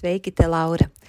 Sveiki, te Laura!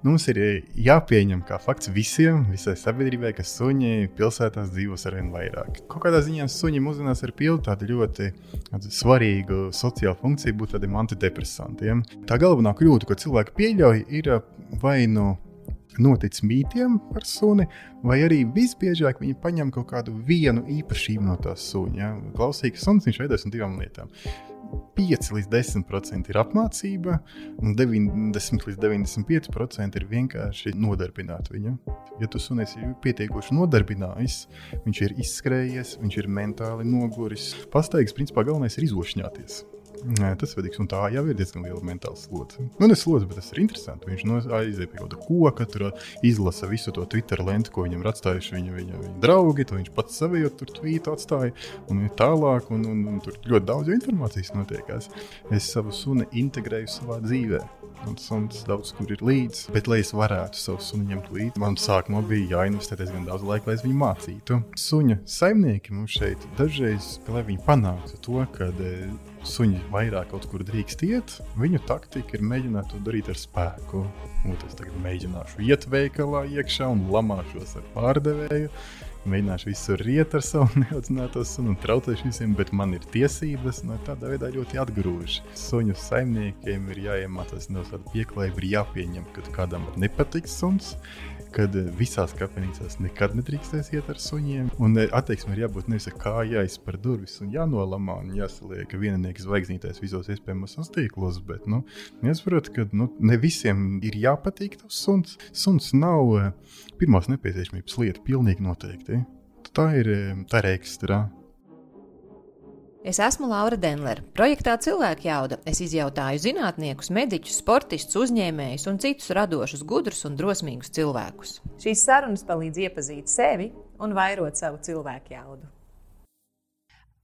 Nu, mums ir jāpieņem kā fakts visiem, visai sabiedrībai, ka suņi pilsētās dzīvos ar vien vairāk. Kaut kādā ziņā suņi mūsdienās ir pilnīgi tādu ļoti svarīgu sociālu funkciju, būt tādiem antidepresantiem. Tā galvenā kļūda, ko cilvēki pieļauj, ir vai nu noticis mītiem par suni, vai arī visbiežāk viņi paņem kaut kādu vienu īpašību no tās suņa. Klausīgs suns viņš veidojas no divām lietām. 5 līdz 10% ir apmācība, un 90 līdz 95% ir vienkārši nodarbināt viņu. Ja tu sunis ir pietiekoši nodarbinājis, viņš ir izskrējies, viņš ir mentāli noguris. Pastaigas, principā, galvenais ir izošņāties. Nē, tas ir svarīgs. Un tā jau ir diezgan liela mentāla slodze. Nu, ne slodze, bet tas ir interesanti. Viņš no aiziet pie kaut kāda koka, tur izlasa visu to Twitter lentu, ko viņam ir atstājuši viņa, viņa, viņa draugi. Viņš pats savējot tur tvītu atstāja un tālāk. Un, un, un tur ļoti daudz informācijas notiekās. Es savu suni integrēju savā dzīvē. Un suns daudz kur ir līdzi. Bet, lai es varētu savu sunu ņemt līdzi, man sākumā bija jāinvestē diezgan daudz laika, lai es viņu mācītu. Suņa saimnieki mums šeit dažreiz, lai viņi panāktu to, ka suņi vairāk kaut kur drīkst iet, viņu taktika ir mēģināt to darīt ar spēku. Un es tagad mēģināšu iet veikalā iekšā un lamāšos ar pārdevēju. Mēģināšu visur riet ar savu neaudzināto sunu un traucēšu visiem, bet man ir tiesības. No tādā veidā ļoti atgrūž. Suņu saimniekiem ir jāiemācās no tāda pieklājība, ir jāpieņem, ka kādam nepatiks suns kad eh, visās kafejnīcās nekad nedrīkstēs iet ar suņiem. Un eh, attieksme ir jābūt nevis ar kājais par durvis un jānolamā un jāsaliek vieninieks zvaigznītēs visos iespējamos tīklos, bet nu, jāsaprot, ka nu, ne visiem ir jāpatīk tas suns. Suns nav eh, pirmās nepieciešamības lieta, pilnīgi noteikti. Tā ir, tā ir ekstra. Es esmu Laura Denlere. Projektā Cilvēku jauda es izjautāju zinātniekus, mediķus, sportistus, uzņēmējus un citus radošus, gudrus un drosmīgus cilvēkus. Šīs sarunas palīdz iepazīt sevi un vairot savu cilvēku jaudu.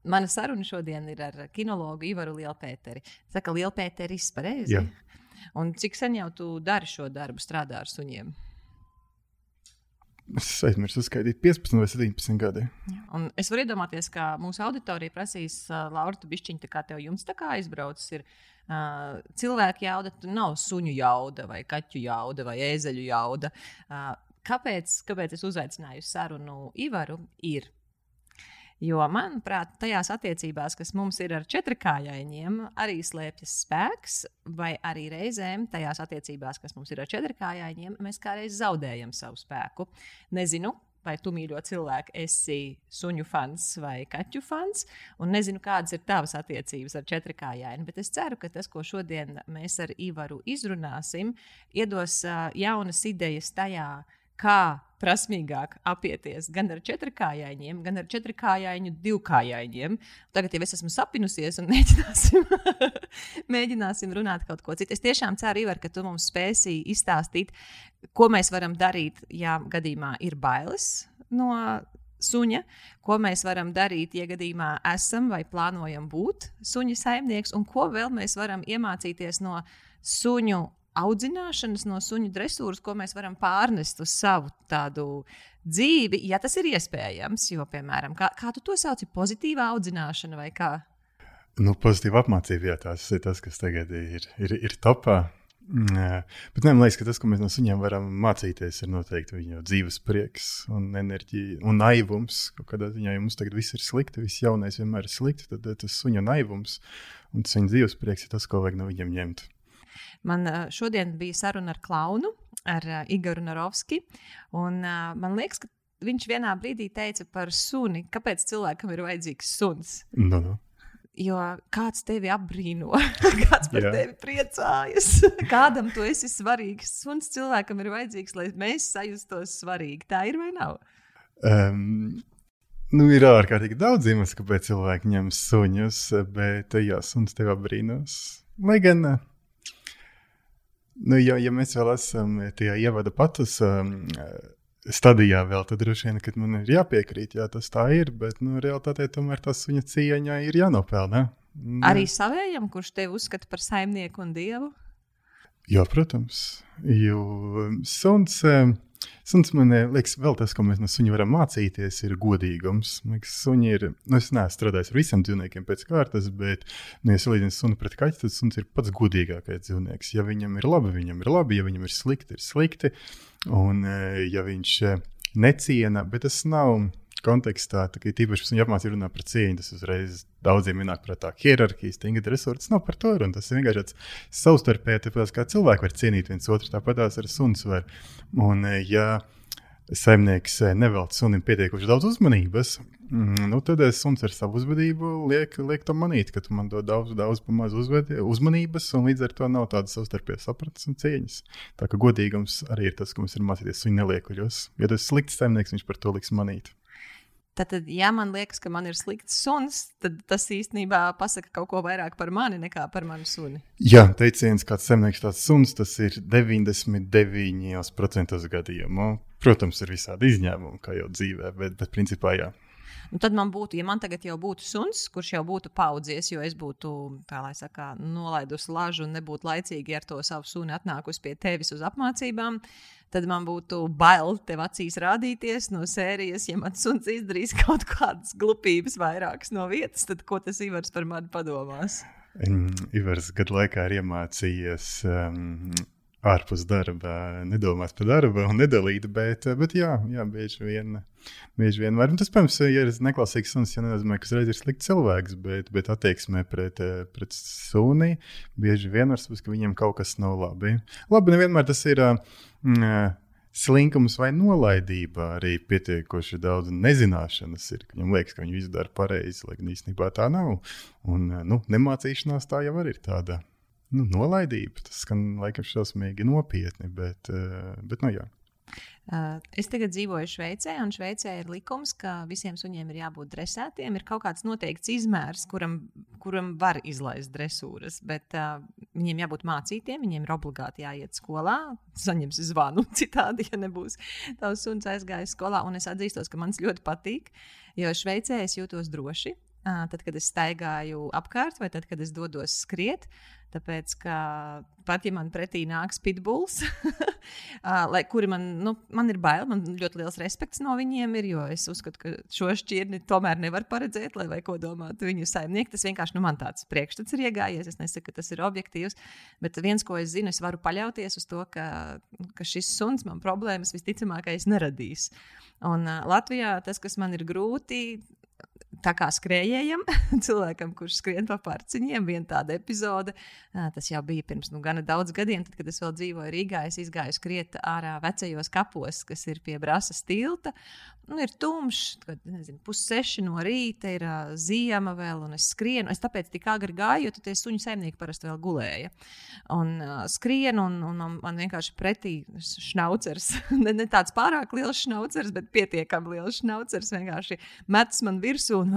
Mana saruna šodien ir ar kinologu Ivaru Lielpēteri. Saka, Lielpēteris pareizi? Jā. Un cik sen jau tu dari šo darbu, strādā ar suņiem? Es aizmirsu uzskaitīt 15 vai 17 gadi. Un es varu iedomāties, ka mūsu auditorija prasīs, uh, Laura, tu bišķiņ tā kā tev jums tā kā aizbraucis. Ir, uh, cilvēku jauda, nav suņu jauda, vai kaķu jauda, vai ēzeļu jauda. Uh, kāpēc, kāpēc es uzaicināju sarunu Ivaru? Ir Jo, manuprāt, tajās attiecībās, kas mums ir ar četrkājainiem, arī slēpjas spēks, vai arī reizēm tajās attiecībās, kas mums ir ar četrkājainiem, mēs kādreiz zaudējam savu spēku. Nezinu, vai tu mīļo cilvēku, esi suņu fans vai kaķu fans. Un nezinu, kādas ir tavas attiecības ar četrkājaini, bet es ceru, ka tas, ko šodien mēs ar Ivaru izrunāsim, iedos jaunas idejas tajā, kā prasmīgāk apieties gan ar četrkājainiem, gan ar četrkājaiņu divkājaiņiem. Tagad jau es esmu sapinusies un mēģināsim, mēģināsim runāt kaut ko citu. Es tiešām ceru, Ivar, ka tu mums spēsi izstāstīt, ko mēs varam darīt, ja gadījumā ir bailes no suņa, ko mēs varam darīt, ja gadījumā esam vai plānojam būt suņa saimnieks, un ko vēl mēs varam iemācīties no suņu audzināšanas, no suņu dresūras, ko mēs varam pārnest uz savu tādu dzīvi, ja tas ir iespējams. Jo, piemēram, kā, kā tu to sauci, pozitīva audzināšana vai kā? Nu, pozitīva apmācība, jā, tas ir tas, kas tagad ir, ir, ir topā. Jā, bet man liekas, ka tas, ko mēs no suņiem varam mācīties, ir noteikti viņu dzīves prieks un enerģija un naivums. Kādā ziņā ja mums tagad viss ir slikti, viss jaunais vienmēr ir slikti, tad tas suņa naivums un viņa dzīves prieks ir tas, ko vajag no viņiem ņemt. Man šodien bija saruna ar klaunu, ar Igoru Narovski. Un, man liekas, ka viņš vienā brīdī teica par suni, kāpēc cilvēkam ir vajadzīgs suns. No, no. Jo kāds tevi apbrīno, kāds par Jā. tevi priecājas, kādam tu esi svarīgs. Suns cilvēkam ir vajadzīgs, lai mēs sajustos svarīgi. Tā ir vai nav? Um, nu, ir ārkārtīgi daudz iemeslu, kāpēc cilvēki ņem suņus, bet jā, suns tevi apbrīnos. Lai gan, nu, ja, ja mēs vēl esam tajā ievada patus. Um, stadijā vēl, tad droši vien, kad man ir jāpiekrīt, jā, tas tā ir, bet nu, realtātē tomēr tas viņa cieņā ir jānopelna. Mm. Arī savējam, kurš tevi uzskata par saimnieku un dievu? Jā, protams, jo um, suns. Um, suns man liekas, vēl tas, ko mēs no suņa varam mācīties, ir godīgums. Liekas, suņi ir, nu, es neesmu strādājis ar visiem dzīvniekiem pēc kārtas, bet, nu, ja salīdzinām sunu pret kaķi, tad suns ir pats godīgākais dzīvnieks. Ja viņam ir labi, viņam ir labi, ja viņam ir slikti, ir slikti. Un, e, ja viņš e, neciena, bet tas nav kontekstā, tā, ka tīpaši viņa apmācīja runāt par cieņu, tas uzreiz daudziem ienāk prātā hierarhijas, tingad resursi nav par to runa. Tas ir vienkārši tāds savstarpēji, tāpēc kā cilvēki var cienīt viens otru, tāpat tās ar suns var. Un, e, ja saimnieks nevelk sunim pietiekuši daudz uzmanības, Mm, nu, tad es suns ar savu uzvedību liek, liek to manīt, ka tu man dod daudz, daudz pamaz uzmanības, un līdz ar to nav tādas savstarpējas sapratnes un cieņas. Tā kā godīgums arī ir tas, ko mums ir mācīties suņu neliekuļos. Ja tas ir slikts saimnieks, viņš par to liks manīt. Tad, ja man liekas, ka man ir slikts suns, tad tas īstenībā pasaka kaut ko vairāk par mani nekā par manu suni. Jā, teiciens, kāds zemnieks tāds suns, tas ir 99% gadījumu. Protams, ir visādi izņēmumi, kā jau dzīvē, bet, bet principā jā. Un tad man būtu, ja man tagad jau būtu suns, kurš jau būtu paudzies, jo es būtu, kā lai saka, nolaidusi lažu un nebūtu laicīgi ar to savu suni atnākusi pie tevis uz apmācībām, tad man būtu bail tev acīs rādīties no sērijas, ja mans suns izdarīs kaut kādas glupības vairākas no vietas, tad ko tas Ivars par mani padomās? Ivars gadu laikā ir iemācījies um, ārpus darba, nedomāt par darbu un nedalīt. Bet, bet jā, jā bieži vien. Bieži vien var. Un tas, protams, ja ir neklausīgs suns, ja nenozīmē, ka uzreiz ir slikts cilvēks, bet, bet attieksmē pret, pret suni bieži vien var saprast, ka viņam kaut kas nav labi. Labi, nevienmēr tas ir. Mm, Slinkums vai nolaidība arī pietiekoši daudz nezināšanas ir. Viņam liekas, ka viņi visu dara pareizi, lai gan īstenībā tā nav. Un nu, nemācīšanās tā jau ir tāda nu, nolaidība. Tas skan laikam šausmīgi nopietni, bet, eh, bet nu, jā. Uh, es tagad dzīvoju Šveicē, un Šveicē ir likums, ka visiem suņiem ir jābūt dresētiem. Ir kaut kāds noteikts izmērs, kuram, kuram var izlaist dresūras, bet uh, viņiem jābūt mācītiem, viņiem ir obligāti jāiet skolā. Saņems zvanu citādi, ja nebūs tavs suns aizgājis skolā. Un es atzīstos, ka man tas ļoti patīk, jo Šveicē es jūtos droši. Tad, kad es staigāju apkārt, vai tad, kad es dodos skriet, Tāpēc, ka pat ja man pretī nāks pitbulls, lai, kuri man, nu, man ir bail, man ļoti liels respekts no viņiem ir, jo es uzskatu, ka šo šķirni tomēr nevar paredzēt, lai ko domātu viņu saimnieki. Tas vienkārši nu, man tāds priekšstats ir iegājies. Es nesaku, ka tas ir objektīvs, bet viens, ko es zinu, es varu paļauties uz to, ka, ka šis suns man problēmas visticamākais neradīs. Un uh, Latvijā tas, kas man ir grūti, tā kā skrējējam, cilvēkam, kurš skrien pa pārciņiem, viena tāda epizode. Tas jau bija pirms nu, gana daudz gadiem, tad, kad es vēl dzīvoju Rīgā. Es gāju skriet ārā vecajos kapos, kas ir pie brāzas tilta. Nu, ir tumšs, kad pusseši no rīta ir uh, ziema vēl, un es skrienu. Es tāpēc tik agri gāju, jo tie suņu saimnieki parasti vēl gulēja. Un uh, skrienu, un, un man, man vienkārši pretī šnaucers. ne, ne tāds pārāk liels šnaucers, bet pietiekami liels šnaucers. Vienkārši metas man virsū, un,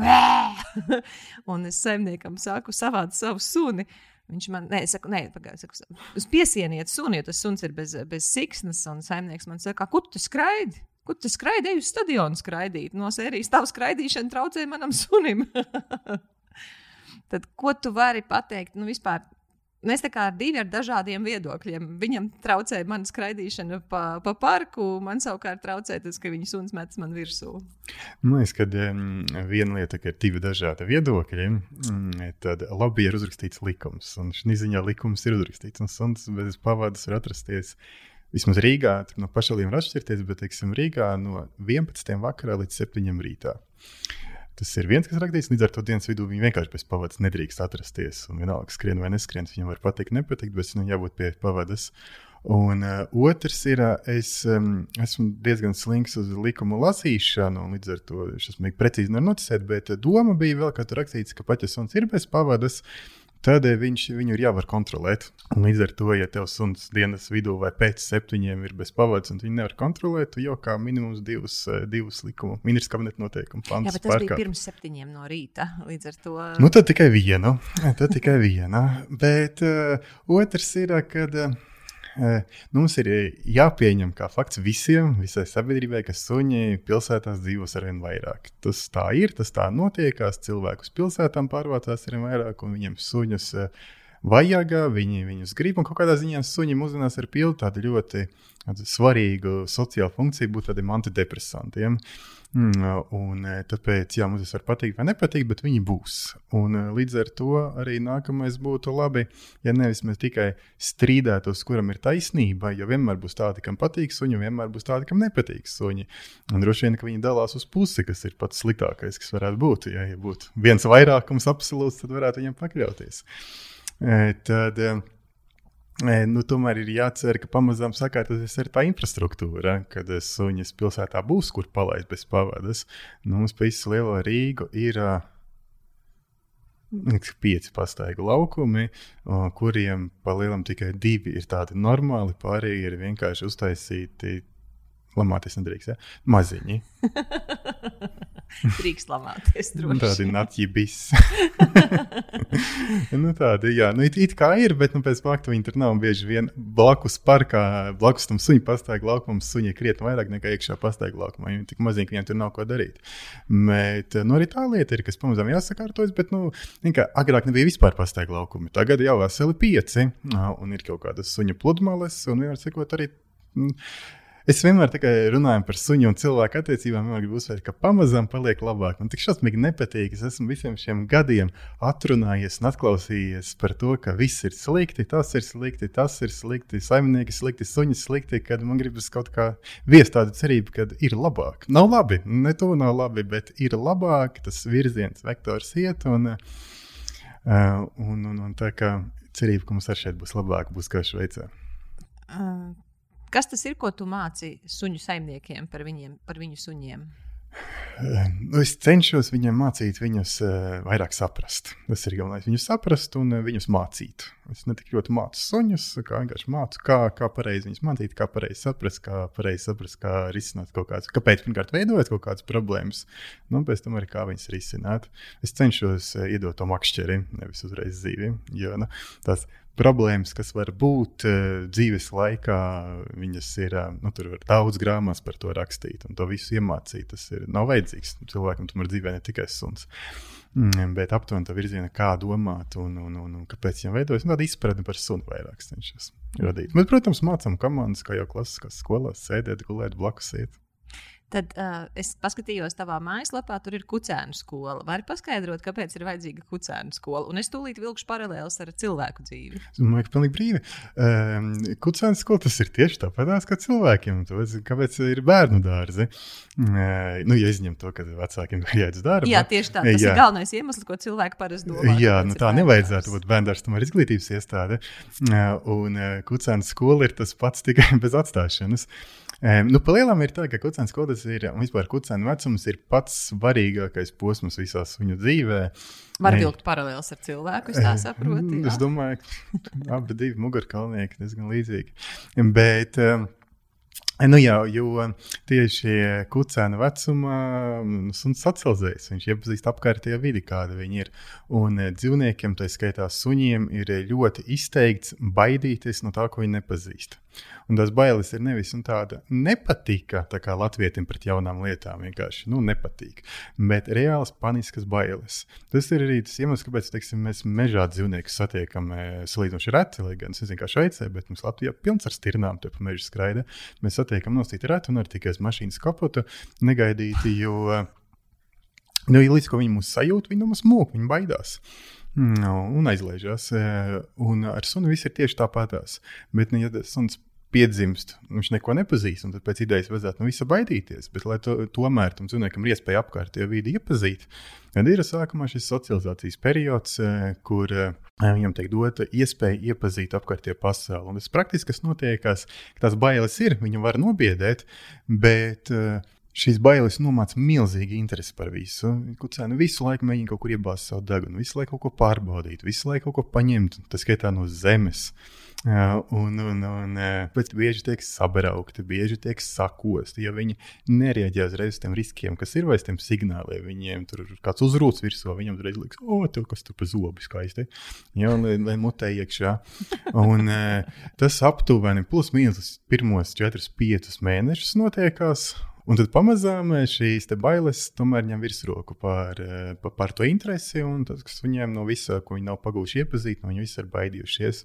un es saimniekam saku, savādi savu suni. Viņš man, nē, es saku, nē, pagaidi, saku, uz piesieniet suni, jo tas suns ir bez, bez siksnas, un saimnieks man saka, kur tu skraidi? Kur tu skraidīji uz stadionu skraidīt? No sērijas tavu skraidīšanu traucēja manam sunim. Tad, ko tu vari pateikt? Nu, vispār, Mēs tā kā ar divi ar dažādiem viedokļiem. Viņam traucēja mana skraidīšana pa, pa parku, man savukārt traucēja tas, ka viņa suns metas man virsū. Man liekas, ka um, viena lieta, ka ir divi dažādi viedokļi, um, tad labi ir uzrakstīts likums. Un šī ziņā likums ir uzrakstīts, un suns bez pavadas var atrasties. Vismaz Rīgā, no pašvaldībām var atšķirties, bet, teiksim, Rīgā no 11. vakarā līdz 7. rītā. Tas ir viens, kas rakstīts, līdz ar to dienas vidū viņi vienkārši bez pavadas nedrīkst atrasties. Un vienalga, skrien vai neskrien, viņam var patikt, nepatikt, bet viņam jābūt pie pavadas. Un uh, otrs ir, uh, es um, esmu diezgan slinks uz likumu lasīšanu, un līdz ar to es esmu precīzi noticēt, bet doma bija vēl, ka tur rakstīts, ka suns ir bez pavadas, uh, tad eh, viņš, viņu ir jāvar kontrolēt. Un līdz ar to, ja tev suns dienas vidū vai pēc septiņiem ir bez pavads, un viņi nevar kontrolēt, jau kā minimums divus, eh, divus likumu, ministrs kabineta noteikumu pantus. Jā, bet tas pārkāp. bija pirms septiņiem no rīta. Līdz ar to. Nu, tad tikai vienu. Tad tikai viena. Bet uh, otrs ir, kad. Uh, mums ir jāpieņem kā fakts visiem, visai sabiedrībai, ka suņi pilsētās dzīvos ar vien vairāk. Tas tā ir, tas tā notiekās. Cilvēku uz pilsētām pārvācās ar vien vairāk, un viņiem suņus vajag, viņi viņus grib. Un kādā ziņā suņi uzzinās ar pilnu tādu ļoti svarīgu sociālu funkciju, būt tādiem antidepresantiem. Ja? Mm, un e, tāpēc, jā, mums tas var patikt vai nepatikt, bet viņi būs. Un e, līdz ar to arī nākamais būtu labi, ja nevis mēs tikai strīdētos, kuram ir taisnība, jo vienmēr būs tādi, kam patīk suņi, vienmēr būs tādi, kam nepatīk suņi. Un droši vien, ka viņi dalās uz pusi, kas ir pats sliktākais, kas varētu būt. Ja, ja būtu viens vairākums absolūts, tad varētu viņam pakļauties. E, tad, Nu, tomēr ir jācer, ka pamazām sakārtosies arī tā infrastruktūra, kad suņas pilsētā būs, kur palaist bez pavadas. Nu, mums pa visu lielo Rīgu ir pieci pastaigu laukumi, kuriem pa lielam tikai divi ir tādi normāli, pārējie ir vienkārši uztaisīti. Lamāties nedrīkst, ja? maziņi. Drīkst lamāties. Tādi natjibis. nu, tādi, jā, nu, it, it kā ir, bet nu, pēc fakta viņi tur nav bieži vien blakus parkā, blakus tam suņu pastāvju laukumam. Suņi krietni vairāk nekā iekšā pastāvju laukumā. Viņi tik mazīgi, ka viņiem tur nav ko darīt. Bet nu, arī tā lieta ir, kas pamazām jāsakārtojas, bet nu, agrāk nebija vispār pastāvju laukumi. Tagad jau veseli pieci, un ir kaut kādas suņu pludmales, un vienmēr sakot arī. Mm, Es vienmēr runāju par suņu un cilvēku attiecībām, vienmēr gribu uzsvērt, ka pamazām paliek labāk. Man tik šausmīgi nepatīk. Es esmu visiem šiem gadiem atrunājies un atklausījies par to, ka viss ir slikti, tas ir slikti, tas ir slikti, saimnieki slikti, suņi slikti. Kad man gribas kaut kā viest tādu cerību, ka ir labāk. Nav labi, ne to nav labi, bet ir labāk, tas virziens, vektors iet. Un, Uh, un, un, un tā kā cerība, ka mums arī šeit būs labāk, būs kā Šveicē. Uh, Kas tas ir, ko tu māci suņu saimniekiem par, viņiem, par viņu suņiem? Nu, es cenšos viņiem mācīt, viņus uh, vairāk saprast. Tas ir galvenais. Viņus saprast un uh, viņus mācīt. Es ne tik ļoti mācu suņus, kā vienkārši mācu, kā, kā pareizi viņus mācīt, kā pareizi saprast, kā pareizi saprast, kā risināt kaut kādas, kāpēc pirmkārt veidojot kaut kādas problēmas, nu, un pēc tam arī kā viņas risināt. Es cenšos uh, iedot to makšķeri, nevis uzreiz dzīvi. Jo nu, tās problēmas, kas var būt uh, dzīves laikā, viņas ir. Uh, nu, tur var daudz grāmatas par to rakstīt un to visu iemācīt. Tas ir, nav vajadzīgs cilvēkam, tomēr dzīvē ne tikai suns. Mm, bet aptuveni tā virziena, kā domāt un, un, un, un kāpēc viņam veidojas nu, tāda izpratne par sunu vairāk cenšas radīt. Bet, protams, mācām komandas, kā jau klasiskās skolās, sēdēt, gulēt, blakus iet. Tad uh, es paskatījos tavā mājaslapā, tur ir kucēnu skola. Vari paskaidrot, kāpēc ir vajadzīga kucēnu skola? Un es tūlīt vilkšu paralēlus ar cilvēku dzīvi. Es domāju, ka pilnīgi brīvi. Um, kucēnu skola tas ir tieši tāpat kā cilvēkiem. Tāpēc, kāpēc ir bērnu dārzi? Uh, nu, ja izņem to, ka vecākiem ir jāiet uz darbu. Jā, tieši tā. Tas jā. ir galvenais iemesls, ko cilvēki parasti domā. Jā, nu, tā nevajadzētu būt bērnu dārzs, tomēr izglītības iestāde. Uh, un uh, kucēnu skola ir tas pats tikai bez atstāšanas. Uh, nu, Palielam ir tā, ka kucēns kodas ir, un vispār kucēna vecums ir pats svarīgākais posms visā viņu dzīvē. Var vilkt paralēlus ar cilvēku, es tā saprotu. Jā. Es domāju, ka abi divi mugurkaulnieki diezgan līdzīgi. Bet, um, Nu jā, jo tieši kucēna vecumā nu, suns socializējas. Viņš iepazīst apkārtējo vidi, kāda viņi ir. Un eh, dzīvniekiem, tā skaitā suņiem, ir ļoti izteikts baidīties no tā, ko viņi nepazīst. Un tās bailes ir nevis tāda nepatika, tā kā latvietim pret jaunām lietām, vienkārši nu, nepatīk, bet reālas paniskas bailes. Tas ir arī tas iemesls, kāpēc teiksim, mēs mežā dzīvniekus satiekam eh, salīdzinoši reti, lai gan es nezinu, kā Šveicē, bet mums Latvijā pilns ar stirnām tur pa mežu skraida. Mēs satiekam nosīt reti un arī tikai uz mašīnas kapotu negaidīti, jo, nu, līdz ko viņi mūs sajūt, viņi mums mūk, viņi baidās. No, un aizlaižās. Un ar sunu viss ir tieši tāpatās. Bet, nu, ja suns piedzimst, viņš neko nepazīst, un tad pēc idejas vajadzētu no visa baidīties. Bet, lai to, tomēr tam dzīvniekam ir iespēja apkārtējo vidi iepazīt, tad ir sākumā šis socializācijas periods, kur viņam tiek dota iespēja iepazīt apkārtējo pasauli. Un tas praktiski kas notiekās, ka tās bailes ir, viņu var nobiedēt, bet šīs bailes nomāca milzīgi interesi par visu. Kucēni visu laiku mēģina kaut kur iebāzt savu degunu, visu laiku kaut ko pārbaudīt, visu laiku kaut ko paņemt, tas skaitā no zemes. Un, un, un pēc tam bieži tiek sabraukti, bieži tiek sakosti, jo viņi nereaģē uzreiz uz tiem riskiem, kas ir vai uz tiem signāliem. Viņiem tur kāds uzrūts virsū, viņam uzreiz liekas, o, tev kas tur pa zobu skaisti. Jā, lai, lai mutē iekšā. Un tas aptuveni plus mīnus pirmos 4-5 mēnešus notiekās. Un tad pamazām eh, šīs bailes tomēr ņem virsroku pār, eh, pār, pār to interesi, tas, kas viņiem no visa, ko viņi nav pagūši iepazīt, no viņa viss ir baidījušies.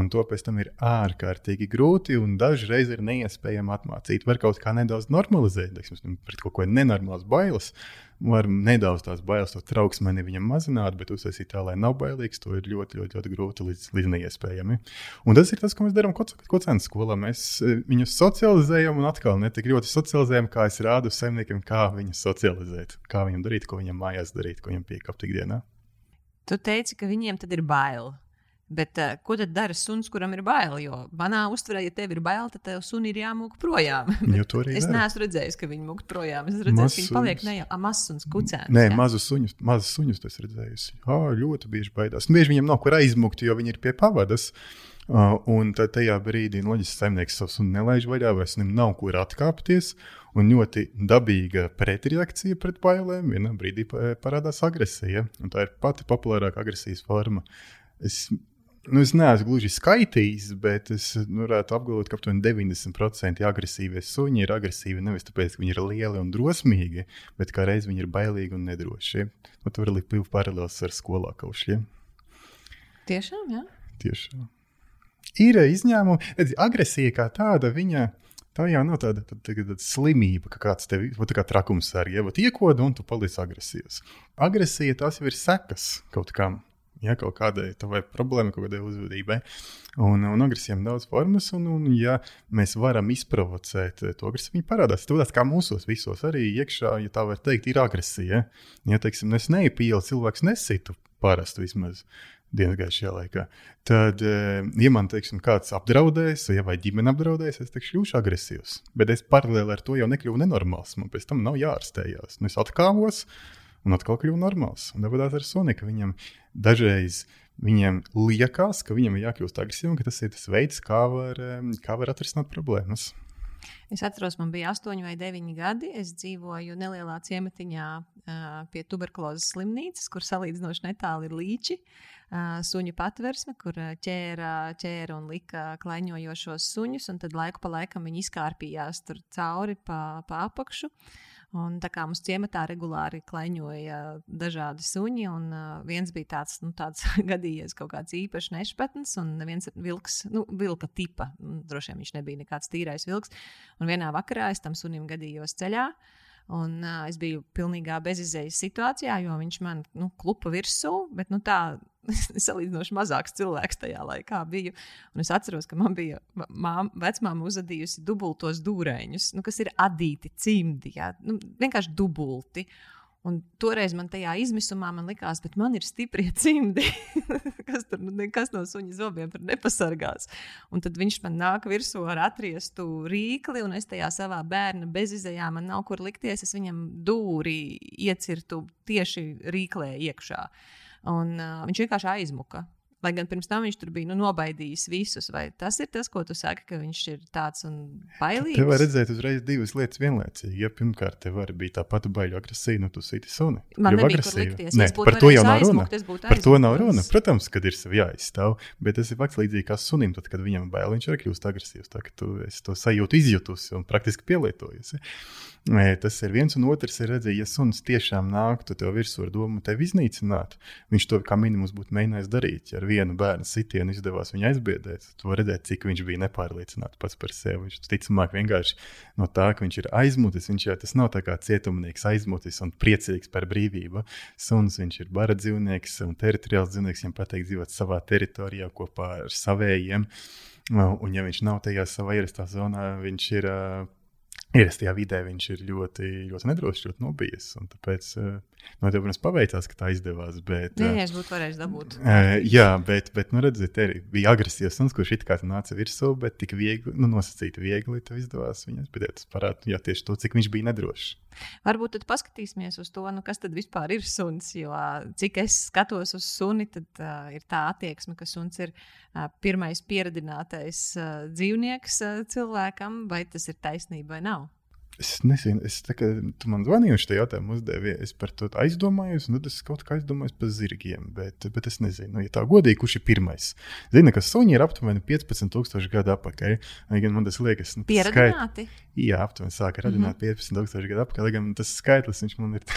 Un to pēc tam ir ārkārtīgi grūti un dažreiz ir neiespējami atmācīt. Var kaut kā nedaudz normalizēt, teiksim, pret kaut ko nenormāls bailes var nedaudz tās bailes, to trauksmeni viņam mazināt, bet uztaisīt tā, lai nav bailīgs, to ir ļoti, ļoti, ļoti grūti līdz, līdz neiespējami. Un tas ir tas, ko mēs darām kocēnas skolā. Mēs e, viņus socializējam un atkal ne tik ļoti socializējam, kā es rādu saimniekiem, kā viņus socializēt, kā viņam darīt, ko viņam mājās darīt, ko viņam piekāpt ikdienā. Tu teici, ka viņiem tad ir bail. Bet uh, ko tad dara suns, kuram ir bail? Jo manā uztverē, ja tev ir bail, tad tev sunim ir jāmūk projām. es neesmu redzējis, ka viņi mūk projām. Es redzēju, ka viņi paliek ne jau mazs un kucēns. Nē, mazus suņus, mazus suņus tas redzējusi. Oh, ļoti bieži baidās. Un bieži viņam nav kur aizmukt, jo viņi ir pie pavadas. Uh, un tad tajā brīdī loģiski saimnieks savus nelaiž vaļā, vai viņam nav kur atkāpties. Un ļoti dabīga pretreakcija pret bailēm vienā brīdī parādās agresija. Un tā ir pati populārākā agresijas forma. Es Nu, es neesmu gluži skaitījis, bet es nu, varētu apgalvot, ka aptuveni 90% agresīvie suņi ir agresīvi nevis tāpēc, ka viņi ir lieli un drosmīgi, bet kā reiz viņi ir bailīgi un nedroši. Nu, tur ir liela paralēls ar skolā kaušiem. Tiešām, jā. Tiešām. Ir izņēmumi. Agresija kā tāda, viņa tā jau nav tāda, tāda, tāda, tāda slimība, ka kāds tevi tā kā trakums arī ja, iekoda un tu paliec agresīvs. Agresija tas jau ir sekas kaut kam ja kaut kādai tavai problēmai, kaut kādai uzvedībai. Un, un agresijām daudz formas, un, un ja mēs varam izprovocēt to agresiju, viņi parādās. Tas kā mūsos visos arī iekšā, ja tā var teikt, ir agresija. Ja, teiksim, es neipīlu, cilvēks nesitu parasti vismaz. Dienas gaišajā laikā. Tad, eh, ja man teiksim, kāds apdraudēs, ja vai ģimene apdraudēs, es teikšu, kļūšu agresīvs. Bet es paralēli ar to jau nekļuvu nenormāls. Man pēc tam nav jārastējās. Nu, es atkāpos, un atkal kļuvu normāls. Un tāpat ar Soniku. Viņam dažreiz viņiem liekas, ka viņam ir jākļūst agresīvam, ka tas ir tas veids, kā var, kā var atrisināt problēmas. Es atceros, man bija 8 vai 9 gadi. Es dzīvoju nelielā ciematiņā pie tuberkulozes slimnīcas, kur salīdzinoši netālu ir līči. Suņu patversme, kur ķēra, ķēra un lika klaiņojošos suņus, un tad laiku pa laikam viņi izkārpījās cauri pa, pa apakšu. Uh, Un tā kā mums ciematā regulāri klaiņoja dažādi suņi, un viens bija tāds, nu, tāds gadījies kaut kāds īpašs nešpatns, un viens vilks, nu, vilka tipa, droši vien viņš nebija nekāds tīrais vilks. Un vienā vakarā es tam sunim gadījos ceļā. Uh, Un, uh, es biju pilnīgā bezizējas situācijā, jo viņš man nu, klupa virsū, bet nu, tā salīdzinoši mazāks cilvēks tajā laikā bija. Un es atceros, ka man bija vecmāma uzadījusi dubultos dūrēņus, nu, kas ir adīti cimdi, jā, nu, vienkārši dubulti. Un toreiz man tajā izmisumā man likās, ka man ir stipri cimdi, kas tur nu, nekas no suņa zobiem nepasargās. Un tad viņš man nāk virsū ar atriestu rīkli, un es tajā savā bērna bezizējā man nav kur likties. Es viņam dūri iecirtu tieši rīklē iekšā. Un, uh, viņš vienkārši aizmuka. Lai gan pirms tam viņš tur bija nu, nobaidījis visus, vai tas ir tas, ko tu saki, ka viņš ir tāds un bailīgs? Te var redzēt uzreiz divas lietas vienlaicīgi. Ja pirmkārt, tev arī bija tā pati baila agresija, nu tu sīti suni. Man jau agresīva. Nē, par to jau nav runa. Par to nav runa. Protams, kad ir sev jāizstāv, bet tas ir fakts līdzīgi kā sunim, tad, kad viņam bail, viņš arī kļūst agresīvs. Tā kā tu to sajūtu izjutusi un praktiski pielietojusi. Tas ir viens, un otrs ir redzēt, ja suns tiešām nāktu tev virsū ar domu tevi iznīcināt, viņš to kā minimums būtu mēģinājis darīt. Ja vienu bērnu sitienu izdevās viņu aizbiedēt, tad var redzēt, cik viņš bija nepārliecināts pats par sevi. Viņš ticamāk vienkārši no tā, ka viņš ir aizmutis. Viņš jau tas nav tā kā cietumnieks aizmutis un priecīgs par brīvību. Suns viņš ir bara dzīvnieks un teritoriāls dzīvnieks, viņam patīk dzīvot savā teritorijā kopā ar savējiem. Un, ja viņš nav tajā savā ierastā zonā, viņš ir uh, ierastajā vidē viņš ir ļoti, ļoti nedrošs, ļoti nobijies. Tāpēc uh, no tev, protams, paveicās, ka tā izdevās. Bet, jā, jā, es būtu varējis dabūt. Uh, jā, bet, bet nu, redziet, bija agresīvs suns, kurš it kā nāca virsū, bet tik viegli, nu, nosacīti viegli tev izdevās viņas. Bet tas parāda jā, tieši to, cik viņš bija nedrošs. Varbūt tad paskatīsimies uz to, nu, kas tad vispār ir suns. Jo cik es skatos uz suni, tad uh, ir tā attieksme, ka suns ir uh, pirmais pieradinātais uh, dzīvnieks uh, cilvēkam, vai tas ir taisnība vai nav. Es nezinu, es tā kā tu man zvanīji, un šī jautājuma uzdevi. Es par to aizdomājos, un tad es kaut kā aizdomājos par zirgiem. Bet, bet es nezinu, nu, ja tā godīgi, kurš ir pirmais. Zinu, ka suņi ir aptuveni 15,000 gadu atpakaļ. Gan man tas liekas, nu, pieradināti. Skait... Jā, aptuveni sāka radināt mm -hmm. 15,000 gadu atpakaļ. Gan tas skaitlis man ir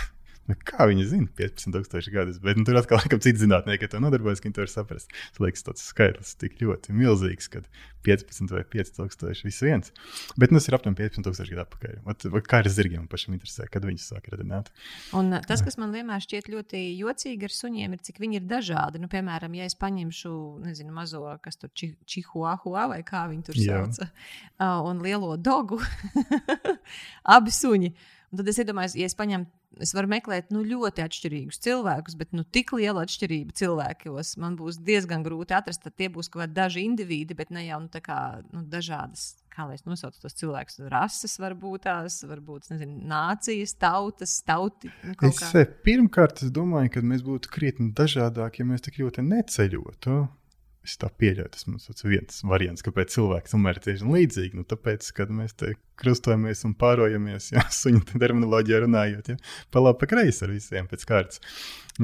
Nu, kā viņi zina, 15,000 gadus, bet nu, tur atkal laikam citi zinātnieki to nodarbojas, viņi to var saprast. Tas liekas, tas skaitlis tik ļoti milzīgs, ka 15 vai 5,000 viss viens. Bet nu, tas ir aptuveni 15,000 gadu atpakaļ. Ot, kā ar zirgiem pašam interesē, kad viņi sāk radināt. Un tas, kas man vienmēr šķiet ļoti jocīgi ar suņiem, ir, cik viņi ir dažādi. Nu, piemēram, ja es paņemšu, nezinu, mazo, kas tur či, čihuahua vai kā viņi tur sauc, un lielo dogu, abi suņi. Un tad es iedomājos, ja es paņemu, es varu meklēt nu, ļoti atšķirīgus cilvēkus, bet nu, tik liela atšķirība cilvēkos man būs diezgan grūti atrast. Tad tie būs kaut kādi daži individi, bet ne jau nu, kā, nu, dažādas. Kā lai es nosaucu tos cilvēkus? Rases, varbūt tās, varbūt nezinu, nācijas, tautas, tauti. Nu, es, kā. Eh, pirmkārt, es domāju, ka mēs būtu krietni dažādāki, ja mēs tik ļoti neceļotu. Es tā pieļauju, tas mums viens variants, kāpēc cilvēks tomēr ir tieši līdzīgi. Nu, tāpēc, kad mēs te krustojamies un pārojamies, ja suņu terminoloģijā runājot, ja, pa labi, pa kreisi ar visiem pēc kārtas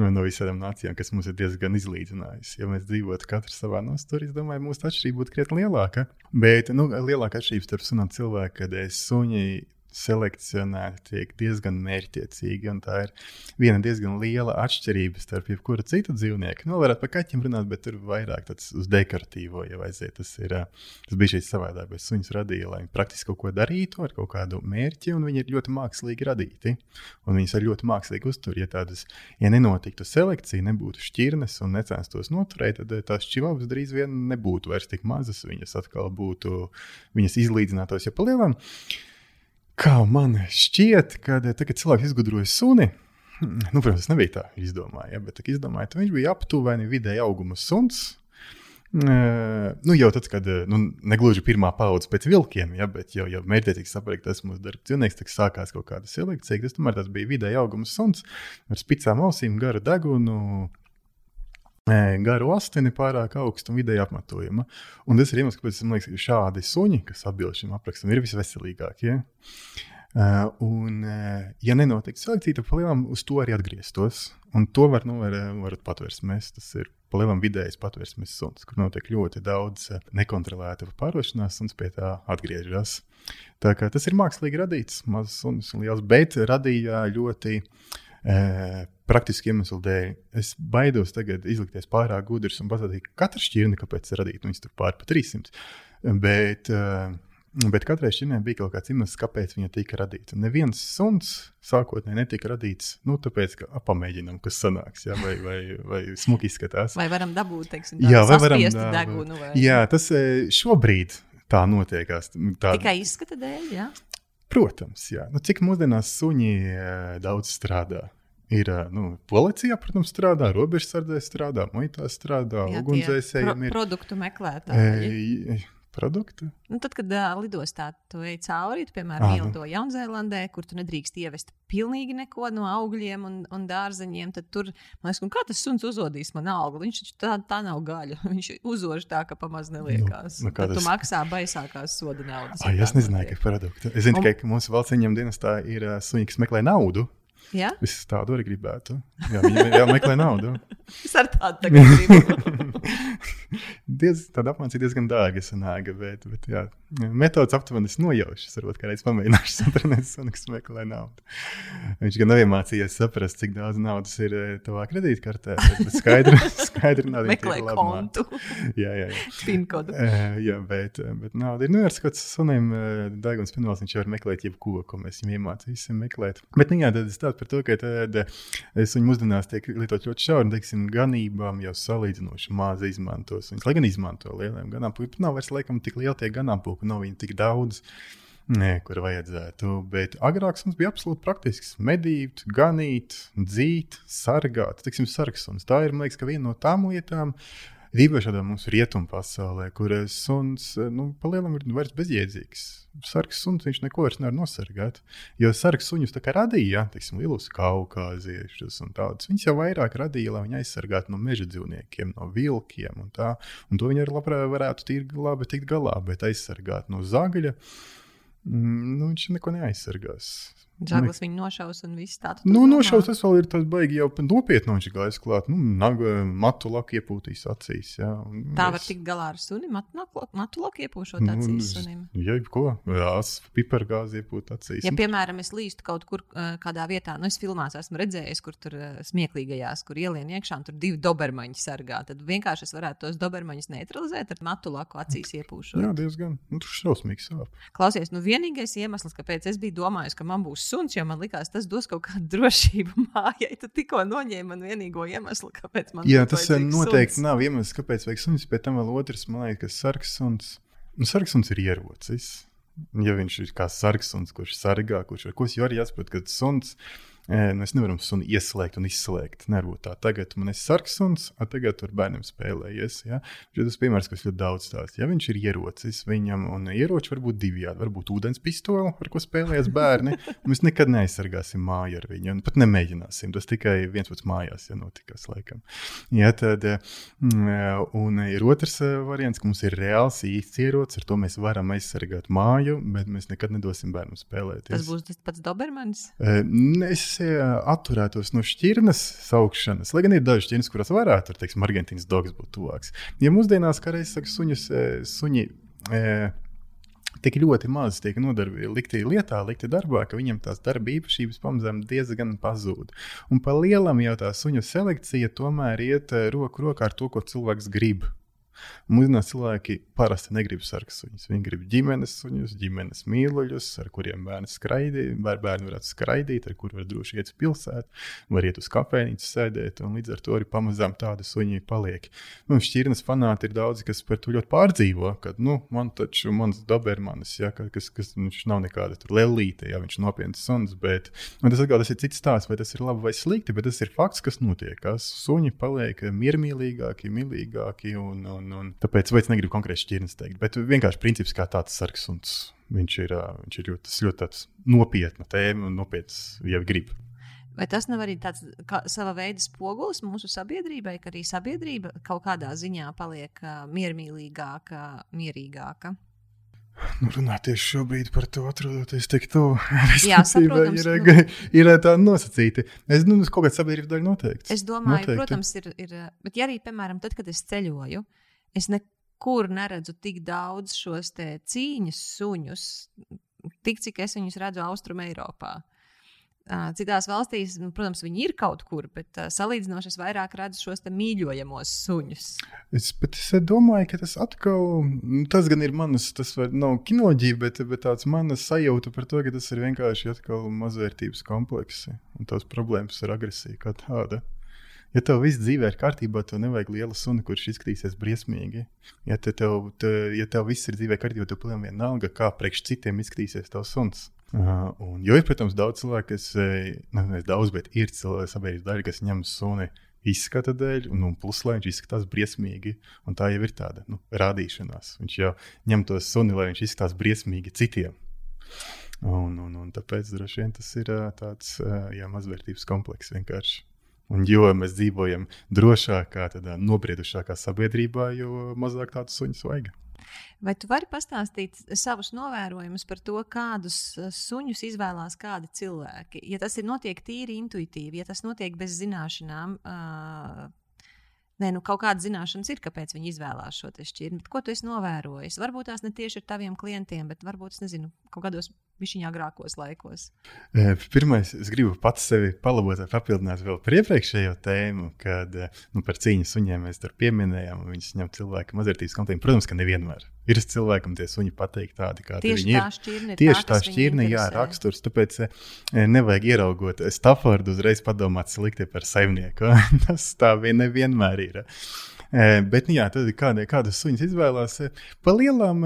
no, no visām nācijām, kas mums ir diezgan izlīdzinājusi. Ja mēs dzīvotu katrs savā nostūrī, es domāju, mūsu atšķirība būtu krietni lielāka. Bet nu, lielākā atšķirība starp sunām cilvēku, kad es suņi selekcionēti tiek diezgan mērķiecīgi. Tā ir viena diezgan liela atšķirība starp jebkuru citu dzīvnieku. Nu, varētu par kaķiem runāt, bet tur vairāk tāds uz dekoratīvo jau aiziet. Tas, ir, tas bija šīs savādāk, bet suņus radīja, lai viņi praktiski kaut ko darītu ar kaut kādu mērķi, un viņi ir ļoti mākslīgi radīti. Un viņus ir ļoti mākslīgi uztur. Ja, tādas, ja nenotiktu selekcija, nebūtu šķirnes un necenstos noturēt, tad tās čivabas drīz vien nebūtu vairs tik mazas. Viņas atkal būtu, viņas izlīdzinātos jau palielināt. Kā man šķiet, kad tagad cilvēks izgudroja suni, nu, protams, tas nebija tā izdomāja, ja, bet tā izdomāja, ka viņš bija aptuveni vidēja auguma suns. Uh, nu, jau tad, kad nu, negluži pirmā paudze pēc vilkiem, ja, bet jau, jau mērķiecīgi saprot, tas mūsu darbs dzīvnieks, tad sākās kaut kāda selekcija. Tas tomēr tas bija vidēja auguma suns ar spicām ausīm, garu degunu, garu asteni, pārāk augstu un vidēji apmetojama. Un tas ir iemesls, kāpēc man liekas, ka šādi suņi, kas atbilst šim aprakstam, ir visveselīgākie. Uh, un, uh, ja nenotiek selekcija, tad palielam uz to arī atgrieztos. Un to var, nu, var, varat patvērsmēs. Tas ir palielam vidējs patvērsmes suns, kur notiek ļoti daudz nekontrolēta pārošanās, un pie tā atgriežas. Tā kā tas ir mākslīgi radīts, mazs suns un liels, bet radīja ļoti uh, praktiski iemeslu dēļ. Es baidos tagad izlikties pārāk gudrs un pateikt, ka katra šķirne, kāpēc radīt, viņas tur pār pa 300. Bet, uh, Bet katrai šķirnei bija kaut kāds iemesls, kāpēc viņa tika radīta. Neviens suns sākotnēji netika radīts, nu, tāpēc, ka pamēģinām, kas sanāks, jā, vai, vai, vai smuki izskatās. Vai varam dabūt, teiksim, jā, vai varam dabūt degunu? Vai... Jā, tas šobrīd tā notiekās. Tā... Tikai izskata dēļ, jā? Protams, jā. Nu, cik mūsdienās suņi daudz strādā? Ir nu, policija, protams, strādā, robežsardze strādā, muitā strādā, ugunsdzēsējiem pro ir produktu meklētāji. E, produktu? Nu, tad, kad uh, lidostā tu ej cauri, tu, piemēram, ielido Jaunzēlandē, kur tu nedrīkst ievest pilnīgi neko no augļiem un, un dārzeņiem, tad tur, man liekas, kā tas suns uzodīs man algu? Viņš taču tā, tā nav gaļa. Viņš uzož tā, ka pamaz neliekās. Nu, nu tad tu tas- maksā baisākās soda naudas. Ai, es nezināju, ka produktu. Es zinu Un- tikai, ka mūsu valsts ieņem dienestā ir uh, suņi, kas meklē naudu. Ja? Es tādu arī gribētu. Jā, viņi jau meklē naudu. Es ar tādu tagad gribu. Diez, tāda apmācība diezgan dārga sanāga, bet, bet jā, metodas aptuveni es nojaušu. Varbūt kādreiz pamēģināšu sunu, kas meklē naudu. Viņš gan nav iemācījies saprast, cik daudz naudas ir eh, tavā kredītkartē, bet, skaidri, skaidri nauda Meklē kontu. Jā, jā, jā. pinkodu. Uh, jā, bet, eh, bet nauda ir. Nu, ar skatu sunim, uh, Dārgons Pinols, viņš var meklēt jebko, ko mēs viņam iemācīsim meklēt. Bet, nu, jā, tad es tādu par to, ka tad uh, suņu mūsdienās tiek lietot ļoti šauri, un, teiksim, ganībām jau salīdzinoši maz izmantos viņas, lai gan izmanto lieliem ganāmpulkiem. Nav vairs, laikam, tik lieli tie ganāmpulki, nav viņi tik daudz. Nē, kur vajadzētu. Bet agrāk mums bija absolūti praktisks. Medīt, ganīt, dzīt, sargāt. Tiksim, sargsuns. Tā ir, man liekas, ka viena no tām lietām, ir īpaši tādā mūsu rietumu pasaulē, kur eh, suns nu, palielam ir vairs bezjēdzīgs. Sargs suns viņš neko vairs nevar nosargāt. Jo sargs suņus tā kā radīja, teiksim, lielus kaukāziešus un tādus. Viņus jau vairāk radīja, lai viņi aizsargātu no meža dzīvniekiem, no vilkiem un tā. Un to viņi arī labprāt varētu tīri labi tikt galā, bet aizsargāt no zagaļa. Mm, Nu, viņš neko neaizsargās. Žaglis viņu nošaus un viss tāds. Nu, nošaus, tas vēl ir tas baigi jau nopietni. Viņš gājis klāt, nu, naga, matu laku iepūtīs acīs. Jā, un Tā var es- tikt galā ar suni, matu, matu loku iepūšot Nu, acīs sunim. Jā, ko? Jā, pipargāzi iepūt acīs. Ja, piemēram, es līstu kaut kur uh, kādā vietā, nu, es filmās esmu redzējis, kur tur uh, smieklīgajās, kur ielien iekšā, un tur divi dobermaņi sargā. Tad vienkārši es varētu tos dobermaņus neutralizēt ar matu laku acīs iepūšot. Jā, diezgan. Nu, tur šausmīgi sāp. Klausies, nu vienīgais iemesls, kāpēc es biju domājis, ka man būs suns, jo man likās, tas dos kaut kādu drošību mājai. Tu tikko noņēmi man vienīgo iemeslu, kāpēc man Jā, tas eh, noteikti suns. nav iemesls, kāpēc vajag sunis. Pēc tam vēl otrs, man liekas, ka sarksuns, nu, sarksuns ir ierocis. Ja viņš ir kā sarksuns, kurš sargā, kurš ar ko jau arī jāsaprot, ka suns. eh, Nu, es nevaru sunu ieslēgt un izslēgt. Nebūtu tā. Tagad man ir sarksuns, a tagad tur bērnam spēlējies. Ja? Šis tas piemērs, kas ļoti daudz stāsta. Ja viņš ir ierocis, viņam un ieroči var būt divi. Jā, var būt ūdens pistole, ar ko spēlējas bērni. Mēs nekad neaizsargāsim māju ar viņu. un Pat nemēģināsim. Tas tikai viens pats mājās, ja notikas laikam. Ja, tad, mm, un ir otrs variants, ka mums ir reāls īsts ierocis, ar to mēs varam aizsargāt māju, bet mēs nekad nedosim bērnam spēlēties. Tas būs tas pats dobermanis. Eh, Es atturētos no šķirnes saukšanas, lai gan ir dažas šķirnes, kuras varētu, ar, teiksim, Argentīnas dogs būt tuvāks. Ja mūsdienās, kā reizes saka, suņus, suņi. eh, Tik ļoti maz tiek likti lietā, likti darbā, ka viņam tās darba īpašības pamazām diezgan pazūd. Un pa lielam jau tā suņu selekcija tomēr iet roku rokā ar to, ko cilvēks grib. Mūsdienās cilvēki parasti negrib sarkas suņus. Viņi grib ģimenes suņus, ģimenes mīluļus, ar kuriem bērni skraidīt, bērni varētu skraidīt, ar kuriem var droši iet uz pilsētu, var iet uz kafejnīcu sēdēt, un līdz ar to arī pamazām tādi suņi paliek. Nu, šķirnes fanāti ir daudzi, kas par to ļoti pārdzīvo, ka, nu, man taču, mans dobermanis, ja, ka- kas, kas, viņš nav nekāda lelīte, ja viņš ir nopietns suns, bet, un tas atkal tas ir cits stāsts, vai tas ir labi vai slikti, bet tas ir fakts, kas notiek, suņi paliek miermīlīgāki, mīlīgāki, un, un, un tāpēc, vai es negribu konkrēti šķirnes teikt, bet vienkārši princips kā tāds sargs. Viņš ir, viņš ir ļoti, ļoti nopietna tēma un nopietns, ja grib. Vai tas nav arī tāds kā, sava veida spogulis mūsu sabiedrībai, ka arī sabiedrība kaut kādā ziņā paliek uh, miermīlīgāka, mierīgāka? Nu, runāt tieši šobrīd par to, atrodoties tik tuvu. Jā, saprotams, ir, nu- ir tā nosacīta. Es domāju, ka kaut kāda sabiedrības daļa noteikti. Es domāju, Noteikti. protams, ir, ir. Bet, ja arī, piemēram, tad, kad es ceļoju, es nekur neredzu tik daudz šos cīņas suņus, tik cik es viņus redzu Austrum Eiropā. Citās valstīs, nu, protams, viņi ir kaut kur, bet uh, salīdzinoši es vairāk redzu šos mīļojamos suņus. Es, es domāju, ka tas atkal, nu, tas gan ir manas, tas var, nav kinoģija, bet, bet tāds manas sajūta par to, ka tas ir vienkārši atkal mazvērtības kompleksi un tās problēmas ar agresiju kā tāda. Ja tev viss dzīvē ir kārtībā, tev nevajag liela suna, kurš izskatīsies briesmīgi. Ja te tev, te, ja tev viss ir dzīvē kārtībā, tad pilnīgi vienalga, kā priekš citiem izskatīsies tavs suns. Uh, un, jo ir, protams, daudz cilvēku, kas, eh, nu, nevis daudz, bet ir cilvēki sabiedrības daļa, kas ņem suni izskata dēļ, un, un plus, lai viņš izskatās briesmīgi. Un tā jau ir tāda nu, rādīšanās. Viņš jau ņem to suni, lai viņš izskatās briesmīgi citiem. Un, un, un tāpēc droši vien tas ir tāds jā, mazvērtības komplekss vienkārši. Un jo mēs dzīvojam drošākā, tādā nobriedušākā sabiedrībā, jo mazāk tādu suņu vajag. Vai tu vari pastāstīt savus novērojumus par to, kādus suņus izvēlās kādi cilvēki? Ja tas ir notiek tīri intuitīvi, ja tas notiek bez zināšanām, uh, Nē, nu kaut kāda zināšanas ir, kāpēc viņi izvēlās šo šķirni. Ko tu esi novērojis? Varbūt tās ne tieši ar taviem klientiem, bet varbūt, nezinu, kaut kādos viņa agrākos laikos. Pirmais, es gribu pats sevi palabot, papildināt vēl par iepriekšējo tēmu, kad nu, par cīņu suņiem mēs tur pieminējām, un viņas ņem cilvēku mazvērtības kontekstu. Protams, ka nevienmēr. Ir cilvēkam tie suņi pateikt tādi, kādi viņi ir. Šķirne ir Tieši tā, tā šķirne, jā, raksturs. Tāpēc nevajag ieraugot Staffordu uzreiz padomāt slikti par saimnieku. Tas tā vien nevienmēr ir. Bet, nu, jā, tad kāda, kādas suņas izvēlās? Pa lielām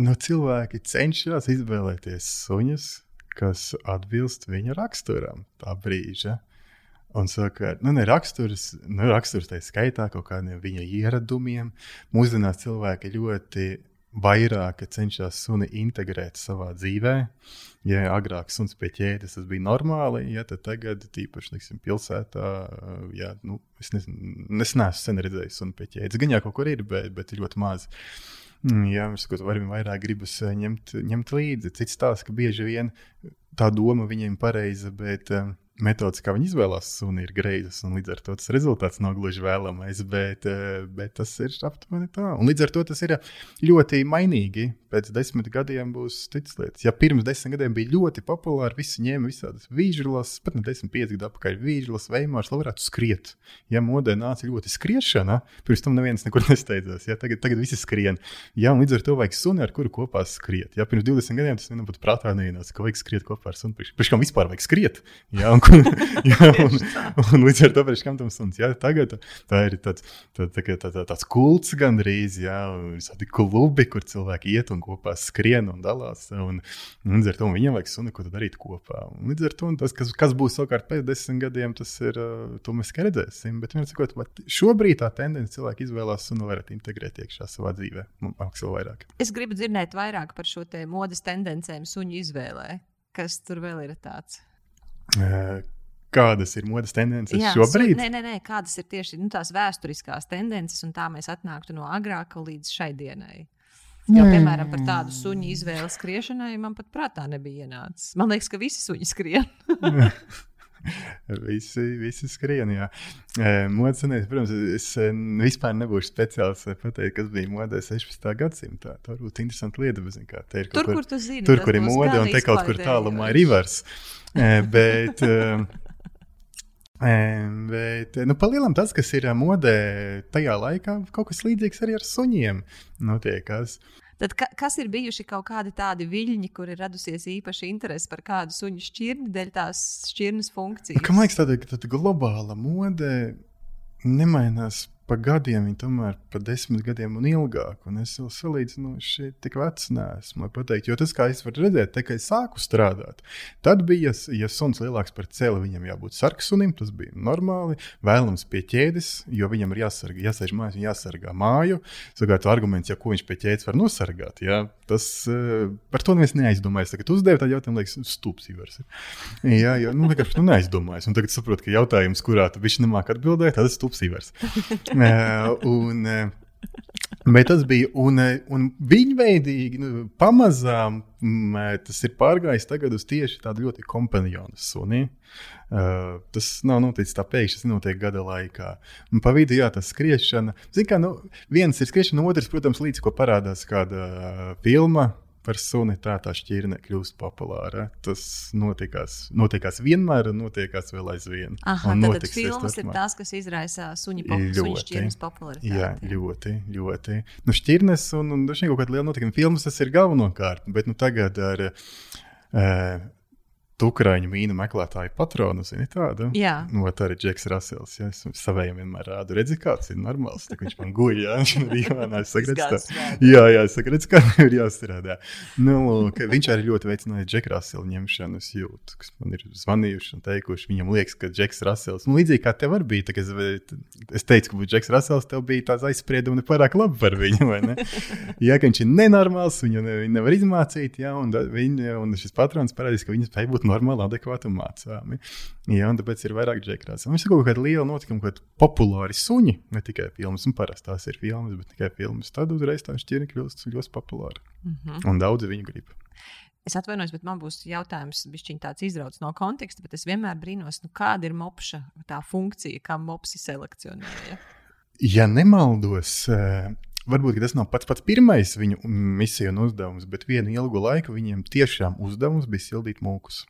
no cilvēki cenšas izvēlēties suņus, kas atbilst viņa raksturam tā brīža. Un saka, nu, ne raksturs, nu, raksturs tā skaitā kaut kādiem viņa ieradumiem. Mūsdienās cilvēki ļoti vairāk cenšas suni integrēt savā dzīvē. Ja agrāk suns pie ķēdes tas bija normāli, ja, tad tagad, tīpaši liksim, pilsētā, ja, nu, es, nezinu, es neesmu sen redzējis sunu pie ķēdes. Gan jau kaut kur ir, bet, bet ļoti maz. Mm, jā, es kaut kā vairāk gribas eh, ņemt, ņemt līdzi. Cits stāsts, ka bieži vien tā doma viņiem pareiza, bet um, metodas, kā viņi izvēlās suni, ir greizas. Līdz ar to tas rezultāts nav gluži vēlamais, bet, eh, bet tas ir aptuveni tā. Un līdz ar to tas ir ļoti mainīgi. Pēc desmit gadiem būs citas lietas. Ja pirms desmit gadiem bija ļoti populāri, visi ņēma visādas vīžulas, pat ne desmit, pieci gadi atpakaļ vīžulas, veimārs, lai varētu skriet. Ja modē nāca ļoti skriešana, pirms tam neviens nekur nesteidzās. Ja, tagad, tagad visi skrien. Ja, līdz ar to vajag suni, ar kuru kopā skriet. Ja, pirms 20 gadiem tas vienam pat prātā neienāca, ka vajag skriet kopā ar suni. Pirms kam vispār vajag skriet? Ja, un, jā, un, un līdz ar to priekš kam tam suns. Jā, tagad tā ir tāds, tā, tā, tā, tā, tāds kults gandrīz, jā, tādi klubi, kur cilvēki iet un kopā skrien un dalās. Un, un līdz ar to viņiem vajag suni, ko darīt kopā. Un līdz ar to tas, kas, kas būs savukārt pēc desmit gadiem, tas ir, to mēs redzēsim. Bet sakot, šobrīd tā tendence cilvēki izvēlās suni, varētu integrēt iekšā savā dzīvē. Mākslā vairāk. Es gribu dzirdēt vairāk par šo modes tendencēm suņu izvēlē. Kas tur vēl ir tāds? Kādas ir modes tendences Jā, šobrīd? Nē, nē, nē, kādas ir tieši nu, tās vēsturiskās tendences, un tā mēs atnāktu no agrāka līdz šai dienai. Jo, piemēram, par tādu suņu izvēli skriešanai man pat prātā nebija ienācis. Man liekas, ka visi suņi skrien. visi, visi skrien. Jā. Modes tendences, protams, es vispār nebūšu speciāls pateikt, kas bija modē 16. gadsimtā. Tā varbūt interesanta lieta, bet kā, tur, kur, kur tu zini, tur, kur ir mode, un te kaut kur tālumā ir rivers. bet, Bet, nu, palielam tas, kas ir modē tajā laikā, kaut kas līdzīgs arī ar suņiem notiekās. Tad, ka, kas ir bijuši kaut kādi tādi viļņi, kur ir radusies īpaši interese par kādu suņu šķirni, dēļ tās šķirnes funkcijas? Man liekas, tāda, tāda globāla mode nemainās pa gadiem, viņi tomēr pa desmit gadiem un ilgāk. Un es vēl salīdzinoši tik vecs neesmu, lai pateiktu, jo tas, kā es varu redzēt, te, kad es sāku strādāt, tad bija, ja suns lielāks par celi, viņam jābūt sarksunim, tas bija normāli, vēlams pie ķēdes, jo viņam ir jāsargā, jāsēž mājās jāsargā māju. Savukārt, arguments, ja ko viņš pie ķēdes var nosargāt, jā, tas eh, par to neviens neaizdomājas. Tagad uzdevu tādu jautājumu, liekas, stūps īvars. Jā, jo, nu, vienkārši nu, neaizdomājas. Un tagad saprotu, ka jautājums, kurā viņš nemāk atbildēt, tas ir stūps īvars. un, Bet tas bija un, un viņveidīgi, nu, pamazām tas ir pārgājis uz tieši tādu ļoti kompanionu suni. Uh, tas nav noticis tā pēkšņi, tas notiek gada laikā. Un pa vidu, jā, tas skriešana. Zin kā, nu, viens ir skriešana, otrs, protams, līdz ko parādās kāda uh, filma par suni, tā tā šķirne kļūst populāra. Tas notikās, notikās vienmēr un notiekās vēl aizvien. Aha, tad filmas ir tās, kas izraisa suņu šķirnes popularitāti. Jā, ļoti, ļoti. Nu, šķirnes un, un dažkārt kaut kāda liela notikuma filmas tas ir galvenokārt, bet nu, tagad ar. Uh, Tukrāņu mīnu meklētāju patronu, zini tādu? Jā. Nu, tā arī Džeks Rasels. Ja, es savējiem vienmēr rādu, redzi, kāds ir normāls. Tā, viņš man guļ, jā, viņš ir dīvainā. Es saku, redz, tā. Jā, jā, es saku, redz, kā ir jāstrādā. Nu, lūk, viņš arī ļoti veicināja Džeka Rasela ņemšanu. Es jūtu, kas man ir zvanījuši un teikuši, viņam liekas, ka Džeks Rasels, nu, līdzīgi kā tev arī bija, tā, es, es teicu, ka Džeks Rasels tev bija tāds aizspriedumi nepārāk labi par viņu, vai ne? Jā, ka viņš ir nenormāls, viņu ne, nevar izmācīt, jā, un, viņa, un šis patrons parādīs, ka viņa spēj būt normāli, adekvāti un mācāmi. Jā, un tāpēc ir vairāk džekrāts. Mums ir kaut kāda liela notikuma, kad populāri suņi, ne tikai filmas, un parasti tās ir filmas, bet tikai filmas. Tad uzreiz tā šķirne kļūst ļoti populāra. Mm -hmm. Un daudzi viņu grib. Es atvainojos, bet man būs jautājums, kas tāds izrauts no konteksta, bet es vienmēr brīnos, nu, kāda ir mopša tā funkcija, kā mopsi selekcionēja. Ja nemaldos, eh, varbūt tas nav pats pats pirmais viņu misija un uzdevums, bet vienu ilgu laiku viņiem tiešām uzdevums bija sildīt mūkus.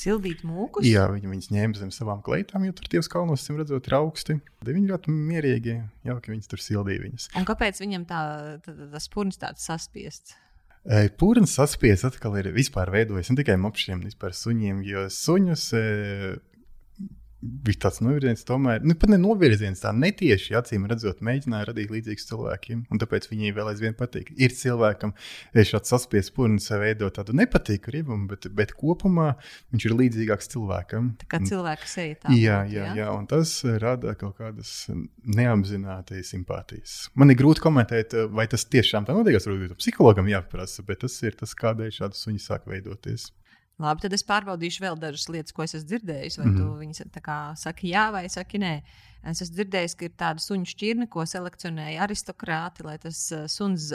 Sildīt mūkus? Jā, viņi viņus ņēma zem savām kleitām, jo tur tie kalnos, cim redzot, ir augsti. Tad viņi ļoti mierīgi, jauki viņus tur sildīja. Viņus. Un kāpēc viņam tā, tā, tā, tas purns tāds saspiests? Pūraņš saspies atkal ir vispār veidojis ne tikai mopšiem, bet arī suņiem, jo suņus bija tāds novirziens, tomēr nu, pat ne novirziens, tā netieši acīm redzot, mēģināja radīt līdzīgus cilvēkiem. Un tāpēc viņai vēl aizvien patīk. Ir cilvēkam šāds saspiests pūlis, veido tādu nepatīku riebumu, bet, bet kopumā viņš ir līdzīgāks cilvēkam. Tā kā cilvēka seja tā. Jā, jā, jā, jā, un tas rada kaut kādas neapzinātas simpātijas. Man ir grūti komentēt, vai tas tiešām tā notiek. Varbūt psihologam jāprasa, bet tas ir tas, kādēļ šādi suņi sāk veidoties. Labi, tad es pārbaudīšu vēl dažas lietas, ko es esmu dzirdējis. Vai mm -hmm. viņas saki jā vai saki nē. Es esmu dzirdējis, ka ir tāda suņu šķirne, ko selekcionēja aristokrāti, lai tas uh, suns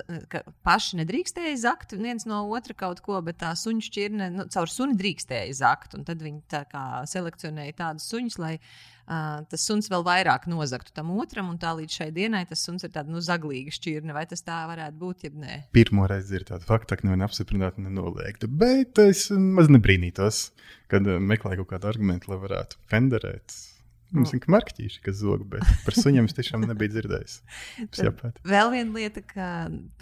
paši nedrīkstēja zakt viens no otra kaut ko, bet tā suņu šķirne nu, caur suni drīkstēja zakt. Tad viņi tā kā selekcionēja tādus suņus, lai uh, tas suns vēl vairāk nozagtu tam otram, un tā līdz šai dienai tas suns ir tāds nu, zaglīga šķirne. Vai tas tā varētu būt, jeb nē? Pirmo reizi ir tāda fakta, ka neviena apstiprināta, nenoliegta. Bet es maz nebrīnītos, kad meklēju kaut kādu argumentu, lai varētu fenderēt Mums ir marķīši, kas zog, bet par suņiem es tiešām nebiju dzirdējis. Vēl viena lieta, ka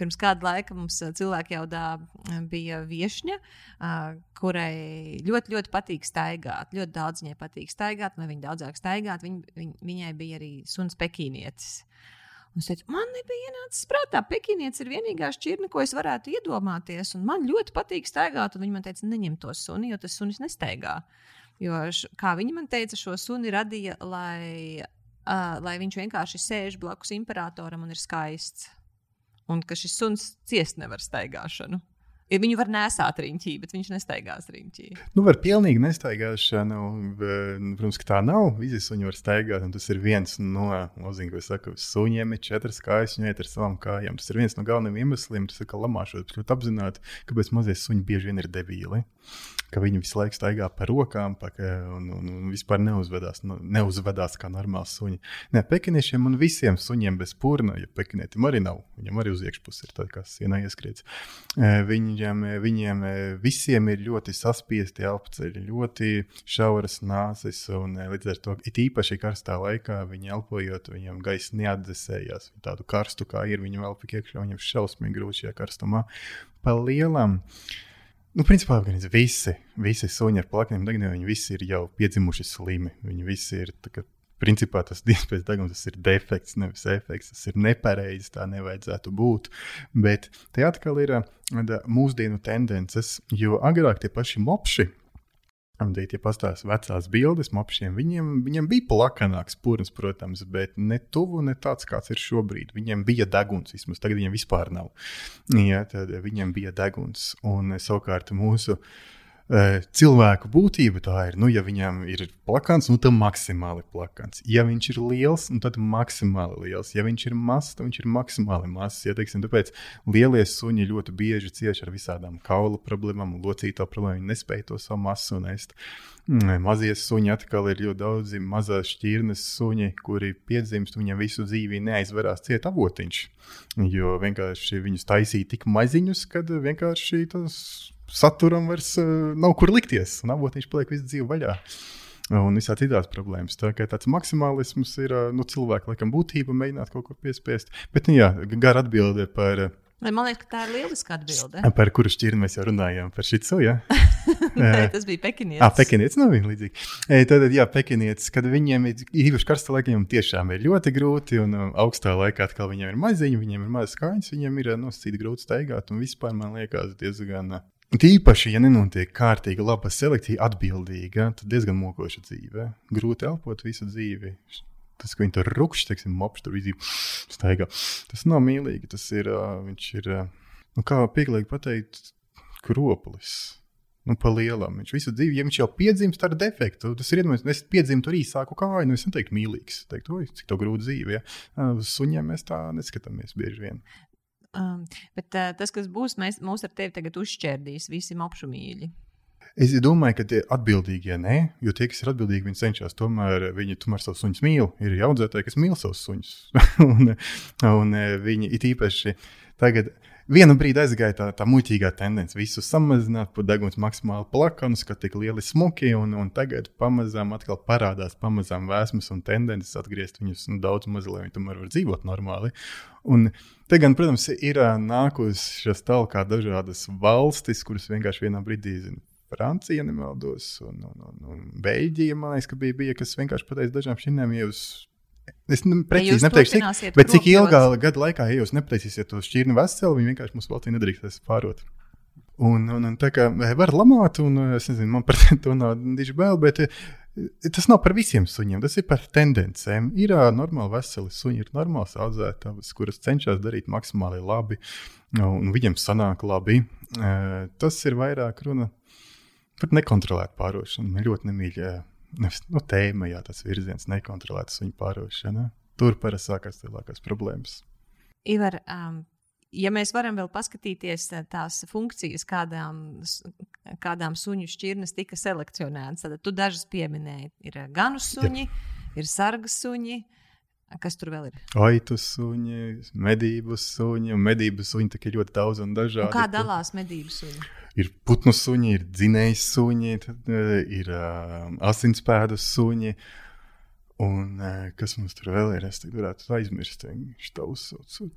pirms kāda laika mums cilvēki jau dā bija viesņa, kurai ļoti, ļoti patīk staigāt. Ļoti daudz viņai patīk staigāt, lai viņa daudzāk staigātu. Viņ, viņ, viņai bija arī suns pekīnietis. Un es teicu, man nebija ienācis prātā, Pekinietis ir vienīgā šķirne, ko es varētu iedomāties. Man ļoti patīk staigāt, un viņi man teica, neņem to suni, jo tas sunis nestaigā. Jo, š, kā viņi man teica, šo suni radīja, lai, uh, lai viņš vienkārši sēž blakus imperatoram un ir skaists. Un ka šis suns ciest nevar staigāšanu. Ja viņu var nesāt riņķī, bet viņš nestaigās riņķī. Nu, var pilnīgi nestaigāšanu. Protams, ka tā nav. Visi suņi var staigāt, un tas ir viens no lozīm, ko es saku. Suņiem ir četras kājas, viņi iet ar savām kājām. Tas ir viens no galvenajiem iemesliem, ir kā lamāšot. Ļoti apzināti, kāpēc mazie suņi bieži vien ir debīli ka viņi visu laiku staigā par rokām pa, un, un, un vispār neuzvedās, nu, neuzvedās kā normāls suņi. Nē, pekiniešiem un visiem suņiem bez purna, ja pekinietim arī nav, viņam arī uz iekšpusi ir tā kā sienā ieskrietis. Viņiem, viņiem visiem ir ļoti saspiesti elpoceļi, ļoti šauras nāses, un līdz ar to it īpaši karstā laikā viņi elpojot, viņiem gaisa neatdzesējās. Tādu karstu kā ir, viņi vēl pik iekšā, viņiem šausmīgi grūti šajā karstumā. Pa lielam. Uh, Nu, principā gan visi, visi suņi ar plakniem deguniem, viņi visi ir jau piedzimuši slimi. Viņi visi ir, kā, principā tas dienas degums, tas ir defekts, nevis efekts, tas ir nepareizi, tā nevajadzētu būt. Bet te atkal ir mūsdienu tendences, jo agrāk tie paši mopši Amdīt, ja pastāstīs vecās bildes, mopšiem, viņiem, viņiem bija plakanāks pūris, protams, bet ne tuvu, ne tāds, kāds ir šobrīd. Viņiem bija deguns, vismaz tagad viņiem vispār nav. Ja, tad viņiem bija deguns. Un savukārt mūsu uh, cilvēku būtība tā ir, nu, ja viņam ir plakans, nu, tad maksimāli plakans. Ja viņš ir liels, nu, tad maksimāli liels. Ja viņš ir mazs, tad viņš ir maksimāli mazs. Ja, teiksim, tāpēc lielie suņi ļoti bieži cieš ar visādām kaula problēmām, locīto problēmu. Viņi nespēja to savu masu nest. Mm, mazie suņi atkal ir ļoti daudzi mazās šķirnes suņi, kuri piedzimst, viņam visu dzīvi neaizverās ciet avotiņš. Jo vienkārši viņus taisīja tik maziņus, kad vienkārši tas saturam vairs uh, nav kur likties, un avotiņš paliek visu dzīvi vaļā. Un visā citās problēmas. Tā kā tāds maksimālisms ir uh, nu, cilvēka laikam būtība, mēģināt kaut ko piespiest. Bet, nu, jā, gara atbilde par. Uh, Man liekas, ka tā ir lieliska atbilde. Par kuru šķirni mēs jau runājām? Par šicu, ja? Nē, tas bija pekinietis. Ah, pekinietis nav viņa līdzīga. Tad, jā, pekinietis, kad viņiem ir īpaši karsta laika, viņiem tiešām ir ļoti grūti, un augstā laikā atkal viņiem ir maziņi, viņiem ir mazas kājas, viņiem ir nosacīti grūti staigāt, un vispār man liekas diezgan. Tīpaši, ja nenotiek kārtīga, laba selekcija, atbildīga, tad diezgan mokoša dzīve. Grūti elpot visu dzīvi. Tas, ka viņi tur rupšķi, teiksim, mopš tur izīm staigā. Tas nav mīlīgi, tas ir, viņš ir, nu kā pieklājīgi pateikt, kroplis. Nu, pa lielam. Viņš visu dzīvi, ja viņš jau piedzimst ar defektu, tas ir iedomājams, es piedzimu tur īsāku kāju, nu es neteiktu mīlīgs. Teiktu, oi, cik to grūti dzīve. Ja? Uz suņiem mēs tā neskatāmies bieži vien. Um, bet uh, tas, kas būs, mēs, mūs ar tevi tagad uzšķērdīs, visi mopšu mīļi. Es domāju, ka tie atbildīgie nē, jo tie, kas ir atbildīgi, viņi cenšas tomēr, viņi tomēr savus suņus mīl. Ir audzētāji, kas mīl savus suņus. un, un viņi it īpaši tagad. Vienu brīdi aizgāja tā, tā muļķīgā tendence, visu samazināt, pat deguns maksimāli plakanus, ka tik lieli smuki, un, un tagad pamazām atkal parādās pamazām vēsmas un tendences atgriezt viņus nu, daudz maz, lai viņi tomēr var dzīvot normāli. Un te gan, protams, ir nākušas tālāk dažādas valstis, kuras vienkārši vienā brīdī zina Francija, nemaldos, un, un, un, un Beļģija, man liekas, ka bija, bija kas vienkārši pateica dažām šīm jūs. Es ne, precīzi ja nepateikšu, cik, bet cik ilgā gada laikā, ja jūs nepateicīsiet to šķirni veselu, viņi vienkārši mūsu valstī nedrīkstēs pārot. Un, un, un tā kā var lamāt, un es nezinu, man par to nav diži bail, bet tas nav par visiem suņiem, tas ir par tendencēm. Ir normāli veseli suņi, ir normāls audzētājs, kuras cenšas darīt maksimāli labi, un viņiem sanāk labi. Tas ir vairāk runa Par nekontrolētu pārošanu. Man ļoti nemīļ nevis, nu, tēma, jā, tas virziens, nekontrolēta suņu pārošana. Tur parasti sākās lielākās problēmas. Ivar, um, ja mēs varam vēl paskatīties tās funkcijas, kādām, kādām suņu šķirnes tika selekcionētas, tad tu dažas pieminēji. Ir ganu suņi, Jā. ir sargas suņi. Kas tur vēl ir? Aitu suņi, medību suņi, un medību suņi ir ļoti daudz un dažādi. Un kā dalās medību suņi? ir putnu suņi, ir dzinēju suņi, tad, uh, ir uh, asinspēdu suņi. Un uh, kas mums tur vēl ir? Es te varētu aizmirst. Štavus,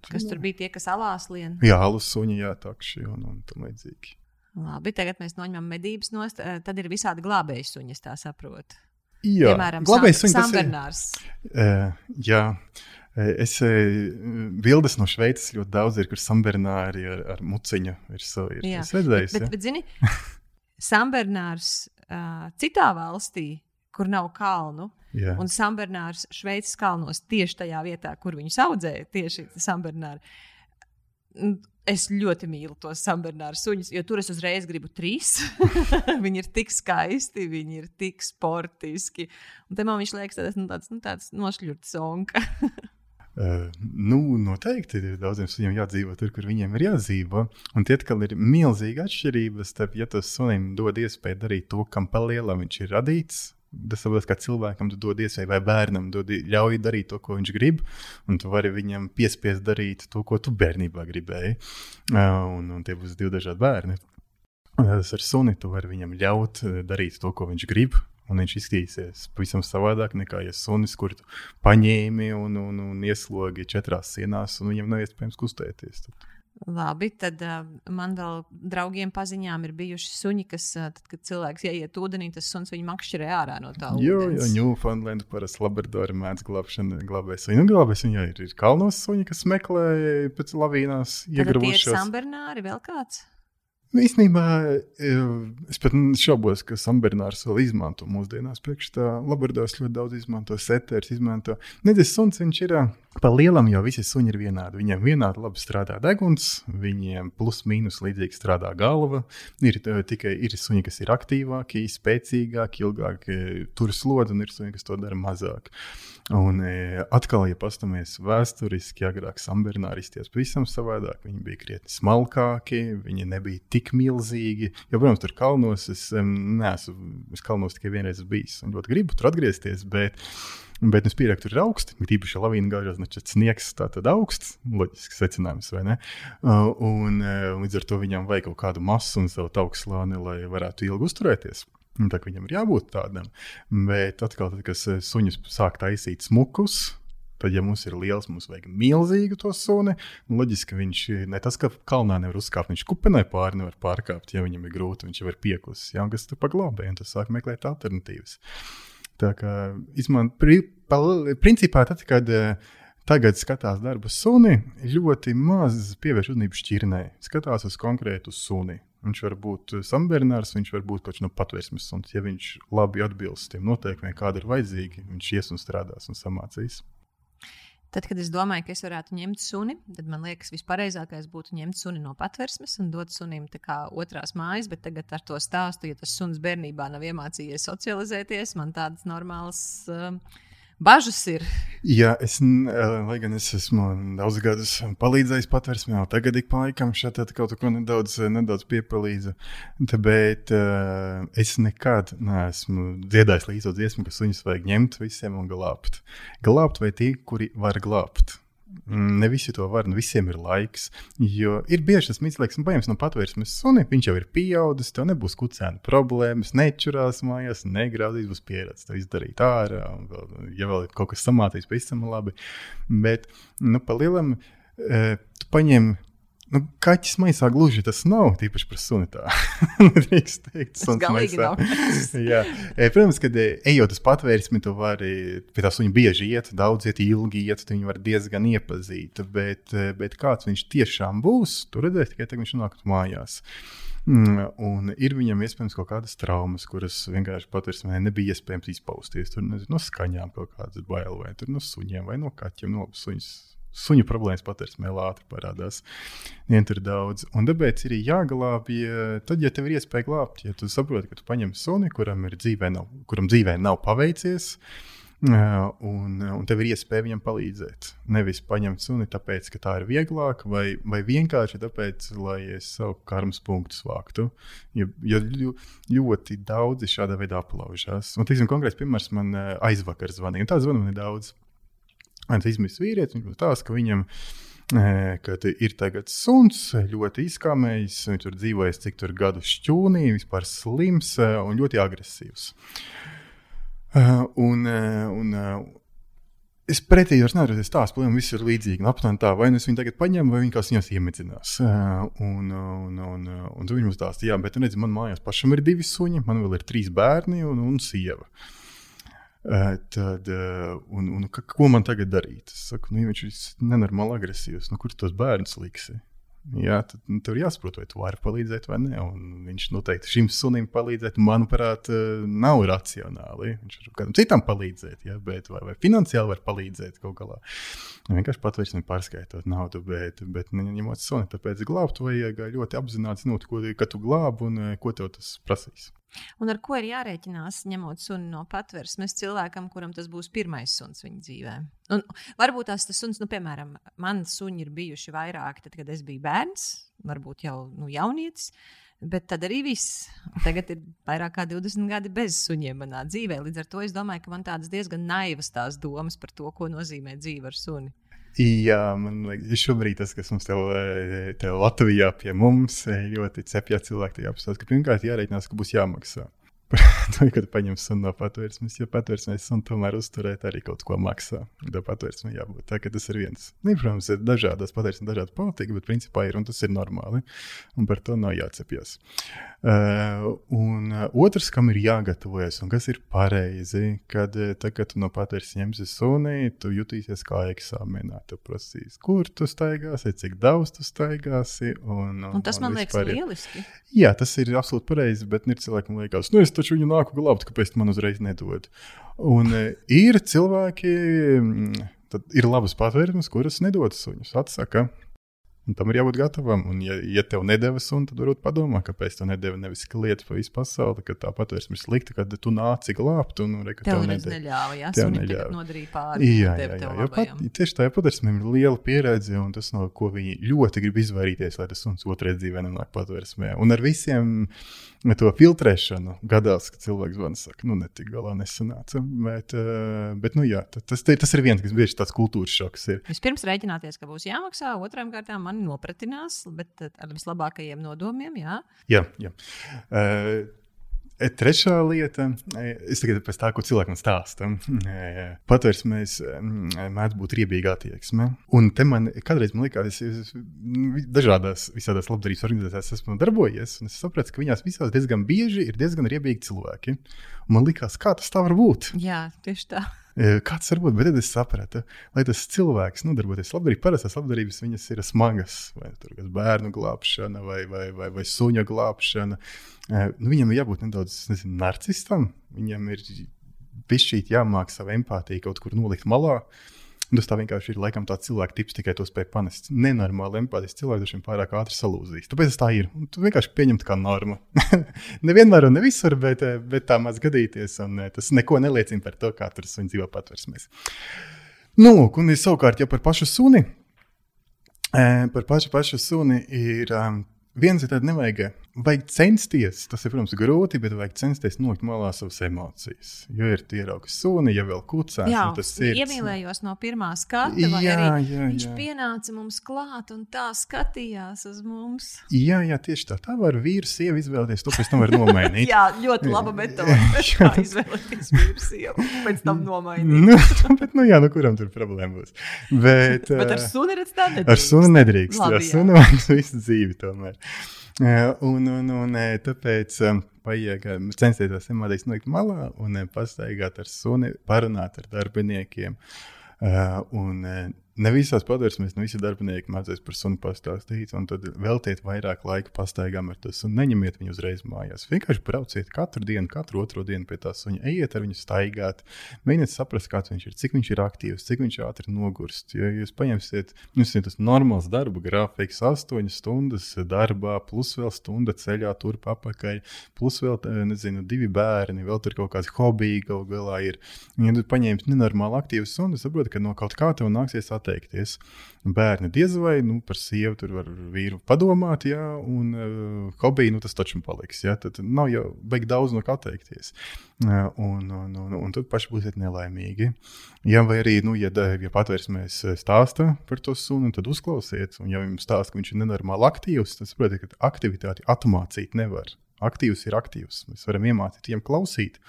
kas tur bija tie, kas alās lien? Jā, alus suņi, jā, takši un, un tam līdzīgi. Labi, tagad mēs noņemam medības nost. Tad ir visādi glābēji suņi, tā saprotu. Jā, Piemēram, glābēji suņi. Sambernārs. Ir, uh, jā. Es bildes no Šveices ļoti daudz ir, kur Sambernāri ar, ar muciņu ir. Jā, es redzēju, bet, bet, bet zini, Sambernārs uh, citā valstī, kur nav kalnu, Jā. un Sambernārs Šveices kalnos tieši tajā vietā, kur viņus audzēja, tieši Sambernāri. Es ļoti mīlu tos sambernāru suņus, jo tur es uzreiz gribu trīs. viņi ir tik skaisti, viņi ir tik sportiski. Un te man viņš liekas, tāds, nu, tāds, nu, tāds nošķirts sonka. Uh, nu, noteikti ir daudziem suņiem jādzīvo tur, kur viņiem ir jādzīvo. Un tie atkal ir milzīga atšķirība starp, ja tas sunim dod iespēju darīt to, kam palielam viņš ir radīts. Tas saprot, kā cilvēkam tu dod iespēju, vai bērnam dod, ļauj darīt to, ko viņš grib, un tu vari viņam piespiest darīt to, ko tu bērnībā gribēji. Un, un tie būs divi dažādi bērni. Tas ar suni tu vari viņam ļaut darīt to, ko viņš grib, Un viņš izskatīsies pavisam savādāk nekā ja sunis, kur tu paņēmi un, un, un ieslogi četrās sienās, un viņam nav iespējams kustēties. Tad. Labi, tad uh, man vēl draugiem paziņām ir bijuši suņi, kas, uh, tad, kad cilvēks ieiet ūdenī, tas suns viņu makšķerē ārā no tā. Jā, jā, Newfoundland parasti Labradori mēdz glābšanu, glābēs suņu. Nu, glābēs jā, ir, ir kalnos suņi, kas meklē pēc lavīnās iegrūšos. Tad ir Sambernāri vēl kāds? Nu, īstenībā e, es pat šaubos, ka Sambernārs vēl izmanto mūsdienās. Priekš tā Labradors ļoti daudz izmanto, setērs izmanto. Nedēļas suns viņš ir pa lielam, jo visi suņi ir vienādi. Viņiem vienādi labi strādā deguns, viņiem plus mīnus līdzīgi strādā galva. Ir tikai ir suņi, kas ir aktīvāki, spēcīgāki, ilgāk tur slodzi, un ir suņi, kas to dara mazāk. Un e, atkal, ja paskatāmies vēsturiski, agrāk Sambernāri izties pavisam savādāk. Viņi bija krietni smalkāki, viņi nebija tik milzīgi. Jo, protams, tur kalnos es neesmu, es kalnos tikai vienreiz bijis un ļoti gribu tur atgriezties. Bet, Bet es pieņemu, ka tur ir augsti. Tīpaši, ja lavīna gāžās, tad sniegs tā tad augsts. Loģisks secinājums, vai ne? Uh, un uh, līdz ar to viņam vajag kaut kādu masu un savu augstslāni, lai varētu ilgi uzturēties. Tā viņam ir jābūt tādam. Bet atkal, tad, kad suņus sāk taisīt smukus, Tad, ja mums ir liels, mums vajag milzīgu to suni. Nu, loģiski, ka viņš ne tas, ka kalnā nevar uzkāpt, viņš kupenai pāri nevar pārkāpt. Ja viņam ir grūti, viņš jau ir piekusis. Ja, kas tur paglābē, un tas sāk meklēt alternatīvas. Tā kā izman, pri, pa, principā, tad, kad uh, tagad skatās darbu suni, ļoti maz pievērš uzmanību šķirnei. Skatās uz konkrētu suni. Viņš var būt sambērnārs, viņš var būt kaut kāds no patvērsmes suns. Ja viņš labi atbilst tiem noteikumiem, kādi ir vajadzīgi, viņš ies un strādās un samācīs. Tad, kad es domāju, ka es varētu ņemt suni, tad man liekas, vispareizākais būtu ņemt suni no patvērsmes un dot sunim otrās mājas. Bet tagad ar to stāstu, ja tas suns bērnībā nav iemācījies socializēties, man tādas normālas. Uh, bažas ir. Jā, es, lai gan es esmu daudz gadus palīdzējis patvērsmē, tagad ik pa laikam šeit kaut ko nedaudz, nedaudz piepalīdzu. Bet uh, es nekad neesmu dziedājis līdzi dziesmu, ka suņus vajag ņemt visiem un glābt. Glābt vai tie, kuri var glābt. Ne visi to var, ne visiem ir laiks. Jo ir bieži tas mīlestības, ka paņems no patvērsmes suni, viņš jau ir pieaudzis, tev nebūs kucēna problēmas, nečurās mājās, negraudīs, būs pieredze to izdarīt ārā. Vēl, ja vēl ir kaut kas samācīts, tam labi. Bet, nu, pa lielam, eh, tu paņem Nu, kaķis maisā gluži tas nav, tīpaši par suni. Tā drīkst teikt, tas galīgi nav. Jā, e, protams, kad e, ejot uz patvērsmi, tu vari pie tā suņa bieži iet, daudz iet, ilgi iet, tu viņu var diezgan iepazīt. Bet, e, bet kāds viņš tiešām būs, tu redzēsi tikai tad, kad viņš nāk mājās. Mm, un ir viņam iespējams kaut kādas traumas, kuras vienkārši patvērsmē nebija iespējams izpausties. Tur nezinu, no skaņām kaut kādas bailes, vai no suņiem, vai no kaķiem. No suņus suņu problēmas patvērsmē ātri parādās. Vien tur daudz. Un tāpēc ir jāglābj, tad, ja tev ir iespēja glābt, ja tu saproti, ka tu paņem suni, kuram, dzīvē nav, kuram dzīvē nav paveicies. Un, un tev ir iespēja viņam palīdzēt. Nevis paņemt suni, tāpēc, ka tā ir vieglāk, vai, vai vienkārši tāpēc, lai es savu karmas punktu vāktu. Jo, jo ļoti daudzi šādā veidā aplaužās. Un, teiksim, konkrēts piemērs man aizvakar zvanīja. Tā zvana man ir daudz. Tas izmislis vīrietis, viņš stāsta, ka viņam ka ir tagad suns, ļoti izkāmējis, viņš tur dzīvojis cik tur gadu šķūnī, vispār slims un ļoti agresīvs. Un, un, es pretī vairs nevaru stāstīt, plēm viss ir līdzīgi. Nu, aptuveni tā, vai nu es viņu tagad paņemu, vai viņš viņos iemedzinās. Un, un, un, un tu viņam stāstīji, jā, bet redz, man mājās pašam ir divi suņi, man vēl ir trīs bērni un, un sieva. Uh, Tad, un, un, ko man tagad darīt? Es saku, nu, viņš ir nenormāli agresīvs. Nu, kur tos bērnus liksi? Jā, tad nu, tur jāsaprot, vai tu vari palīdzēt vai nē. Un viņš noteikti šim sunim palīdzēt, manuprāt, nav racionāli. Viņš var kādam citam palīdzēt, ja, bet vai, vai finansiāli var palīdzēt kaut kādā. Vienkārši patvērsni pārskaitot naudu, bet, bet neņemot suni. Tāpēc glābt vajag ļoti apzināti zinot, ko tu glābi un ko tev tas prasīs. Un ar ko ir jārēķinās, ņemot suni no patvērsmes cilvēkam, kuram tas būs pirmais suns viņa dzīvē? Un varbūt tās tas suns, nu, piemēram, man suņi ir bijuši vairāki, tad, kad es biju bērns, varbūt jau nu, jaunietis. Bet tad arī viss. Tagad ir vairāk kā 20 gadi bez suņiem manā dzīvē. Līdz ar to es domāju, ka man tādas diezgan naivas tās domas par to, ko nozīmē dzīve ar suni. Jā, man liekas, šobrīd tas, kas mums te, te Latvijā pie mums ļoti cepjas cilvēki, apstāsta, ka pirmkārt jārēķinās, ka būs jāmaksā. To, kad paņem sunu no patvērsmes, jo patvērsmes sunu tomēr uzturēt arī kaut ko maksā. Tā patvērsme jābūt. Tā, tas ir viens. Nu, protams, ir dažādas patvērsmes, dažādi politika, bet principā ir un tas ir normāli. Un par to nav jācepjas. Uh, un otrs, kam ir jāgatavojas un kas ir pareizi, kad tā, kad tu no patvērsmes ņemsi suni, tu jutīsies kā eksāmenā. Tu prasīs, kur tu staigāsi, cik daudz tu staigāsi. Un, un, un tas un man liekas lieliski. Jā, tas ir absolūti pareizi, bet ir cilvēkam liekas, nu taču viņu nāku glābt, kāpēc man uzreiz nedod. Un e, ir cilvēki, tad ir labas patvērtnes, kuras nedod suņus, atsaka. Un tam ir jābūt gatavam. Un, ja, ja tev nedēva sunu, tad varbūt padomā, kāpēc tev nedēva nevis klieti pa visu pasauli, ka tā patvērsme ir slikta, kad tu nāci glābt. Un, re, tev tev nedēva. neļāva, jā, tev neļāva. nodarīja pāri. Jā, jā, jā, jā pat, tieši tā patvērsme ir liela pieredze, un tas, no ko viņi ļoti grib izvairīties, lai tas suns otrajā dzīvē nenāk patvērsmē. Un ar visiem to filtrēšanu gadās, ka cilvēks zvana, saka, nu, netik galā nesanāca. Bet, eh, bet nu, jā, tas, tas ir viens, kas bieži tāds kultūras šoks ir. Vispirms rēķināties, ka būs jāmaksā, otrām kārtām mani nopratinās, bet ar vislabākajiem nodomiem, jā. Jā, jā. Uh, Trešā lieta, e, es tagad pēc tā, ko cilvēkam stāsta. Patvērsmēs mēdz būt riebīga attieksme. Un te man kādreiz man likās, es dažādās visādās labdarības organizācijās esmu darbojies, un es sapratu, ka viņās visās diezgan bieži ir diezgan riebīgi cilvēki. Un man likās, kā tas tā var būt? Jā, tieši tā. Kāds var būt, bet tad es sapratu, lai tas cilvēks nodarboties labdarībā, parastās labdarības viņas ir smagas, vai tur ir bērnu glābšana, vai, vai, vai, vai suņa glābšana. Nu, viņam ir jābūt nedaudz nezinu, narcistam, viņam ir pišķīt jāmāk savu empātiju kaut kur nolikt malā. Uh, Tas tā vienkārši ir laikam tāds cilvēka tips, tikai to spēj panest. Nenormāli empātisks cilvēks dažiem pārāk ātri salūzīs. Tāpēc tas tā ir. Un tu vienkārši pieņem kā normu. Nevienmēr un ne visur, bet, eh, bet tā maz gadīties. Un eh, tas neko neliecina par to, kā tur suņi dzīvo patversmēs. Nu, un savukārt, ja par pašu suni, eh, par pašu, pašu suni ir um, viens ir tāds, nevajag vajag censties. Tas ir, protams, grūti, bet vajag censties nolikt malā savas emocijas. Jo ir ierauga suni, ja vēl kucēns. Jā, tas ir. Iemīlējos no pirmā skata. Jā, jā, jā, viņš pienāca mums klāt un tā skatījās uz mums. Jā, jā tieši tā. Tā var vīru sievu izvēlēties. To pēc tam var nomainīt. jā, ļoti laba metode. Kā izvēlēties vīru sievu, pēc tam nomainīt. nu, bet, nu, jā, nu, kuram tur problēma būs. Bet, bet ar suni redz tā nedrīkst. Ar suni nedrīkst. Labi, ar suni vajag visu dzīvi tomēr. Un, un, un tāpēc vajag censties tās emocijas nolikt malā un pastaigāt ar suni, parunāt ar darbiniekiem. Un ne visās padorsmēs, ne visi darbinieki mācās par sunu pastāstīt, un tad veltiet vairāk laika pastaigām ar to sunu. Neņemiet viņu uzreiz mājās. Vienkārši brauciet katru dienu, katru otro dienu pie tā suņa, ejiet ar viņu staigāt, mēģiniet saprast, kāds viņš ir, cik viņš ir aktīvs, cik viņš ātri nogurst. Ja jūs paņemsiet, jums ir tas normāls darba grafiks, 8 stundas darbā, plus vēl stunda ceļā, turp apakaļ, plus vēl, nezinu, divi bērni, vēl tur kaut kāds hobiji galu galā ir. Ja tu paņemsi nenormāli aktīvu sunu, saproti, ka no kaut kā tev nāksies attīstīt atteikties. Bērni diez vai nu, par sievu tur var vīru padomāt, jā, un uh, hobiju nu, tas taču paliks. Jā, tad nav jau beig daudz no kā atteikties. Uh, un, un, un, un tad paši būsiet nelaimīgi. Jā, vai arī, nu, ja, ja patvērsmēs stāsta par to sunu, tad uzklausiet. Un, ja jums stāsta, ka viņš ir nenormāli aktīvs, tad saprotiet, ka aktivitāti atmācīt nevar aktīvs ir aktīvs. Mēs varam iemācīt viņiem klausīt,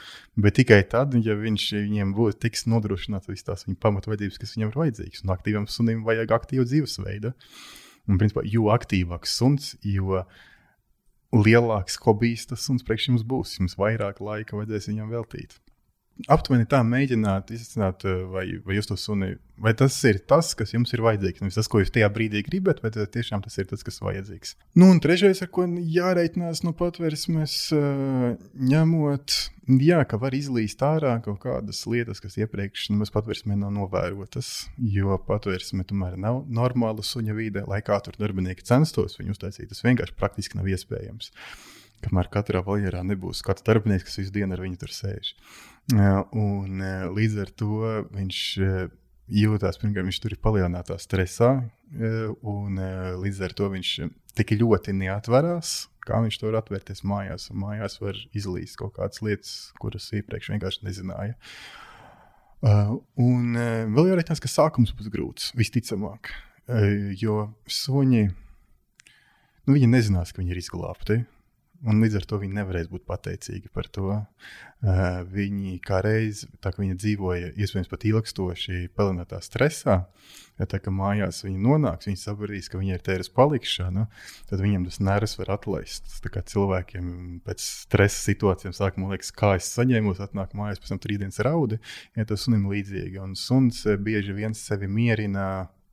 bet tikai tad, ja viņš viņiem būs tiks nodrošināts visas tās viņa pamatvajadzības, kas viņam ir vajadzīgas. Un aktīvam sunim vajag aktīvu dzīvesveidu. Un, principā, jo aktīvāks suns, jo lielāks hobijs tas suns priekš jums būs. Jums vairāk laika vajadzēs viņam veltīt aptuveni tā mēģināt izsākt, eh, vai, vai jūs to suni, vai tas ir tas, kas jums ir vajadzīgs. Nevis tas, ko jūs tajā brīdī gribat, bet tiešām tas ir tas, kas ir vajadzīgs. Nu, un trešais, ar ko jāreikinās no patvērsmes, eh, ņemot, jā, ka var izlīst ārā kaut kādas lietas, kas iepriekš nemaz patvērsmē nav novērotas, jo patvērsme tomēr nav normāla suņa vide, lai kā tur darbinieki censtos viņu uztaisīt. Tas vienkārši praktiski nav iespējams. Kamēr katrā valjērā nebūs kāds darbinieks, kas visu dienu ar viņu tur sēž. Un, līdz ar to viņš jūtas, pirmkārt, viņš tur ir palielinātā stresā, un līdz ar to viņš tik ļoti neatverās. Kā viņš to var atvērties mājās, un mājās var izlīst kaut kādas lietas, kuras iepriekš vienkārši nezināja. Uh, un uh, vēl jau tāds, ka sākums būs grūts, visticamāk, uh, jo suņi, nu, viņi nezinās, ka viņi ir izglābti. Un līdz ar to viņi nevarēs būt pateicīgi par to. Uh, viņi kā reiz, tā kā viņi dzīvoja iespējams pat ilgstoši pelnētā stresā, ja tā kā mājās viņi nonāks, viņi sapratīs, ka viņi ir tēras palikšana, tad viņiem tas nervs var atlaist. Tā kā cilvēkiem pēc stresa situācijām sākumā liekas, kā es saņēmu, atnāk mājās, pēc tam trīsdienas raudi, ja tas sunim līdzīgi. Un suns bieži viens sevi mierina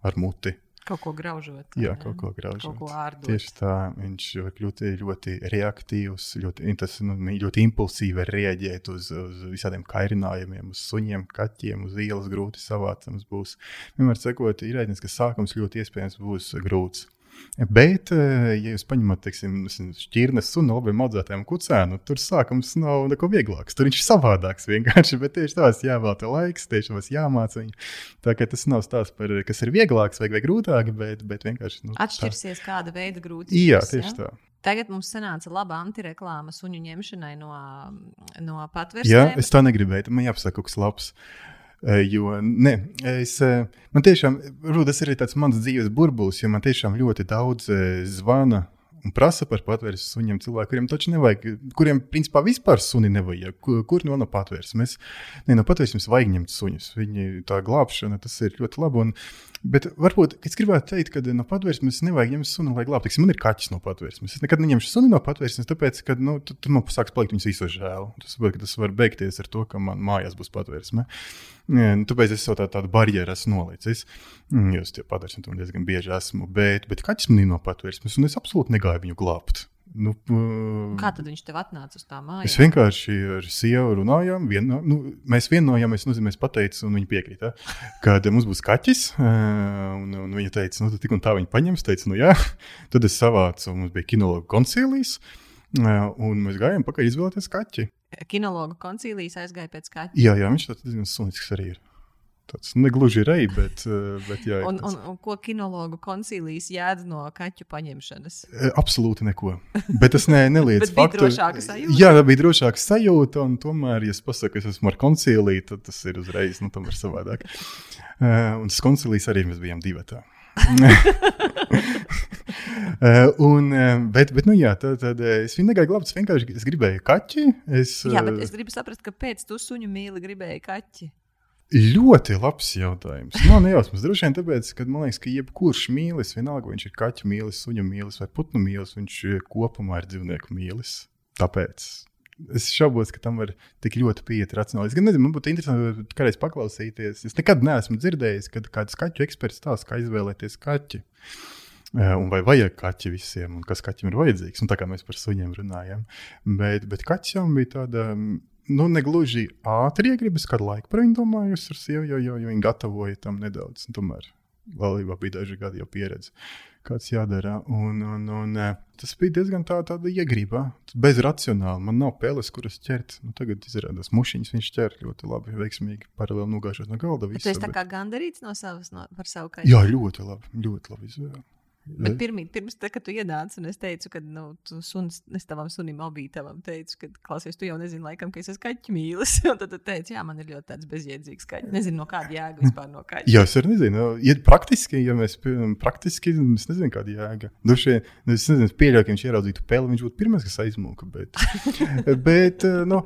ar muti. Kaut ko graužot. Jā, kaut ko graužot. Kaut ko ārdot. Tieši tā, viņš var kļūt ļoti reaktīvs, ļoti, tas, nu, ļoti impulsīvi reaģēt uz, uz visādiem kairinājumiem, uz suņiem, kaķiem, uz ielas grūti savācams būs. Vienmēr sakot, ir rēķins, ka sākums ļoti iespējams būs grūts. Bet, eh, ja jūs paņemat, teiksim, šķirnes sunu labiem audzētājiem kucēnu, tur sākums nav neko vieglāks. Tur viņš ir savādāks vienkārši, bet tieši tās jāvēlta laiks, tieši tās jāmāca viņu. Tā kā tas nav stāsts par, kas ir vieglāks vai, vai grūtāk, bet, bet vienkārši. Nu, Atšķirsies tā. kāda veida grūtības. Jā, tieši ja? tā. Tagad mums sanāca laba antireklāma suņu ņemšanai no, no patvērsmes. Jā, es tā negribēju. Man jāpasaka kaut kas labs. Eh, jo ne, es, eh, man tiešām, tas ir tāds mans dzīves burbulis, jo man tiešām ļoti daudz eh, zvana un prasa par patvērsmes suņiem cilvēku, kuriem taču nevajag, kuriem principā vispār suni nevajag. Kur, kur no no patvērsmes? Nē, no patvērsmes vajag ņemt suņus. Viņi tā glābšana, tas ir ļoti labi. Un, Bet varbūt es gribētu teikt, ka no patvērsmes nevajag ņemt sunu, lai glābtu. Man ir kaķis no patvērsmes. Es nekad neņemšu sunu no patvērsmes, tāpēc, ka nu, tu, tu man sāks palikt viņus visu žēl. Tas, tas var beigties ar to, ka man mājās būs patvērsme. Nu, tāpēc es jau tā, tādu barjeru esmu nolicis. Jo es tie patvērsmes diezgan bieži esmu. Bet, bet kaķis man ir no patvērsmes, un es absolūti negāju viņu glābt. Nu, Kā tad viņš tev atnāca uz tā mājas? Mēs vienkārši ar sievu runājām. Vieno, nu, mēs vienojāmies, nu, mēs pateicām, un viņa piekrita, ka mums būs kaķis. Un, un viņa teica, nu, tik un tā viņa paņems. Teica, nu, jā. Tad es savācu, mums bija kinologa koncilijas, un mēs gājām pakaļ izvēlēties kaķi. Kinologa koncilijas aizgāja pēc kaķa. Jā, jā viņš tāds diezgan sunisks arī ir. Tas negluži reizes, bet, eh, bet jā. Un, un, un ko kinologu koncilijas jēdz no kaķu paņemšanas? Eh, absolūti neko. Bet tas ne, neliedz faktu. Drošāka sajūta. Jā, bija drošāka sajūta. Un tomēr, ja es pasaku, es esmu ar konciliju, tad tas ir uzreiz nu, savādāk. Uh, un tas koncilijas arī mēs bijām divi. un, bet, bet, nu, jā, tad, tad es viņu negāju glābt. Es vienkārši es gribēju kaķi. Es, jā, bet es gribu saprast, kāpēc tu suņu mīli gribēji kaķi. Ļoti labs jautājums. Man nejausmas. Droši vien tāpēc, ka man liekas, ka jebkurš mīlis, vienalga, viņš ir kaķu mīlis, suņu mīlis vai putnu mīlis, viņš kopumā ir dzīvnieku mīlis. Tāpēc es šaubos, ka tam var tik ļoti pieiet racionāli. Es gan nezinu, man būtu interesanti kādreiz paklausīties. Es nekad neesmu dzirdējis, kad kāds kaķu eksperts stāsta, kā izvēlēties kaķi. Un vai vajag kaķi visiem, un kas kaķim ir vajadzīgs. Un tā kā mēs par suņiem runājam. Bet, bet kaķis jau bija tāda nu, negluži ātri iegribas, kādu laiku par viņu domājusi ar sievu, jo, jo, jo viņi gatavoja tam nedaudz. Tomēr valībā bija daži gadi jau pieredze, kāds jādara. Un, un, un, tas bija diezgan tā, tāda iegriba, bez racionāla. Man nav peles, kuras ķert. Nu, tagad izrādās mušiņas viņš ķer ļoti labi, veiksmīgi, paralēli nogājušot no galda. Visu, tu esi kā gandarīts no savas, no, par savu kaķi? Jā, ļoti labi, ļoti labi izvēle. Bet pirmīt, pirms tam, kad tu ienāci, un es teicu, ka nu, tu suns, es tavam sunim, obītavam, teicu, ka, klausies, tu jau nezini, laikam, ka es esmu kaķu mīlis. un tad tu teici, jā, man ir ļoti tāds bezjēdzīgs kaķis. Nezinu, no kāda jēga vispār no kaķa. jā, es arī nezinu. Ja praktiski, ja mēs praktiski, es nezinu, kāda jēga. Duši, es nezinu, pieļauju, ka viņš ieraudzītu peli, viņš būtu pirmais, kas aizmūka. Bet, bet no,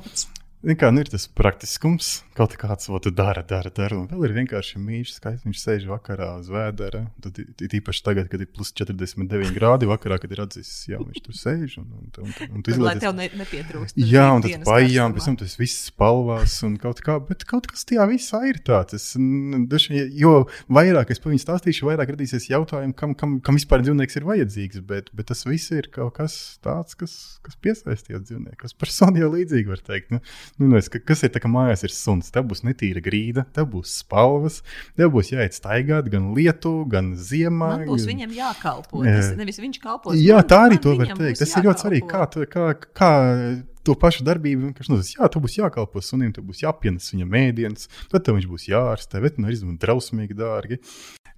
Kā, nu, ir tas praktiskums, kaut kāds to dara, dara, dara. Un vēl ir vienkārši mīļš, skaists. Viņš sēž vakarā uz vēdera. Tad īpaši tagad, kad ir plus 49 grādi vakarā, kad ir atzīts, jā, viņš tur sēž. Un, un, un, un, un tu izlaiž. Lai tev ne, nepietrūkst. Jā, un tad paijām, pēc tam tas viss spalvās un kaut kā, bet kaut kas tajā visā ir tāds. Es, duši, jo vairāk es par viņu stāstīšu, vairāk radīsies jautājumi, kam, kam, kam vispār dzīvnieks ir vajadzīgs. Bet, bet tas viss ir kaut kas tāds, kas, kas piesaistījis dzīvnieku, kas jau līdzīgi var teikt. Nu, Nu, nu, es, kas ir tā, ka mājās ir suns? Tev būs netīra grīda, tev būs spalvas, tev būs jāiet staigāt gan lietu, gan ziemā. Man būs viņam jākalpo. Tas nevis viņš kalpos. Jā, tā arī to var teikt. Tas ir ļoti svarīgi. Kā, kā, kā to pašu darbību vienkārši nozīmē, jā, tev būs jākalpo sunim, tev būs jāpienes viņa mēdienas, tad viņš būs jārastē, veterināri izdevumi drausmīgi dārgi.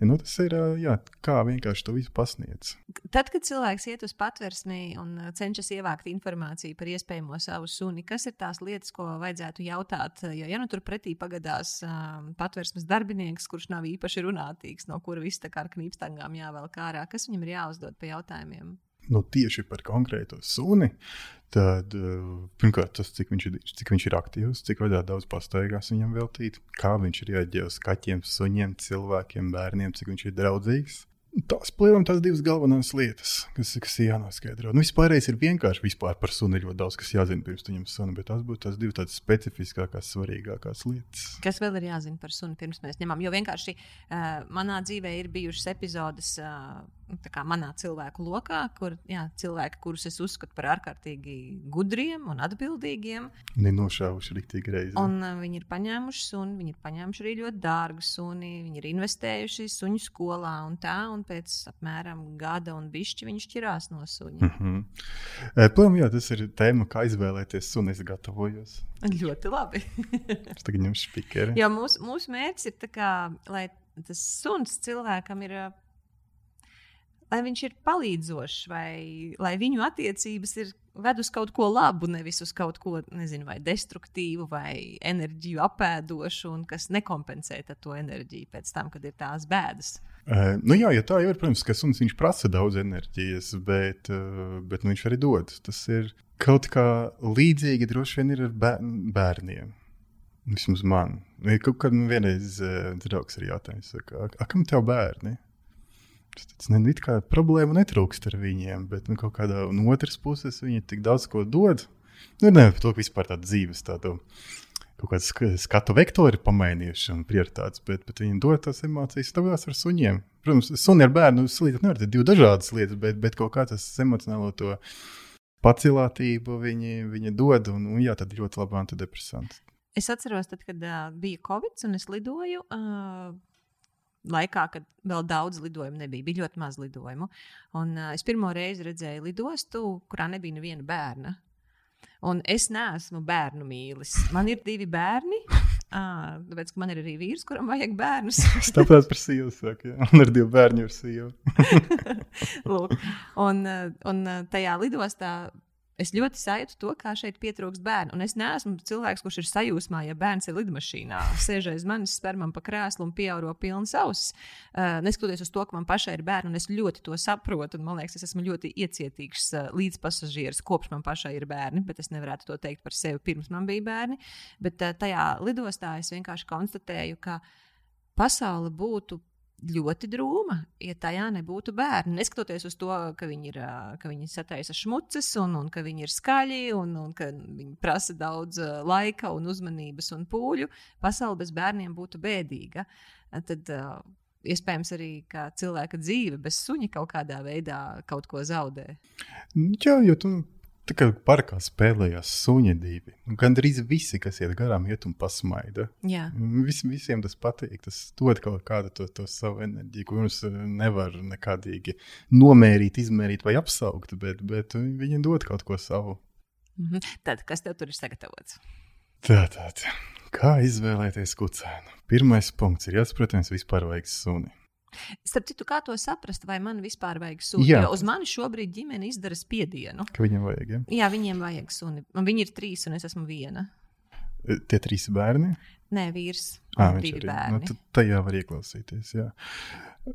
Nu, tas ir jā, kā vienkārši to visu pasniedz. Tad, kad cilvēks iet uz patversmi un cenšas ievākt informāciju par iespējamo savu suni, kas ir tās lietas, ko vajadzētu jautāt? Jo, ja nu tur pretī pagadās um, patversmes darbinieks, kurš nav īpaši runātīgs, no kura viss tā kā ar knīpstangām jāvelk ārā, kas viņam ir jāuzdod pa jautājumiem? Nu, tieši par konkrēto suni, tad pirmkārt tas, cik viņš ir, cik viņš ir aktīvs, cik daudz pastaigās viņam veltīt, kā viņš reaģē uz kaķiem, suņiem, cilvēkiem, bērniem, cik viņš ir draudzīgs. Tās plēvam tās divas galvenās lietas, kas, kas ir jānoskaidro. Nu, vispārējais ir vienkārši vispār par sunu ļoti daudz, kas jāzina pirms ņem sunu, bet tās būtu tās divas tādas specifiskākās, svarīgākās lietas. Kas vēl ir jāzina par sunu pirms mēs ņemam? Jo vienkārši uh, manā dzīvē ir bijušas epizodes. Uh, manā cilvēku lokā, kur jā, cilvēki, kurus es uzskatu par ārkārtīgi gudriem un atbildīgiem. Nenošāvuši rīktīgi reizi. Un uh, viņi ir paņēmuši suni, viņi ir paņēmuši arī ļoti dārgu suni, viņi ir investējuši suņu skolā un tā, un pēc apmēram gada un bišķi viņi šķirās no suņa. Mm -hmm. e, Plēm, jā, tas ir tēma, kā izvēlēties suni, es gatavojos. Ļoti labi. es tagad ņemšu spīkeri. Jo mūsu, mūsu mērķis ir, kā, lai tas suns cilvēkam ir lai viņš ir palīdzošs, vai lai viņu attiecības ir ved uz kaut ko labu, nevis uz kaut ko, nezinu, vai destruktīvu, vai enerģiju apēdošu, un kas nekompensē to enerģiju pēc tam, kad ir tās bēdas. Uh, nu jā, ja tā jau ir, protams, ka suns prasa daudz enerģijas, bet, uh, bet nu, viņš arī dod. Tas ir kaut kā līdzīgi droši vien ir ar bērniem. Vismaz man. Kaut kad man vienreiz uh, draugs arī jautāja, kam tev bērni? Ne, kā problēma netrūkst ar viņiem, bet nu, kaut kādā no otras puses viņi tik daudz ko dod. Nu, ne par to, ka vispār tāda dzīves tāda. Kaut kāda skatu vektori pamainījuši un prioritātes, bet, bet viņi dod tās emocijas tāpēc ar suņiem. Protams, suni ar bērnu slīdēt nevar, ir divas dažādas lietas, bet, bet kaut kā tas emocionālo to pacilātību viņi, viņi dod, un, un jā, tad ļoti labi antidepresanti. Es atceros, tad, kad uh, bija Covid un es lidoju. Uh laikā, kad vēl daudz lidojumu nebija, bija ļoti maz lidojumu. Un, uh, es pirmo reizi redzēju lidostu, kurā nebija neviena bērna. Un es neesmu bērnu mīlis. Man ir divi bērni. À, tāpēc, man ir arī vīrs, kuram vajag bērnus. Tāpēc par sīvu saka, ja? un ar diviem bērniem ir sīva. Lūk, un, un tajā lidostā Es ļoti sajūtu to, kā šeit pietrūkst bērnu. Un es neesmu cilvēks, kurš ir sajūsmā, ja bērns ir lidmašīnā, sēž aiz manis, spēr man pa krēslu un pieauro pilnas ausis. Uh, neskatoties uz to, ka man pašai ir bērni, un es ļoti to saprotu. Man liekas, es esmu ļoti iecietīgs uh, līdzpasažieris, kopš man pašai ir bērni, bet es nevarētu to teikt par sevi pirms man bija bērni. Bet uh, tajā lidostā es vienkārši konstatēju, ka pasaule būtu ļoti drūma, ja tajā nebūtu bērni. Neskatoties uz to, ka viņi ir ka viņi sataisa šmuces un, un ka viņi ir skaļi un, un ka viņi prasa daudz laika un uzmanības un pūļu, pasaule bez bērniem būtu bēdīga. Tad, Iespējams, arī cilvēka dzīve bez suņa kaut kādā veidā kaut ko zaudē. Jā, jo tu Tā kā parkā spēlējās suņi divi. Nu, Gan arī visi, kas iet garām, iet un pasmaida. Jā. Vis, visiem tas patīk. Tas dod kaut kādu to, to savu enerģiju, ko mums eh, nevar nekādīgi nomērīt, izmērīt vai apsaukt, bet, bet viņi dod kaut ko savu. Mhm. Tad, kas tev tur ir sagatavots? Tātad, kā izvēlēties kucēnu? Pirmais punkts ir jāsaprot, vispār vajag suni. Starp citu, kā to saprast, vai man vispār vajag suni? Jā. Jo uz mani šobrīd ģimene izdara spiedienu. Ka viņiem vajag, ja? Jā, viņiem vajag suni. Un viņi ir trīs, un es esmu viena. E, tie trīs bērni? Nē, vīrs. À, viņš ir bērni. Nu, tajā var ieklausīties. Jā.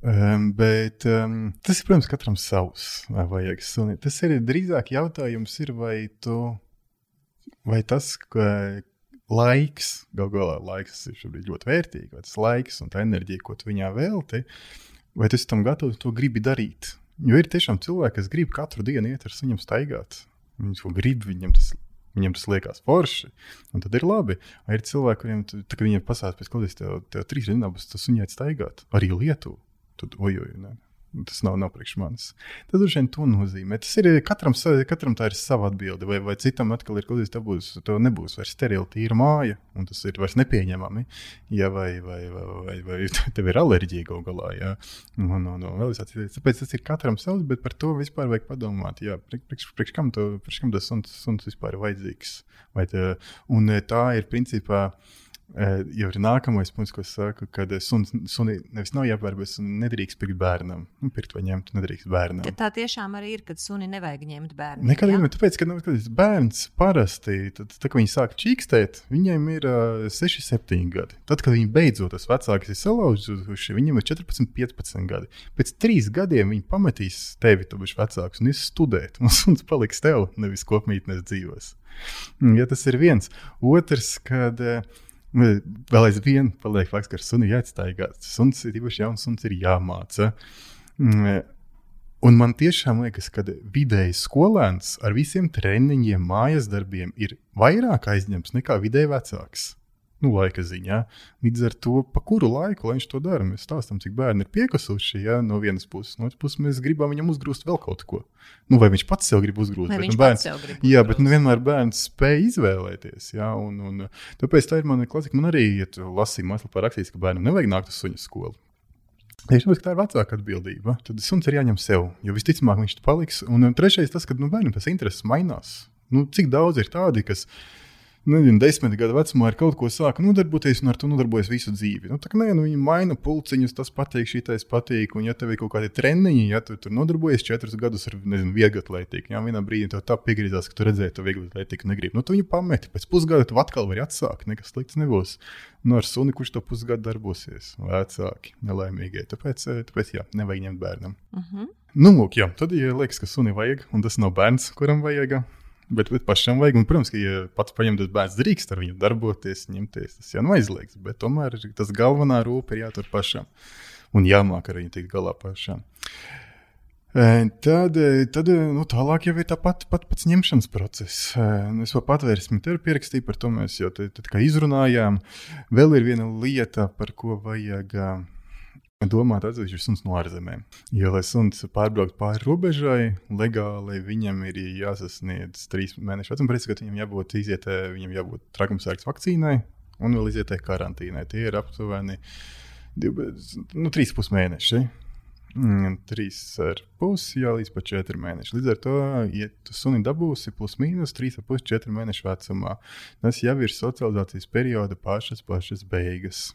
Um, bet um, tas ir, protams, katram savs. Vai vajag suni? Tas ir drīzāk jautājums, ir, vai, tu, vai tas, ka, laiks, galu galā laiks ir ļoti vērtīgs, vai tas laiks un tā enerģija, ko tu viņā velti, vai tu esi tam gatavs to gribi darīt. Jo ir tiešām cilvēki, kas grib katru dienu iet ar suņiem staigāt. Viņi to grib, viņiem tas, viņiem tas liekas forši, un tad ir labi. Vai ir cilvēki, kuriem tā, viņiem pasāst, pēc kādas tev, tev trīs būs tas suņiet staigāt, arī Lietuvu. Tad, ojoj, ne. Tas nav, nav priekš manis. Tas droši vien to nozīmē. Tas ir katram, katram tā ir sava atbilde. Vai, vai citam atkal ir kaut kas tāds, būs, tev nebūs vairs sterila tīra māja, un tas ir vairs nepieņemami. Ja, vai, vai, vai, vai, vai tev ir alerģija kaut galā. Ja? Un, un, un, Tāpēc tas ir katram savs, bet par to vispār vajag padomāt. Jā, priekš, priekš kam, to, priekš kam tas suns, suns vispār ir vajadzīgs? Vai tā, un tā ir principā. Jau ir nākamais punkts, ko es saku, kad suns, suni nevis nav jāpērk, bet nedrīkst pirkt bērnam. Nu, pirkt vai ņemt, nedrīkst bērnam. Ja tā tiešām arī ir, kad suni nevajag ņemt bērnu. Nekad gadījumā, tāpēc, ka nu, bērns parasti, tad, tad, kad viņi sāk čīkstēt, viņiem ir uh, 6, 7 gadi. Tad, kad viņi beidzot tas vecāks ir salauzuši, viņiem ir 14, 15 gadi. Pēc trīs gadiem viņi pametīs tevi, tu būsi vecāks, un ies studēt. Un suns paliks tev, nevis kopmītnes dzīvos. Ja tas ir viens. Otrs, kad. Uh, Vēl aizvien paliek fakts, ka ar sunu jāatstaigā. Suns ir īpaši jauns, suns ir jāmāca. Mm, un man tiešām liekas, ka vidējs skolēns ar visiem treniņiem, mājas darbiem ir vairāk aizņemts nekā vidēji vecāks nu, laika ziņā. Līdz ar to, pa kuru laiku viņš to dara, mēs stāstām, cik bērni ir piekasuši. Ja, no vienas puses, no otras puses, mēs gribam viņam uzgrūst vēl kaut ko. Nu, vai viņš pats sev grib uzgrūst? Vai bet, nu, bērns, grib jā, bet nu, vienmēr bērns spēj izvēlēties. Ja, un, un, tāpēc tā ir mana klasika. Man arī ja lasīja mākslā rakstīts, ka bērnam nevajag nākt uz suņu skolu. Tieši tāpēc, ka tā ir vecāka atbildība. Tad suns ir jāņem sev, jo visticamāk viņš tur paliks. Un trešais, tas, ka nu, bērnam tas intereses mainās. Nu, cik daudz ir tādi, kas ir nezinu, desmit gadu vecumā ar kaut ko sāka nodarboties un ar to nodarbojas visu dzīvi. Nu, tā kā nē, nu, viņi maina pulciņus, tas patīk, šitais patīk. Un, ja tev ir kaut kādi treniņi, ja tu tur nodarbojies četrus gadus ar, vieglu atlētiku, ja vienā brīdī tev tā piegriezās, ka tu redzēji to vieglu atlētiku, negribi. Nu, tu viņu pameti, pēc pusgada tu atkal vari atsākt, nekas slikts nebūs. Nu, ar suni, kurš to pusgadu darbosies, vecāki, nelaimīgie. Tāpēc, eh, tāpēc jā, nevajag ņemt bērnam. Uh Mhm. -huh. Nu, lūk, jā, tad, ja liekas, ka suni vajag, un tas nav bērns, kuram vajag, Bet, bet pašam vajag, un, protams, ka, ja pats paņemtas bērns drīkst ar viņu darboties, ņemties, tas jau nav aizliegts. Bet tomēr tas galvenā rūpe ir jātur pašam un jāmāk ar viņu tikt galā pašam. E, Tad, tad nu, tālāk jau ir tā pat, pat pats ņemšanas process. E, Es vēl patvērsmi te pierakstīju, par to mēs jau tad, tad, izrunājām. Vēl ir viena lieta, par ko vajag domāt atsevišķi suns no ārzemēm. Jo, lai suns pārbrauktu pāri robežai, legāli viņam ir jāsasniedz trīs mēnešu vecuma brīdis, viņam jābūt izietē, viņam jābūt trakumsērgas vakcīnai un vēl izietē karantīnai. Tie ir aptuveni nu, trīs pus mēneši. Mm, Trīs ar pusi, jā, līdz pat četri mēneši. Līdz ar to, ja tu suni dabūsi plus mīnus trīs ar pusi, četri mēnešu vecumā, tas jau ir socializācijas perioda pašas, pašas beigas.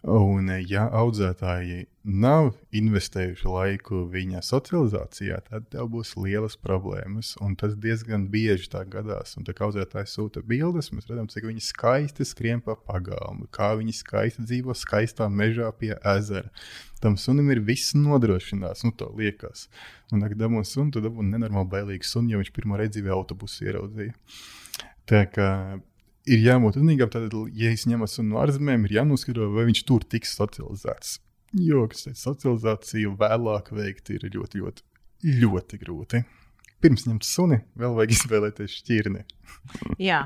Un, ja audzētāji nav investējuši laiku viņa socializācijā, tad tev būs lielas problēmas. Tas diezgan bieži tā gadās. Un tā kā audzētājs sūta bildes, mēs redzam, cik viņi skaisti skrien pa pagalmu, kā viņi skaisti dzīvo skaistā mežā pie ezera. Tam sunim ir viss nodrošināts, nu, tā liekas. Un, kad dabūjām sunu, tad dabūjām nenormāli bailīgu sunu, jo viņš pirmo reizi dzīvē autobusu ieraudzīja. Tā kā ir jābūt uzmanīgam. Tad, ja ņemu sunu no ārzemēm, ir jānoskaidro, vai viņš tur tiks socializēts. Jo socializāciju vēlāk veikt ir ļoti, ļoti, ļoti grūti. Pirms ņemt suni, vēl vajag izvēlēties šķirni. Jā,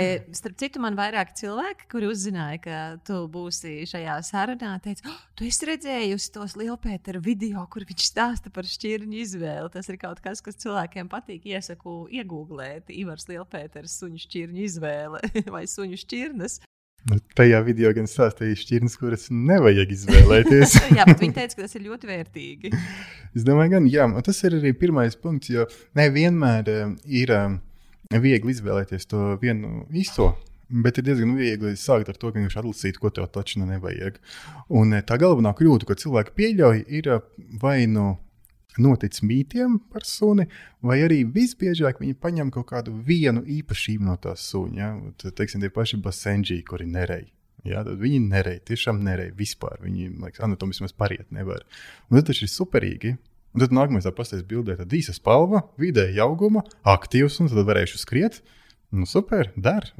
e, starp citu, man vairāk cilvēki, kuri uzzināja, ka tu būsi šajā sarunā, teica, oh, tu esi redzējusi tos Lielpētera video, kur viņš stāsta par šķirņu izvēli. Tas ir kaut kas, kas cilvēkiem patīk. Iesaku iegūglēt Ivars Lielpēters suņu šķirņu izvēle vai suņu šķirnes. Nu, tajā video gan stāstīja šķirnes, kuras nevajag izvēlēties. jā, bet viņi teica, ka tas ir ļoti vērtīgi. es domāju, gan jā, tas ir arī pirmais punkts, jo nevienmēr uh, ir uh, viegli izvēlēties to vienu īsto. Bet ir diezgan viegli sākt ar to, ka viņš atlasītu, ko tev taču nevajag. Un uh, tā galvenā kļūda, ko cilvēki pieļauj, ir vai nu notic mītiem par suni, vai arī visbiežāk viņi paņem kaut kādu vienu īpašību no tās suņa. Ja? Tad, teiksim, tie paši basenģi, kuri nerej. Ja, tad viņi nerej, tiešām nerej vispār. Viņi, liekas, anatomiski mēs pariet nevar. Un tas ir superīgi. Un tad nākamais tā pastāstīs bildē, tad īsa spalva, vidēja auguma, aktīvs, un tad varēšu skriet. Nu, super.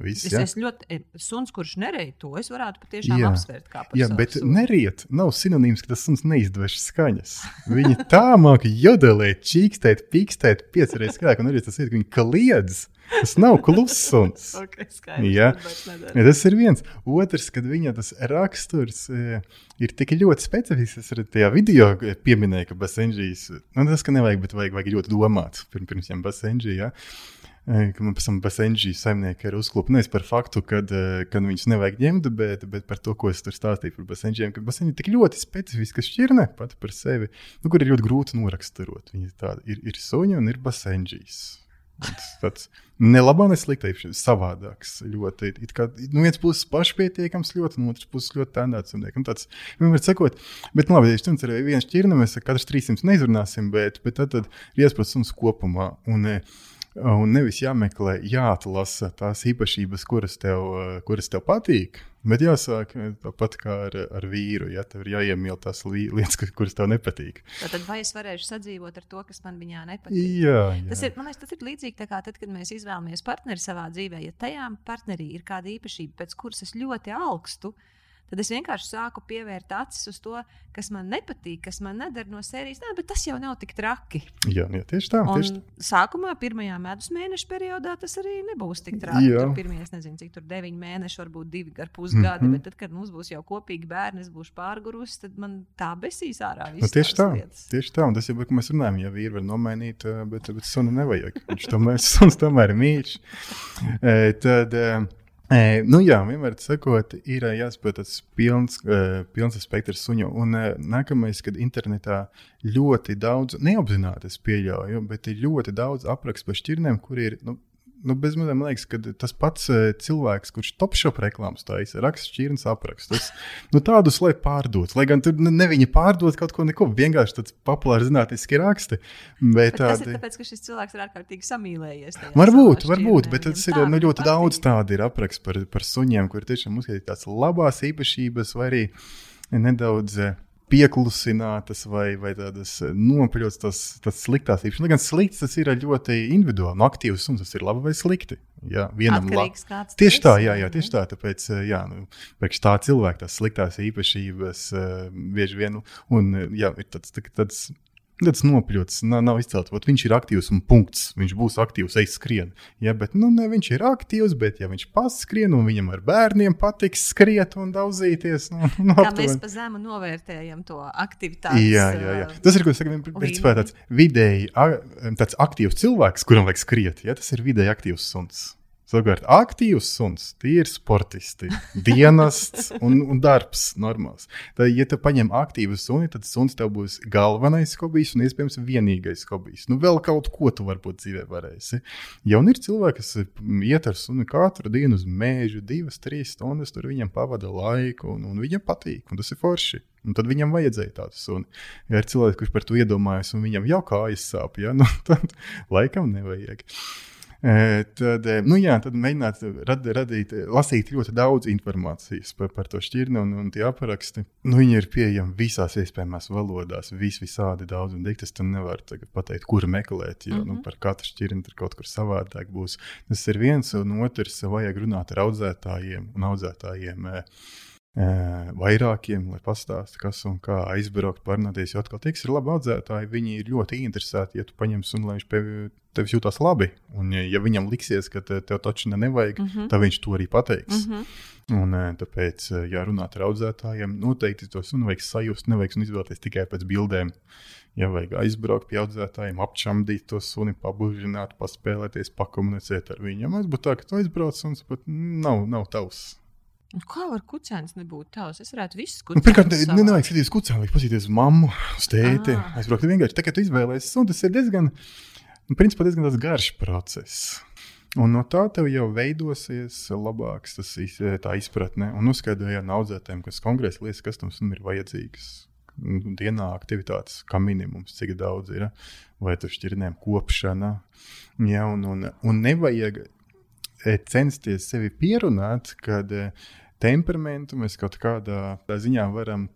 Viss, Es ja? esmu ļoti suns, kurš nereja to. Es varētu patiešām Jā. apsvērt Jā, bet suni. neriet nav sinonīms, ka tas suns neizdevš skaņas. Viņi tā māca jodelēt, čīkstēt, pīkstēt, piecreiz skaļāk, un arī tas ir, ka viņi kliedz. Tas nav kluss suns. Okay, skaidrs. Ja tas ir viens. Otrs, kad viņa tas raksturs e, ir tik ļoti specifisks, es arī tajā video e, pieminēju, ka basenģijas, nu tas, ka nevajag, bet vajag, vajag ļoti domāt pirms, pirms ņemt basenģiju. Ja? Ka man pēc tam basenģijas saimnieki ir uzklupi nevis par faktu, kad, e, kad viņus nevajag ņemt, bet, bet par to, ko es tur stāstīju par basenģiem. Ka basenģi ir tik ļoti specifiska šķirne pati par sevi, nu, kur ir ļoti grūti noraksturot. Viņi tādi ir, ir suņi un ir basenģijas. Tas tāds ne labā, ne sliktā, ir savādāks. Ļoti, kā no vienas puses pašpietiekams, ļoti, no otras puses ļoti tendēts. Un tāds vienmēr sakot, bet, nu, labi, ja šķirnes ir viena šķirne, mēs katrs 300 neizrunāsim, bet, bet tad, tad ir iespējams kopumā. Un, eh, Un nevis jāmeklē, jāatlasa tās īpašības, kuras tev, eh, kuras tev patīk, bet jāsāk eh, tāpat kā ar, ar vīru. Ja tev ir jāiemīl tās li- lietas, kuras tev nepatīk. Tad vai es varēšu sadzīvot ar to, kas man viņā nepatīk? Jā, jā. Tas ir, liekas, tas ir līdzīgi kā tad, kad mēs izvēlamies partneri savā dzīvē. Ja tajā partnerī ir kāda īpašība, pēc kuras es ļoti augstu, tad es vienkārši sāku pievērt acis uz to, kas man nepatīk, kas man nedara no sērijas. Nē, bet tas jau nav tik traki. jā, jā tieši tā. Un Tieši tā. sākumā, pirmajā medus mēneša periodā, tas arī nebūs tik traki. Tur pirmie, es nezinu, cik tur deviņi mēneši, varbūt divi ar pusgadi. Mm. -hmm. Bet tad, kad mums būs jau kopīgi bērni, es būšu pārgurus, tad man tā besīs ārā. Nu, tieši tā, lietas. tieši tā. Un tas jau ko mēs runājam. Ja vīri var nomainīt, eh, bet, bet sunu nevajag. Viņš tomēr, suns tomēr ir mīļš. Eh, Tad, eh, nu jā, vienmēr sakot, ir jāspēj tas pilns, pilns spektrs suņu. Un nākamais, kad internetā ļoti daudz, neapzināti es pieļauju, bet ir ļoti daudz aprakstu par šķirnēm, kur ir. Nu, nu, bezmazliet man liekas, ka tas pats uh, cilvēks, kurš top shop reklāmas taisa, raksta šķirnes aprakstus, nu, tādus, lai pārdotu. Lai gan tur ne viņa pārdod kaut ko, neko vienkārši tāds populārs zinātniski raksti. Bet, bet tādi... Tas ir tāpēc, ka šis cilvēks ir ārkārtīgi samīlējies. Varbūt, varbūt, bet tas ir nu, ļoti patīk. daudz tādu ir apraksts par, par suņiem, kur tiešām uzskatīt tās labās īpašības vai arī nedaudz. Uh, pieklusinātas vai, vai tādas eh, nopļautas, tas, tas sliktās īpašības. Lai gan slikts tas ir ļoti individuāli, no aktīvas suns tas ir labi vai slikti. Jā, vienam labs. Tieši tā, jā, jā, tieši tā. Tāpēc, eh, jā, nu, priekš tā cilvēka tās sliktās īpašības uh, bieži vien, un jā, ir tāds, tāds Tas nopļots, nav, nav izcelts. Ot, viņš ir aktīvs un punkts. Viņš būs aktīvs, ej skrien. Ja, bet nu, ne, viņš ir aktīvs, bet ja viņš paskrien un viņam ar bērniem patiks skriet un daudzīties, nu, nu, kā mēs pa zemu novērtējam to aktivitāti. Jā, jā, jā. Tas ir, ko saku, principā tāds vidēji tāds aktīvs cilvēks, kuram vajag skriet. Ja, tas ir vidēji aktīvs suns. Savukārt, aktīvs suns, tie ir sportisti, dienests un, un darbs normāls. Tad, ja tu paņem aktīvu suni, tad suns tev būs galvenais hobijs un iespējams vienīgais hobijs. Nu, vēl kaut ko tu varbūt dzīvē varēsi. Ja un ir cilvēki, kas iet ar suni katru dienu uz mēžu, divas, trīs stundas, tur viņam pavada laiku un, un viņam patīk, un tas ir forši. Un tad viņam vajadzēja tādu suni. Ja ir cilvēks, kurš par to iedomājas, un viņam jau kājas sāp, ja? nu, tad laikam nevajag. Tad, nu jā, tad mēģināt rad, radīt, lasīt ļoti daudz informācijas par, par to šķirni un, un tie apraksti. Nu, viņi ir pieejami visās iespējamās valodās, vis, visādi daudz. Un diktas tam nevar pateikt, kur meklēt, jo mm -hmm. nu, mhm. par katru šķirni tur kaut kur savādāk būs. Tas ir viens, un otrs vajag runāt ar audzētājiem un audzētājiem. Eh, vairākiem, lai pastāstītu, kas un kā aizbraukt, parunāties. Jo atkal, tiks ir labi audzētāji, viņi ir ļoti interesēti, ja tu paņem sunu, lai viņš pie tevis jūtas labi. Un, ja viņam liksies, ka te, tev taču nevajag, mm -hmm. tad viņš to arī pateiks. Mm -hmm. Un, tāpēc, ja runāt ar audzētājiem, noteikti to sunu vajag sajust, nevajag izvēlēties tikai pēc bildēm. Ja vajag aizbraukt pie audzētājiem, apčamdīt to suni, pabužināt, paspēlēties, pakomunicēt ar viņu. Ja mēs būtu tā, ka tu aizbrauc un pat nav, nav tavs. Nu, kā var kucēns nebūt tavs? Es varētu visus kucēnus. Nu, Pirmkārt, ne, nevajag skatīties kucēnu, vajag paskatīties uz mammu, uz tēti. Ah. Aizbraukt vienkārši tā, ka tu izvēlēsies, un tas ir diezgan, nu, principā diezgan garš process. Un no tā tev jau veidosies labāks tas, tā izpratne un uzskaidrojot no audzētājiem, kas konkrēti lietas, kas tam ir vajadzīgas. Dienā aktivitātes, kā minimums, cik daudz ir, vai tur šķirnēm kopšana. Ja, un, un, un nevajag censties sevi pierunāt, kad e, temperamentu mēs kaut kādā ziņā varam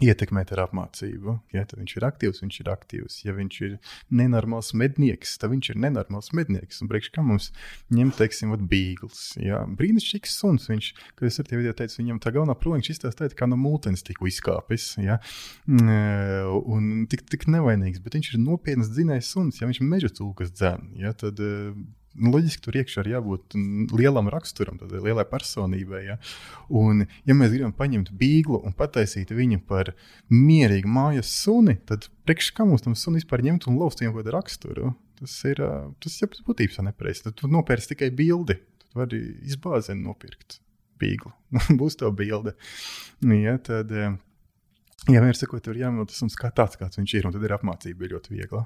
ietekmēt ar apmācību. Ja viņš ir aktīvs, viņš ir aktīvs. Ja viņš ir nenormāls mednieks, tad viņš ir nenormāls mednieks. Un priekš kā mums ņemt, teiksim, bīgls. Ja? Brīnišķīgs suns. Viņš, kad es ar tevi teicu, viņam tā galvenā problēma, viņš izstāstīja, kā no mūtens tikko izkāpis. Ja? Mm, e, un tik, tik nevainīgs, bet viņš ir nopietns dzinējs suns. Ja viņš meža cūkas dzēn, ja? tad nu, loģiski tur iekšā ir jābūt lielam raksturam, tādai lielai personībai. Ja? Un, ja mēs gribam paņemt bīglu un pataisīt viņu par mierīgu mājas suni, tad priekš kā mums tam sunim vispār ņemt un lauzt viņam kaut kādu raksturu? Tas ir tas jau būtībā nepareizi. Tad tu nopērci tikai bildi. Tu vari izbāzēt, nopirkt bīglu. Būs tā bilde. Ja, tad, ja vienmēr sakot, tur jāmūt tas kā tāds, kāds viņš ir, un tad ir apmācība ļoti viegla.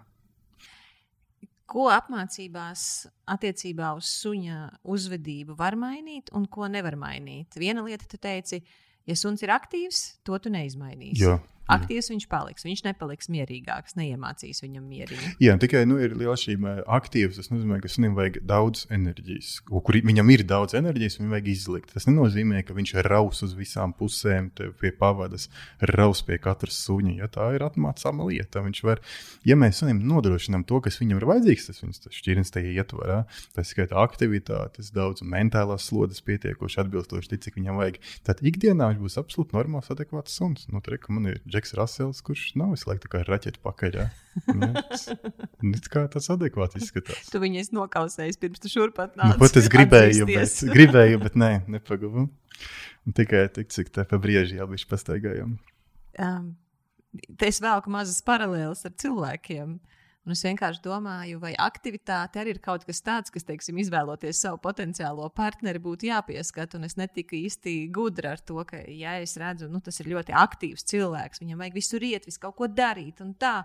Ko apmācībās attiecībā uz suņa uzvedību var mainīt un ko nevar mainīt? Viena lieta, tu teici, ja suns ir aktīvs, to tu neizmainīsi. Jā aktīvs viņš paliks. Viņš nepaliks mierīgāks, neiemācīs viņam mierīgi. Jā, tikai nu, ir liela šīm aktīvs. Tas nozīmē, ka sunim vajag daudz enerģijas. Kur viņam ir daudz enerģijas, viņam vajag izlikt. Tas nenozīmē, ka viņš raus uz visām pusēm, pie pavadas, raus pie katras suņa. Ja tā ir atmācāma lieta, viņš var, ja mēs sunim nodrošinām to, kas viņam ir vajadzīgs, tas viņas šķirnes tajā ietvarā. Tas skaitā aktivitātes, daudz mentālās slodzes pietiekoši atbilstoši cik viņam vajag. Tad ikdienā viņš būs absolūti normāls, adekvāts suns. Nu, ir Džeks Rasels, kurš nav visu laiku tā kā raķeita pakaļ. Ja? Nu, kā tas adekvāti izskatās. Tu viņu esi nokausējis pirms tu šurpat nāc. Nu, pat es gribēju, bet, gribēju, bet nē, nepagavu. Tikai tik, cik te pa brieži jau viņš pastaigājām. Um, es velku mazas paralēlas ar cilvēkiem. Uh, Un es vienkārši domāju, vai aktivitāte arī ir kaut kas tāds, kas, teiksim, izvēloties savu potenciālo partneri, būtu jāpieskat. Un es netiku īsti gudra ar to, ka, ja es redzu, nu, tas ir ļoti aktīvs cilvēks, viņam vajag visur iet, visu kaut ko darīt un tā.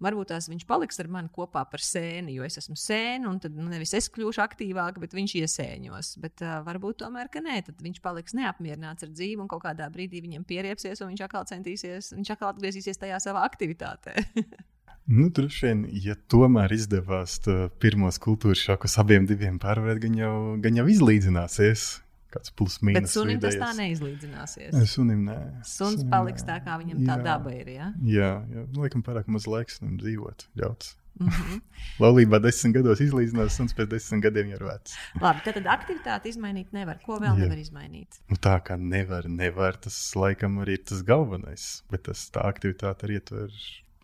varbūt tās viņš paliks ar mani kopā par sēni, jo es esmu sēne, un tad nu, nevis es kļūšu aktīvāka, bet viņš iesēņos. Bet uh, varbūt tomēr, ka nē, tad viņš paliks neapmierināts ar dzīvi, un kaut kādā brīdī viņam pieriepsies, un viņš atkal centīsies, viņš atkal atgriezīsies tajā savā aktivitātē. Nu, droši vien, ja tomēr izdevās pirmos kultūras šokus abiem pārvarēt, gan jau, gan jau izlīdzināsies. Kāds plus mīnus. Bet sunim vidējais. tas tā neizlīdzināsies. Sunim nē. Suns sunim, paliks tā, kā viņam tā jā. daba ir. Ja? Jā, jā. Laikam pārāk maz laiks viņam dzīvot. Ļauts. Mm -hmm. Laulībā desmit gados izlīdzinās, un pēc desmit gadiem jau ir vecs. Labi, tad aktivitāti izmainīt nevar. Ko vēl Jā. nevar izmainīt? Nu, tā kā nevar, nevar, tas laikam arī ir tas galvenais. Bet tas, tā aktivitāte arī ietver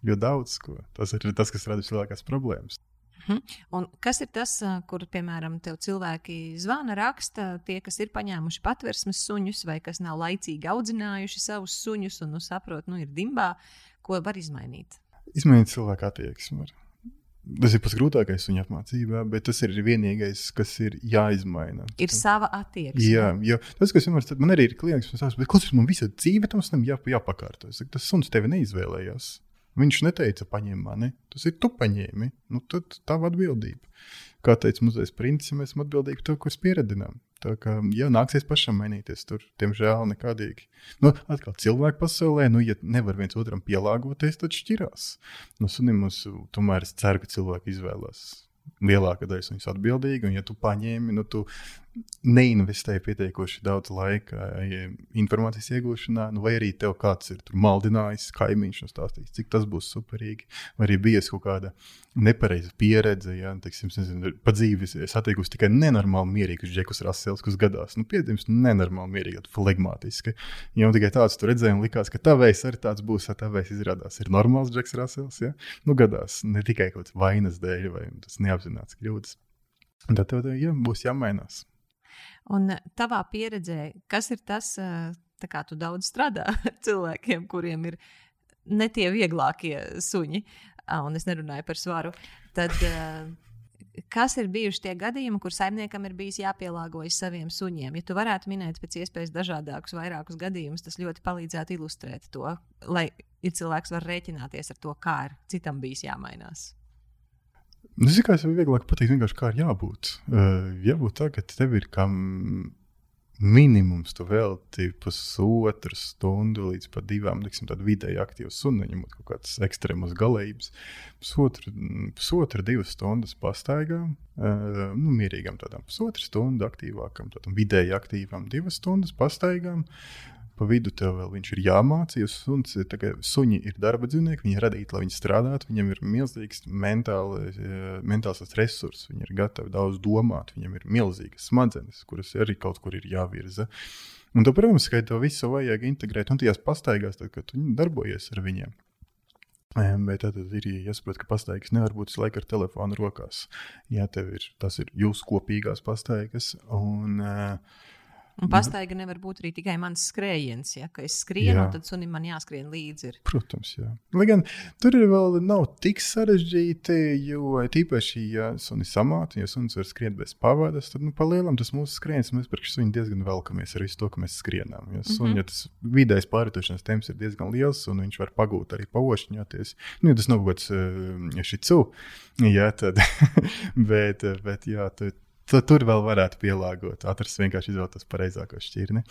ļoti daudz ko. Tas ir tas, kas rada vislielākās problēmas. Mhm. Un kas ir tas, kur, piemēram, cilvēki zvana, raksta, tie, kas ir paņēmuši patversmes suņus, vai kas nav laicīgi audzinājuši savus suņus un nu, saprot, nu, ir dimbā, ko var izmainīt? Izmainīt cilvēku attieksmi. Tas ir pats grūtākais viņa apmācībā, bet tas ir vienīgais, kas ir jāizmaina. Ir sava attieksme. Jā, jo tas, kas vienmēr, man arī ir klients, kas saka, kas man visa dzīve tam jā, jāpakārto. Tas suns tevi neizvēlējās. Viņš neteica, paņem mani, tas ir tu paņēmi. Nu, tad tava atbildība. Kā teica muzejs princis, mēs esam atbildīgi par to, ko pieredzinām. Tā kā jā, nāksies pašam mainīties, tur, diemžēl, nekādīgi. Nu, atkal cilvēku pasaulē, nu, ja nevar viens otram pielāgoties, tad šķirās. Nu, sunim mums tomēr es ceru, ka cilvēki izvēlās lielākā daļa viņas atbildīga. Un, ja tu paņēmi, nu, tu neinvestēji pietiekoši daudz laika informācijas iegūšanā, nu, vai arī tev kāds ir maldinājis, kaimiņš un stāstījis, cik tas būs superīgi, vai arī bijis kaut kāda nepareiza pieredze, ja teiksim, nezinu, pa dzīvi satikusi tikai nenormāli mierīgus džekus rasels, kas gadās, nu, piedzimis nenormāli mierīgi, flegmātiski. Ja tikai tāds tu redzēji likās, ka tavējs arī tāds būs, ja tavējs izrādās ir normāls džeks rasels, ja? nu, gadās ne tikai kaut kādas vainas dēļ vai tas neapzināts kļūdas. Tad tev ja, būs jāmainās. Un eh, tavā pieredzē, kas ir tas, eh, kā tu daudz strādā ar cilvēkiem, kuriem ir ne tie vieglākie suņi, un es nerunāju par svaru, tad eh, kas ir bijuši tie gadījumi, kur saimniekam ir bijis jāpielāgojas saviem suņiem? Ja tu varētu minēt pēc iespējas dažādākus, vairākus gadījumus, tas ļoti palīdzētu ilustrēt to, lai ir cilvēks var rēķināties ar to, kā ir citam bijis jāmainās. Nu, es jau vieglāk pateikt, vienkārši kā ir jābūt. Uh, jābūt tā, ka tev ir kam minimums, tu veltīji pusotru stundu līdz pat divām, liksim, tādu vidēji aktīvu sunu, ņemot kaut kādas ekstremas galējības. Pusotru, pusotru divas stundas pastaigām, uh, nu, mierīgām tādām pusotru stundu aktīvākām, tādām vidēji aktīvām divas stundas pastaigām. Pa vidu tev vēl viņš ir jāmācās. Suns, suņi ir darba dzīvnieki, viņi ir radīti, lai viņi strādātu. Viņam ir milzīgs mentāli, eh, mentāls resurss, viņi ir gatavi daudz domāt, viņam ir milzīgas smadzenes, kuras arī kaut kur ir jāvirza. Un, tu, protams, ka to visu vajag integrēt un tajās pastaigās, tad, kad tu darbojies ar viņiem. Bet tad ir jāsaprot, ka pastaigas nevar būt visu laiku ar telefonu rokās. Jā, tev ir tas ir jūsu kopīgās pastaigas. Un, uh, Un pastaiga nevar būt arī tikai mans skrējiens. Ja? Es skrienu, jā. tad sunim man jāskrien līdzi. Ir. Protams, jā. Lai gan tur ir vēl nav tik sarežģīti, jo tīpaši, ja sunis samāta, ja sunis var skriet bez pavadas, tad nu, palielam tas mūsu skrējiens. Mēs par viņu diezgan velkamies ar visu to, ka mēs skrienam. Ja, sun, mm -hmm. ja tas vidējais pārvietošanās temps ir diezgan liels, un viņš var pagūt arī paošņoties. Nu, ja tas nav kāds uh, šicu, ja, tad, bet, bet jā, tad tu, tur vēl varētu pielāgot, atrast vienkārši izvēlēt tos pareizākos šķirni.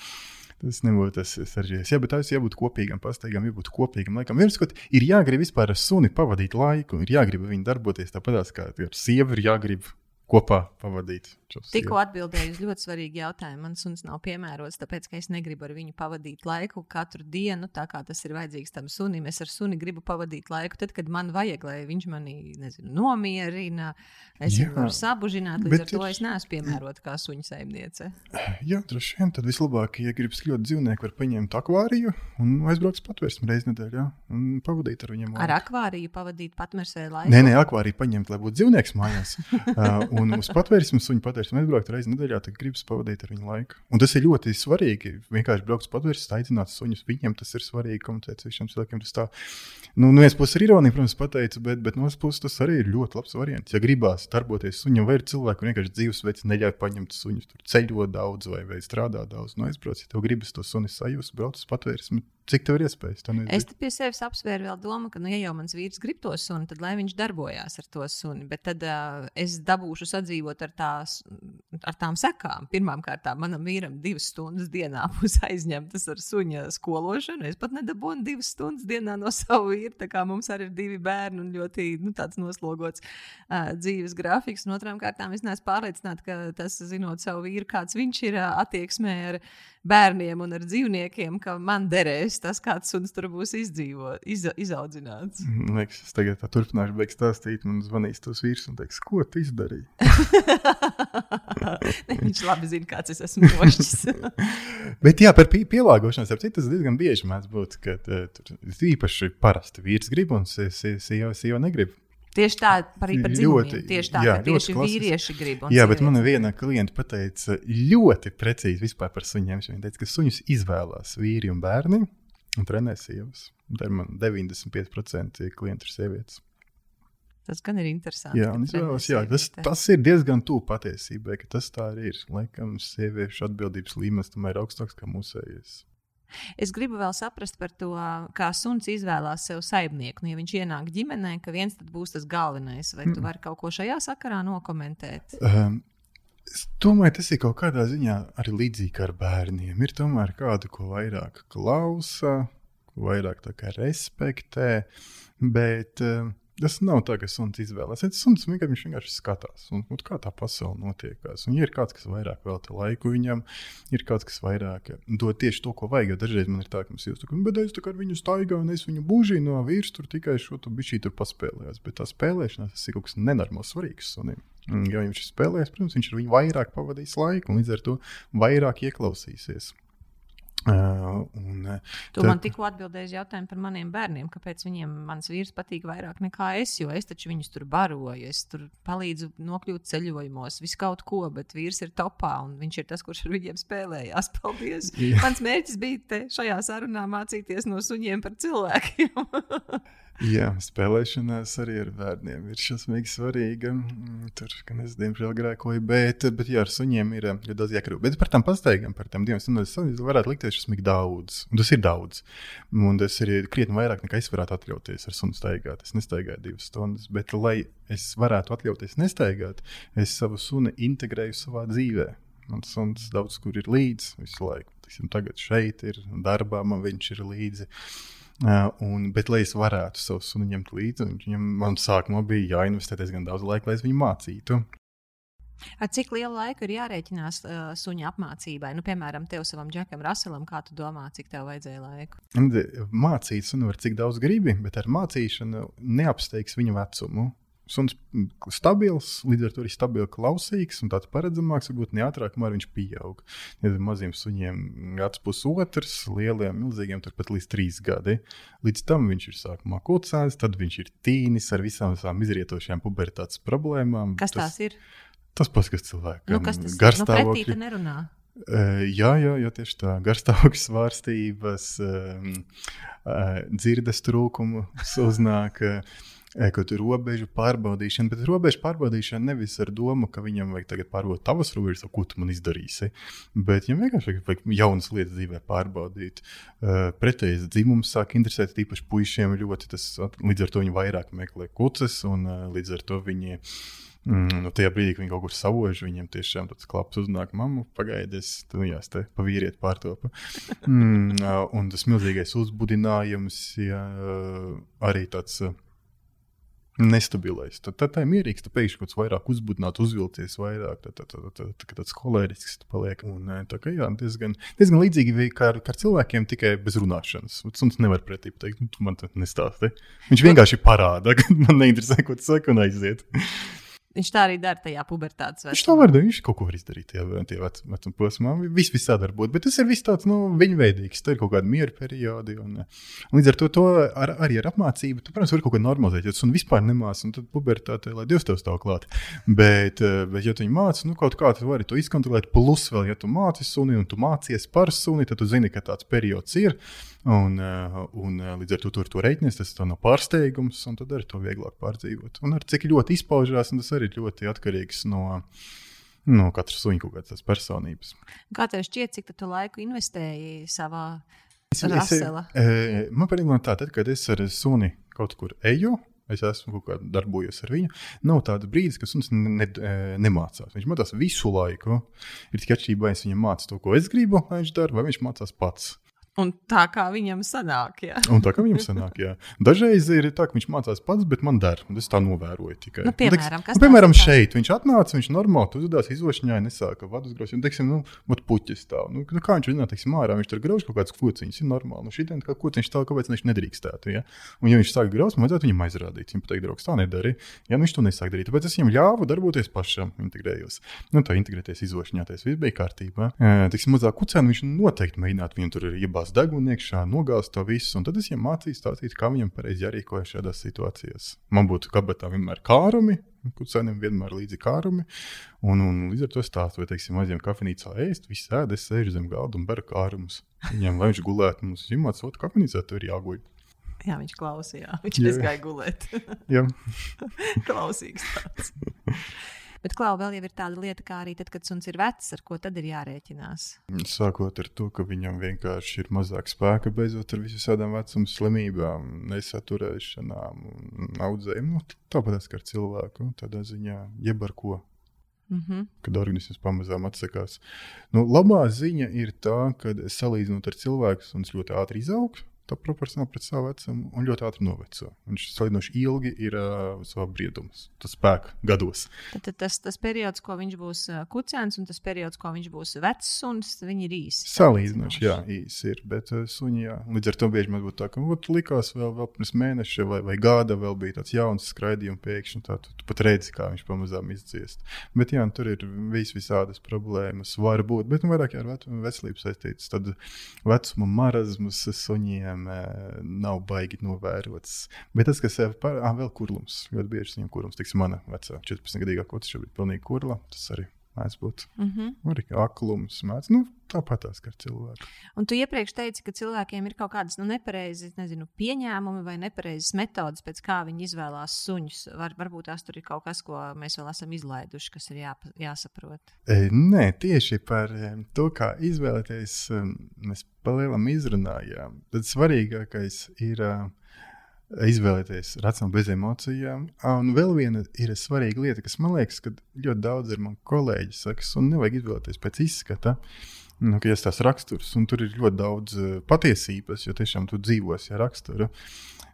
Tas nebūtu tas sarežģīts. Jā, bet tas jābūt kopīgam, pastaigam, jābūt kopīgam laikam. Viens, ko ir jāgrib vispār ar suni pavadīt laiku, ir jāgrib viņu darboties tāpat kā ar sievu, ir jāgrib kopā pavadīt. Tikko atbildēju uz ļoti svarīgu jautājumu. Mans suns nav piemērots, tāpēc, ka es negribu ar viņu pavadīt laiku katru dienu, tā kā tas ir vajadzīgs tam sunim. Es ar suni gribu pavadīt laiku tad, kad man vajag, lai viņš mani nezinu, nomierina, es viņu varu sabužināt. Līdz ar to ir... es neesmu piemērota kā suņa saimniece. Jā, droši vien. Tad vislabāk, ja gribas ļoti dzīvnieku, var paņemt akvāriju un aizbraukt patvērsni reizes nedēļā un pavadīt ar viņiem. Laiku. Ar akvāriju pavadīt patvērsē laiku? Nē, nē, akvāriju paņemt, lai būtu dzīvnieks mājās. un uz patvērsmes suņu patvērsmes aizbraukt reizes nedēļā, tad gribas pavadīt ar viņu laiku. Un tas ir ļoti svarīgi. Vienkārši braukt uz patvērsmes, aicināt suņus. Viņiem tas ir svarīgi, komunicēt šiem cilvēkiem. Tas tā, nu, no vienas puses ir ironija, protams, pateicu, bet, bet no otras puses tas arī ir ļoti labs variants. Ja gribās darboties suņam, vai ir cilvēki, kuriem vienkārši dzīvesveids neļauj paņemt suņus, tur ceļot daudz vai, vai strādāt daudz, no nu, aizbrauc, ja tev gribas to suni sajust, brauc uz patvērsmi Cik tev ir iespējas? Es pie sevis apsvēru vēl domu, ka, nu, ja jau mans vīrs grib to suni, tad lai viņš darbojās ar to suni. Bet tad uh, es dabūšu sadzīvot ar, tās, ar tām sekām. Pirmkārt, manam vīram divas stundas dienā būs aizņemtas ar suņa skološanu. Es pat nedabūnu divas stundas dienā no sava vīra. Tā kā mums arī ir divi bērni un ļoti nu, noslogots uh, dzīves grafiks. Un otrām kārtām es neesmu pārliecināta, ka tas, zinot savu vīru, kāds viņš ir uh, attieksmē ar bērniem un ar dzīvniekiem, ka man derēs tas, kāds suns tur būs izdzīvo, iz, izaudzināts. Man liekas, es tagad turpināšu beigt stāstīt, man zvanīs tos vīrs un teiks, ko tu izdarīji? ne, viņš labi zina, kāds es esmu mošķis. Bet jā, par pielāgošanos, ap citu, tas diezgan bieži mēdz būt, ka uh, tur īpaši parasti vīrs grib un sieva negrib. Tieši tā, arī par dzīvniekiem. Tieši tā, jā, tieši vīrieši grib. Jā, bet man viena klienta pateica ļoti precīzi par suņiem. Viņa teica, ka suņus izvēlās vīri un bērni un trenē sievas. Tā ir man 95% klientu ir sievietes. Tas gan ir interesanti. Jā, izvēlos, jā tas, tas ir diezgan tuvu patiesībai, ka tas tā arī ir. Laikam, sieviešu atbildības līmenis tomēr ir augstāks nekā mūsējais. Es gribu vēl saprast par to, kā suns izvēlās sev saimnieku. Nu, ja viņš ienāk ģimenē, ka viens būs tas galvenais, vai tu mm. vari kaut ko šajā sakarā nokomentēt? Um. Es domāju, tas ir kaut kādā ziņā arī līdzīgi ar bērniem. Ir tomēr kāda, ko vairāk klausa, ko vairāk respektē. Bet uh, Tas nav tā, ka suns izvēlās. Tas suns viņš vienkārši skatās, un, un kā tā pasaule notiekās. Un, ja ir kāds, kas vairāk velta laiku viņam, ir kāds, kas vairāk dod tieši to, ko vajag. Jo dažreiz man ir tā, ka mums ir tā, bet es ar viņu staigāju, un es viņu būžīju no vīrs, tur tikai šo tu bišķī tur paspēlējās. Bet tā spēlēšanās tas ir kaut kas nenormāls svarīgs sunim. Ja viņš ir spēlējis, protams, viņš viņu vairāk pavadīs laiku, un līdz ar to vairāk ieklausīsies. Uh, un, tu tad... man tikko atbildēji jautājumu par maniem bērniem, kāpēc viņiem mans vīrs patīk vairāk nekā es, jo es taču viņus tur baroju, es tur palīdzu nokļūt ceļojumos, visu kaut ko, bet vīrs ir topā un viņš ir tas, kurš ar viņiem spēlējās. Paldies! Jā. Mans mērķis bija šajā sarunā mācīties no suņiem par cilvēkiem. Jā, spēlēšanās arī ar bērniem ir šausmīgi svarīga. Mm, tur, gan es diemžēl grēkoju, bet, bet jā, ar suņiem ir ļoti daudz jākrūt. Bet par tām pastaigām, par tām divām stundām, varētu likties šausmīgi daudz. Un tas ir daudz. Un tas ir krietni vairāk nekā es varētu atļauties ar sunu staigāt. Es nestaigāju divas stundas, bet lai es varētu atļauties nestaigāt, es savu sunu integrēju savā dzīvē. Mans suns daudz kur ir līdzi visu laiku. Tiksim, tagad šeit ir darbā, man viņš ir līdzi. Uh, un, bet, lai es varētu savu sunu ņemt līdzi, viņam man sākumā bija jāinvestē diezgan daudz laika, lai es viņu mācītu. Ar cik lielu laiku ir jārēķinās uh, suņa apmācībai? Nu, piemēram, tev savam džekam, Raselam, kā tu domā, cik tev vajadzēja laika? Mācīt sunu var cik daudz gribi, bet ar mācīšanu neapsteigs viņa vecumu. Suns stabils, līdz ar to arī stabils, klausīgs un tāds paredzamāks, varbūt ne ātrāk, kamēr viņš pieaug. Ja maziem suņiem gads pusotrs, lieliem, milzīgiem turpat līdz trīs gadi. Līdz tam viņš ir sākumā kucēns, tad viņš ir tīnis ar visām savām izrietošajām pubertātes problēmām. Kas tas, tās ir? Tas pats, kas cilvēkam nu, kas tas garstāvokļi. Nu, nerunā. Jā, jā, jā, tieši tā. Garstāvokļa svārstības, dzirdes trūkums uznāk. Uh, kaut kāda robežu pārbaudīšana, bet robežu pārbaudīšana nevis ar domu, ka viņam vajag tagad pārbaudīt tavas robežas, ko tu man izdarīsi, bet viņam vienkārši vajag, jaunas lietas dzīvē pārbaudīt. Uh, pretējais dzimums sāk interesēt tīpaši puišiem ļoti, tas līdz ar to viņi vairāk meklē kuces un uh, līdz ar to viņi. Mm, nu, tajā brīdī, kad viņi kaut kur savož, viņiem tiešām tāds klaps uznāk, mamma, pagaidies, tu nu, jās te pavīriet pārtopa. mm, un tas milzīgais uzbudinājums, ja, arī tāds nestabilais. Tad, tad tā ir mierīgs, tad pēkšņi kaut kas vairāk uzbudināt, uzvilcies vairāk, tad, tad, tad, tad, tad tāds kolērisks paliek. Un, tā kā jā, diezgan, diezgan līdzīgi kā ar, kā ar cilvēkiem, tikai bez runāšanas. Suns nevar pretī pateikt, nu, tu man tas nestāsti. Viņš vienkārši parāda, ka man neinteresē, ko tu saki, un aiziet. Viņš tā arī dara tajā pubertātes vecumā. Viņš to var darīt, viņš kaut ko var izdarīt tajā, tajā vecuma posmā. Viss vis sadarbojas, bet tas ir viss tāds nu, viņveidīgs. Tur ir kaut kāda miera periodi. Un, un līdz ar to, to ar, arī ar apmācību, tu, protams, var kaut ko normalizēt. Ja tu vispār nemāci, tad pubertātē, lai Dievs tev stāv klāt. Bet, eh, bet ja tu viņu māci, nu kaut kā tu vari to izkontrolēt. Plus vēl, ja tu māci suni un tu mācies par suni, tad tu zini, ka tāds periods ir. Un, eh, un eh, līdz ar to tur to reiķinies, tas nav pārsteigums, un tad arī to vieglāk pārdzīvot. Un ar cik ļoti izpaužās, tas arī ļoti atkarīgs no, no katras suņa kaut kādas personības. Kā tev šķiet, cik tu laiku investēji savā Es, es, Rasela. e, man patīk tā, tad, kad es ar suni kaut kur eju. Es esmu kaut kādā darbojies ar viņu. Nav tāda brīdis, ka suns ne, ne, nemācās. Viņš mācās visu laiku. Ir tikai atšķirība, vai es viņam mācu to, ko es gribu, lai viņš dara, vai viņš mācās pats. Un tā kā viņam sanāk, jā. Un tā kā viņam sanāk, jā. Dažreiz ir tā, ka viņš mācās pats, bet man der. un Es tā novēroju tikai. Nu, piemēram, nu, piemēram ir šeit viņš atnāca, viņš normāli uzvedās izvošņā, nesāka vadus grozīt. Un, teiksim, nu, vat puķis stāv. Nu, nu, kā viņš zina, teiksim, ārā, viņš tur grauž kaut kādas kociņas, ir normāli. Nu, šī diena, kā kociņš stāv, kāpēc viņš nedrīkstētu, ja? Un, ja viņš sāk graust, man vajadzētu viņam aizrādīt. Viņam pateikt, draugs, tā nedara. Ja nu, viņš to nesāk darīt, tāpēc es viņam ļāvu darboties pašam, integrējos. Nu, tā integrēties izvošņā, tas viss bija kārtībā. Tiksim, mazā kucēnā viņš noteikti mēģinātu viņu tur iebāzt degunu iekšā, nogāzt to visu. Un tad es viņam mācīju stāstīt, kā viņam pareizi jārīkojas šādās situācijās. Man būtu kabatā vienmēr kārumi, kucēniem vienmēr līdzi kārumi. Un, un līdz ar to stāstu, vai, teiksim, aizjām kafejnīcā ēst, viss ēd, es sēžu zem galda un beru kārumus. Viņam, lai viņš gulētu, mums ir mācot, kafejnīcā tur ir jāguļ. Jā, viņš klausījās. Viņš aizgāja gulēt. Jā. Klausīgs tāds. Bet klāva vēl ir tāda lieta, kā arī tad, kad suns ir vecs, ar ko tad ir jārēķinās. Sākot ar to, ka viņam vienkārši ir mazāk spēka, beidzot ar visām vecuma slimībām, nesaturēšanām, un audzējumu. Nu, tāpat kā ar cilvēku, tādā ziņā, jeb ar ko. Mm -hmm. Kad organisms pamazām atsakās. Nu, labā ziņa ir tā, ka salīdzinot ar cilvēku, suns ļoti ātri izaug. Tā proporcionāli pret savu vecumu un ļoti ātri noveco. Viņš salīdzinoši ilgi ir uh, savā briedumā, tas spēks gados. Tad, tad tas, tas periods, ko viņš būs kucēns, un tas periods, ko viņš būs vecs suns, viņi ir īsi. Salīdzinoši, jā, īsi ir. Bet uh, suņi, jā, līdz ar to bieži man būtu tā, ka ot, likās vēl, vēl pirms mēneša vai, vai gada vēl bija tāds jauns skraidījums, pēkšņi tā, tu, tu pat redzi, kā viņš pamazām izdziest. Bet jā, tur ir vis visādas problēmas, var būt, bet nu, vairāk ar veselību saistītas. Tad vecuma marazmas suņiem eh, nav baigi novērots. Bet tas, kas ir par, ah, vēl kurlums, ļoti bieži viņam kurlums, tiks mana vecā 14 gadīgā koca šobrīd pilnīgi kurla, tas arī mēdz būt. Mm -hmm. Arī aklums mēdz, nu, tāpat tās kā ar cilvēku. Un tu iepriekš teici, ka cilvēkiem ir kaut kādas nu, nepareizas nezinu, pieņēmumi vai nepareizas metodas, pēc kā viņi izvēlās suņus. Var, varbūt tās tur ir kaut kas, ko mēs vēl esam izlaiduši, kas ir jā, jāsaprot. E, Nē, tieši par e, to, kā izvēlēties, e, mēs palielam izrunājām. Tad svarīgākais ir e, izvēlēties racionāli bez emocijām. Un vēl viena ir svarīga lieta, kas man liekas, ka ļoti daudz ir mani kolēģi saka, un nevajag izvēlēties pēc izskata. Nu, ja tas ir raksturs, un tur ir ļoti daudz e, patiesības, jo tiešām tu dzīvosi ar raksturu.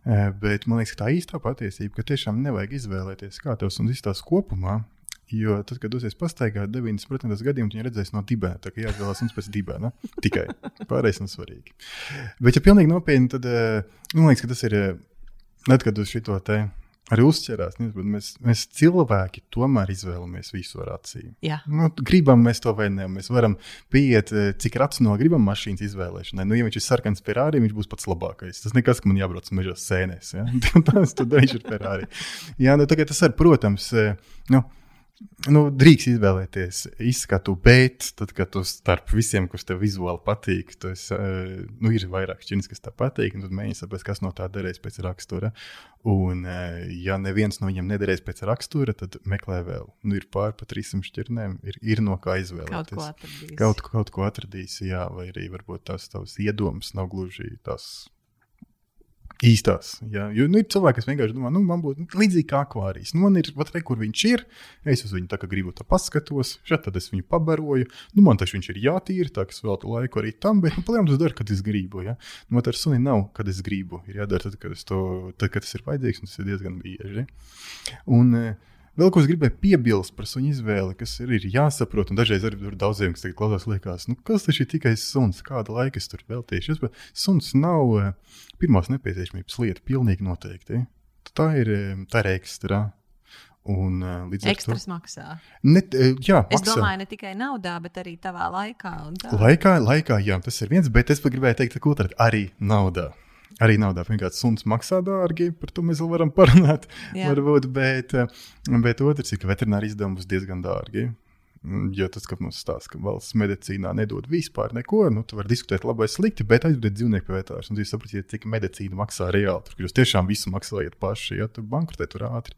E, Bet man liekas, ka tā īstā patiesība, ka tiešām nevajag izvēlēties, kā tev un izstāsta kopumā. Jo tad, kad dosies pastaigā, 90% gadījumu viņi redzēs no dibēna. Tā kā jāizvēlas mums pēc dibēna. Tikai pārējais nav svarīgi. Bet, ja pilnīgi nopietni, tad nu, man liekas, ka tas ir. Tad, kad uz šo te arī uzķerās, mēs, mēs cilvēki tomēr izvēlamies visu ar acīm. Jā, Nu, gribam mēs to vai nē, mēs varam pieiet, eh, cik racionāli gribam mašīnas izvēlēšanai. Nu, ja viņš ir sarkans Ferrari, viņš būs pats labākais. Tas nekas, ka man jābrauc mežā sēnēs. Ja? Tas tur darīšu ar Ferrari. Jā, nu, tagad tas ir, protams, eh, nu, nu, drīkst izvēlēties izskatu, bet tad, kad tu starp visiem, kurus tev vizuāli patīk, tu esi, eh, nu, ir vairāk šķirnes, kas tev patīk, un tad mēģini saprast, kas no tā derēs pēc rakstura. Un, eh, ja neviens no viņiem nederēs pēc rakstura, tad meklē vēl. Nu, ir pār pa 300 šķirnēm, ir, ir no kā izvēlēties. kaut ko atradīs. Kaut, kaut ko atradīsi, jā, vai arī varbūt tās tavs iedomas nav gluži tās īstās. Jā. Jo nu, ir cilvēki, kas vienkārši domā, nu, man būtu līdzīgi kā akvārijas. Nu, man ir pat re, kur viņš ir. Es uz viņu tā kā gribu tā paskatos, šeit tad es viņu pabaroju. Nu, man taču viņš ir jātīra, tā ka es veltu laiku arī tam, bet nu, palielam tas dara, kad es gribu. Ja? Nu, man ar suni nav, kad es gribu. Ir jādara tad, kad, to, tad, kad tas ir vajadzīgs, un tas ir diezgan bieži. Un, eh, Vēl ko es gribēju piebilst par suņu izvēli, kas ir, ir jāsaprot, un dažreiz arī tur daudziem, kas klausās, liekas, nu, kas tas ir tikai suns, kāda laika es tur veltīšu. Es, suns nav uh, pirmās nepieciešamības lieta, pilnīgi noteikti. Tā ir, eh, tā ir ekstra. Un, uh, līdz ar to Ekstras maksā. ne, eh, jā, Es maksā. domāju, ne tikai naudā, bet arī tavā laikā. Laikā, laikā, jā, tas ir viens, bet es pat gribēju teikt, ka arī naudā. Arī naudā. Vienkārši suns maksā dārgi, par to mēs vēl varam parunāt. Jā. Varbūt, bet, bet otrs ir, ka veterināri izdevumi būs diezgan dārgi. Ja tas, ka mums stāsta, ka valsts medicīnā nedod vispār neko, nu, tu vari diskutēt labi vai slikti, bet aizvediet dzīvnieku pie veterinārs un jūs saprotiet, cik medicīna maksā reāli. Tur jūs tiešām visu maksājat paši, ja tur bankrotē tur ātri.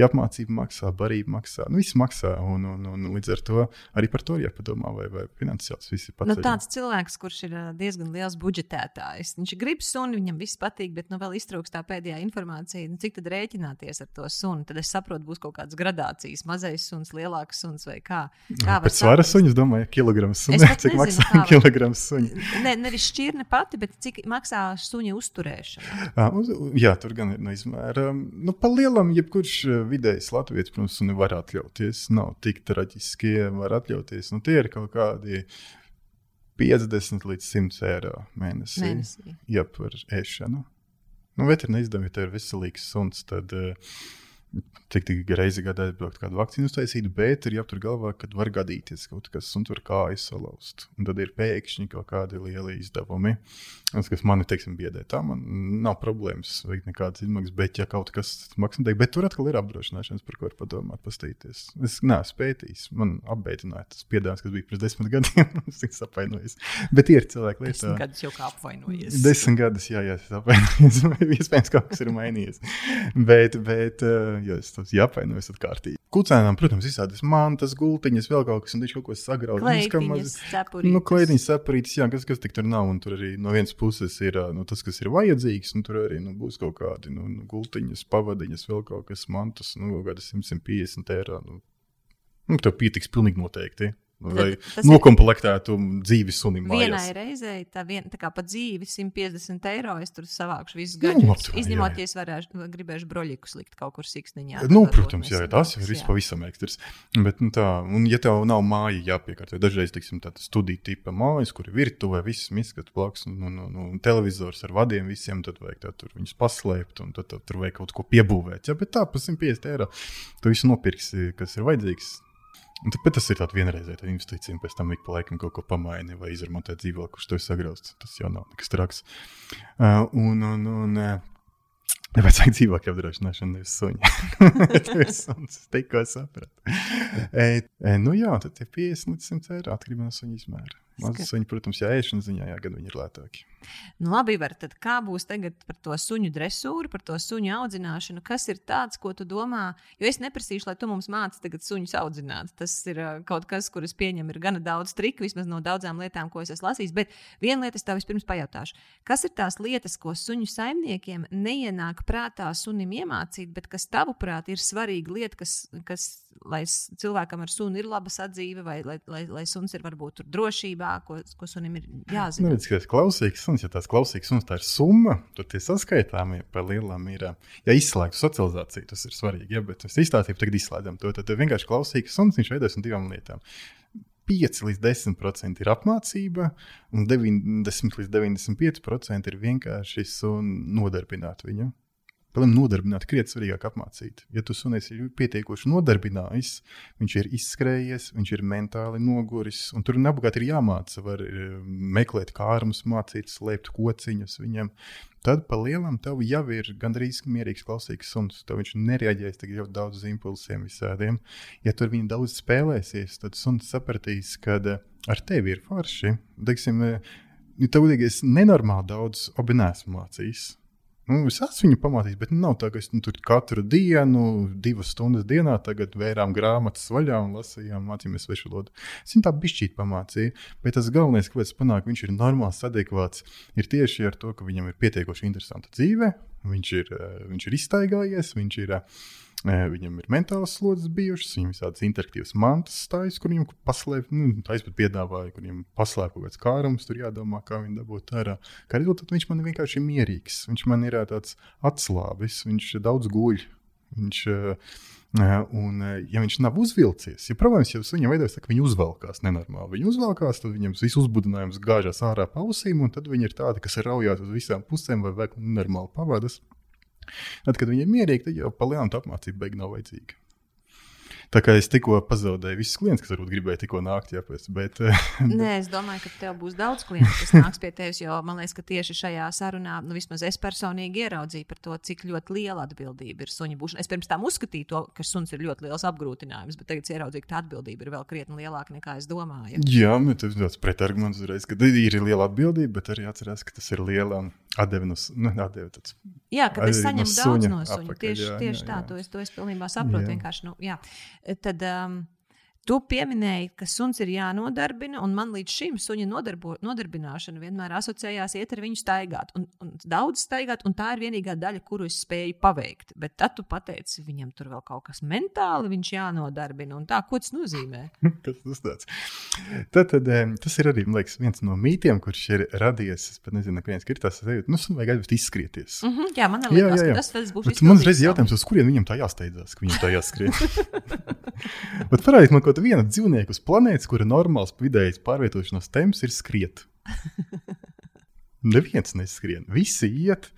Ja apmācība maksā, barība maksā, nu viss maksā. Un, un, un, un līdz ar to arī par to jāpadomā, vai, vai finansiāls viss ir pats. Nu, tāds cilvēks, kurš ir diezgan liels budžetētājs, viņš grib suni, viņam viss patīk, bet nu vēl iztrūkst tā pēdējā informācija, nu, cik tad rēķināties ar to suni. Tad es saprotu, būs kaut kādas gradācijas, mazais suns, lielāks suns vai kā. Kā Pēc svara suņa, es domāju, kilograms suņa. Cik nezinu, maksā kā, kilograms suņa? Ne, nevis šķirne pati, bet cik maksā suņa uzturēšana. À, uz, jā, tur gan ir no izmēra. Nu, pa lielam, jebkurš vidējs Latvijas, protams, var atļauties. Nav tik traģiski, var atļauties. Nu, tie ir kaut kādi 50 līdz 100 eiro mēnesī. mēnesī. Jā, par ēšanu. Nu, veterināri izdevumi, ja tev ir veselīgs suns, tad uh, cik tik reizi gadā atbraukt kādu vakcīnu uztaisīt, bet ir jāaptur galvā, ka var gadīties kaut kas, un tur kājas salauzt. Un tad ir pēkšņi kaut kādi lieli izdevumi, tas, kas mani, teiksim, biedē. Tā man nav problēmas veikt nekādas izmaksas, bet ja kaut kas maksā, bet tur atkal ir apdrošināšanas, par ko var padomāt, pastīties. Es neesmu pētījis, man apbeidināja tas piedāvājums, kas bija pirms desmit gadiem, es apvainojos. Bet ir cilvēki lietā. Desmit gadus jau kā apvainojies. Desmit gadus, jā, jā, es apvainojos. Iespējams, kaut kas ir mainījies. bet, bet, uh, jo es tas jāpainojas atkārtīgi. Kucēnām, protams, visādas mantas, gultiņas, vēl kaut kas, un viņš kaut ko sagrauj. Nu, kleitiņas, cepurītes, jā, kas, kas tik tur nav, un tur arī no vienas puses ir nu, tas, kas ir vajadzīgs, un tur arī nu, būs kaut kādi nu, nu, gultiņas, pavadiņas, vēl kaut kas mantas, nu, kaut kādas 150 eiro. Nu, nu, tev pietiks pilnīgi noteikti. Vai nokomplektētu dzīvi sunim. Vienai reizei, tā, vien, tā kā pa dzīvi 150 eiro es tur savākšu visus gadus. Nu, Izņemot, ja es varēšu, gribēšu broļikus likt kaut kur siksniņā. Nu, protams, jā, tas jau ir pavisam ekstras. Bet, nu, tā, un ja tev nav māja jāpiekārt, jo dažreiz, teiksim, tāda studija tipa mājas, kur ir virtuvē, viss miskat plaks un, un, un, un televizors ar vadiem visiem, tad vajag tā, tur viņus paslēpt un tad, tad tur vajag kaut ko piebūvēt. Jā, bet tā, pa 150 eiro tu visu nopirksi, kas ir vajadzīgs Bet tas ir tāds vienreizējs investīcija, un pēc tam ik pa laikam kaut ko pamaini vai izremontē dzīvokli, kurš to ir sagrauts. Tas jau nav nekas traks. Uh, un, un, un, uh, Vecāki dzīvokļu apdrošināšana, nevis suņi. Tas ir tikko sapratu. E, e, nu jā, tad tie 50 līdz 100 eiro atkarībā no suņa izmēra. Mazas suņi, protams, jā, ēšanas ziņā, jā, gan viņi ir lētāki. Nu, labi, var, tad kā būs tagad par to suņu dresūru, par to suņu audzināšanu? Kas ir tāds, ko tu domā? Jo es neprasīšu, lai tu mums māci tagad suņus audzināt. Tas ir kaut kas, kurus pieņem, ir gana daudz triku, vismaz no daudzām lietām, ko es esmu lasījis. Bet viena lieta es tev vispirms pajautāšu. Kas ir tās lietas, ko suņu saimniekiem neienāk prātā sunim iemācīt, bet kas tavuprāt ir svarīga lieta, kas, kas lai cilvēkam ar sunu ir laba sadzīve, vai lai, lai, lai suns ir varbūt drošībā, ko, ko sunim ir jāzina. Nu, tas klausīgs suns, ja tās klausīgs suns tā ir summa, tad tie saskaitāmie par lielām ir, ja izslēgtu socializāciju, tas ir svarīgi, ja, bet es izstāstīju, tagad izslēdzam to, tad vienkārši klausīgs suns, viņš veidojas no divām lietām. 5 līdz 10% ir apmācība, un 90 līdz 95% ir vienkārši nodarbināt viņu. Pelēm nodarbināt, krietni svarīgāk apmācīt. Ja tu sunis ir pietiekoši nodarbinājis, viņš ir izskrējies, viņš ir mentāli noguris, un tur nebūtu ir jāmāca, var eh, meklēt kārmus, mācīt, slēpt kociņus viņam. Tad pa lielam tev jau ir gandrīz mierīgs, klausīgs suns. Tev viņš nereaģēs tik daudz uz impulsiem visādiem. Ja tur viņi daudz spēlēsies, tad suns sapratīs, ka eh, ar tevi ir forši. Teiksim, eh, tev liekas, nenormāli daudz abi nesmu mācījis. Nu, es esmu viņu pamācījis, bet nav tā, ka es nu, tur katru dienu, divas stundas dienā, tagad vērām grāmatas vaļā un lasījām, mācījāmies svešu valodu. Es viņu tā bišķīt pamācīju, bet tas galvenais, ko es panāku, viņš ir normāls, adekvāts, ir tieši ar to, ka viņam ir pietiekoši interesanta dzīve, viņš ir, eh, viņš ir iztaigājies, viņš ir uh, Viņam ir mentāls slodzes bijušas, viņam ir tādas interaktīvas mantas stājas, kur viņam paslēp, nu, tā es pat piedāvāju, kur viņam paslēp kaut kāds kārums, tur jādomā, kā viņu dabūt ārā. Kā rezultātā viņš man vienkārši ir mierīgs, viņš man ir tāds atslābis, viņš daudz guļ. Viņš, un, ja viņš nav uzvilcies, ja problēmas jau viņam veidojas, ka viņi uzvelkās nenormāli. Viņi uzvelkās, tad viņam viss uzbudinājums gāžās ārā pausīm, un tad viņi ir tādi, kas raujās uz visām pusēm vai vēl nenormāli pavadas. Tad, kad viņi ir mierīgi, tad jau palielināt apmācību beigās nav vajadzīga. Tā kā es tikko pazaudēju visus klientus, kas varbūt gribēja tikko nākt, jā, pēc, bet. Nē, es domāju, ka tev būs daudz klientu, kas nāks pie tevis, jo man liekas, ka tieši šajā sarunā, nu, vismaz es personīgi ieraudzīju par to, cik ļoti liela atbildība ir suņa būšana. Es pirms tam uzskatīju to, ka suns ir ļoti liels apgrūtinājums, bet tagad ieraudzīju, ka tā atbildība ir vēl krietni lielāka nekā es domāju. Jā, bet tas ir tāds pretarguments uzreiz, ka ir liela atbildība, bet arī atcerās, ka tas ir liela atdeve no nu, atdeve tāds. Jā, kad es saņemu no daudz no suņa. apakaļ, Tieši, jā, tieši jā, tā, jā. to es, to es pilnībā saprotu. Jā. Vienkārši, nu, jā. Tad, um, Tu pieminēji, ka suns ir jānodarbina, un man līdz šim suņa nodarbo, nodarbināšana vienmēr asociējās iet ar viņu staigāt. Un, un daudz staigāt, un tā ir vienīgā daļa, kuru es spēju paveikt. Bet tad tu pateici, viņam tur vēl kaut kas mentāli viņš jānodarbina. Un tā, ko tas nozīmē? Kas tas tāds? Tad, tad, tas ir arī man liekas, viens no mītiem, kurš ir radies. Es pat nezinu, kāpēc ir tas sajūta. Nu, sunim vajag aizvest izskrieties. Mm -hmm, jā, man Jā, liekas, jā, jā. ka tas, tas būs man reiz jautājums, uz kurien viņam tā jāsteidzās, ka viņam tā jāskrien. Bet parādiet man kaut kādu vienu dzīvnieku uz planētas, kura normāls vidējais pārvietošanās temps ir skriet. Neviens neskrien. Visi iet.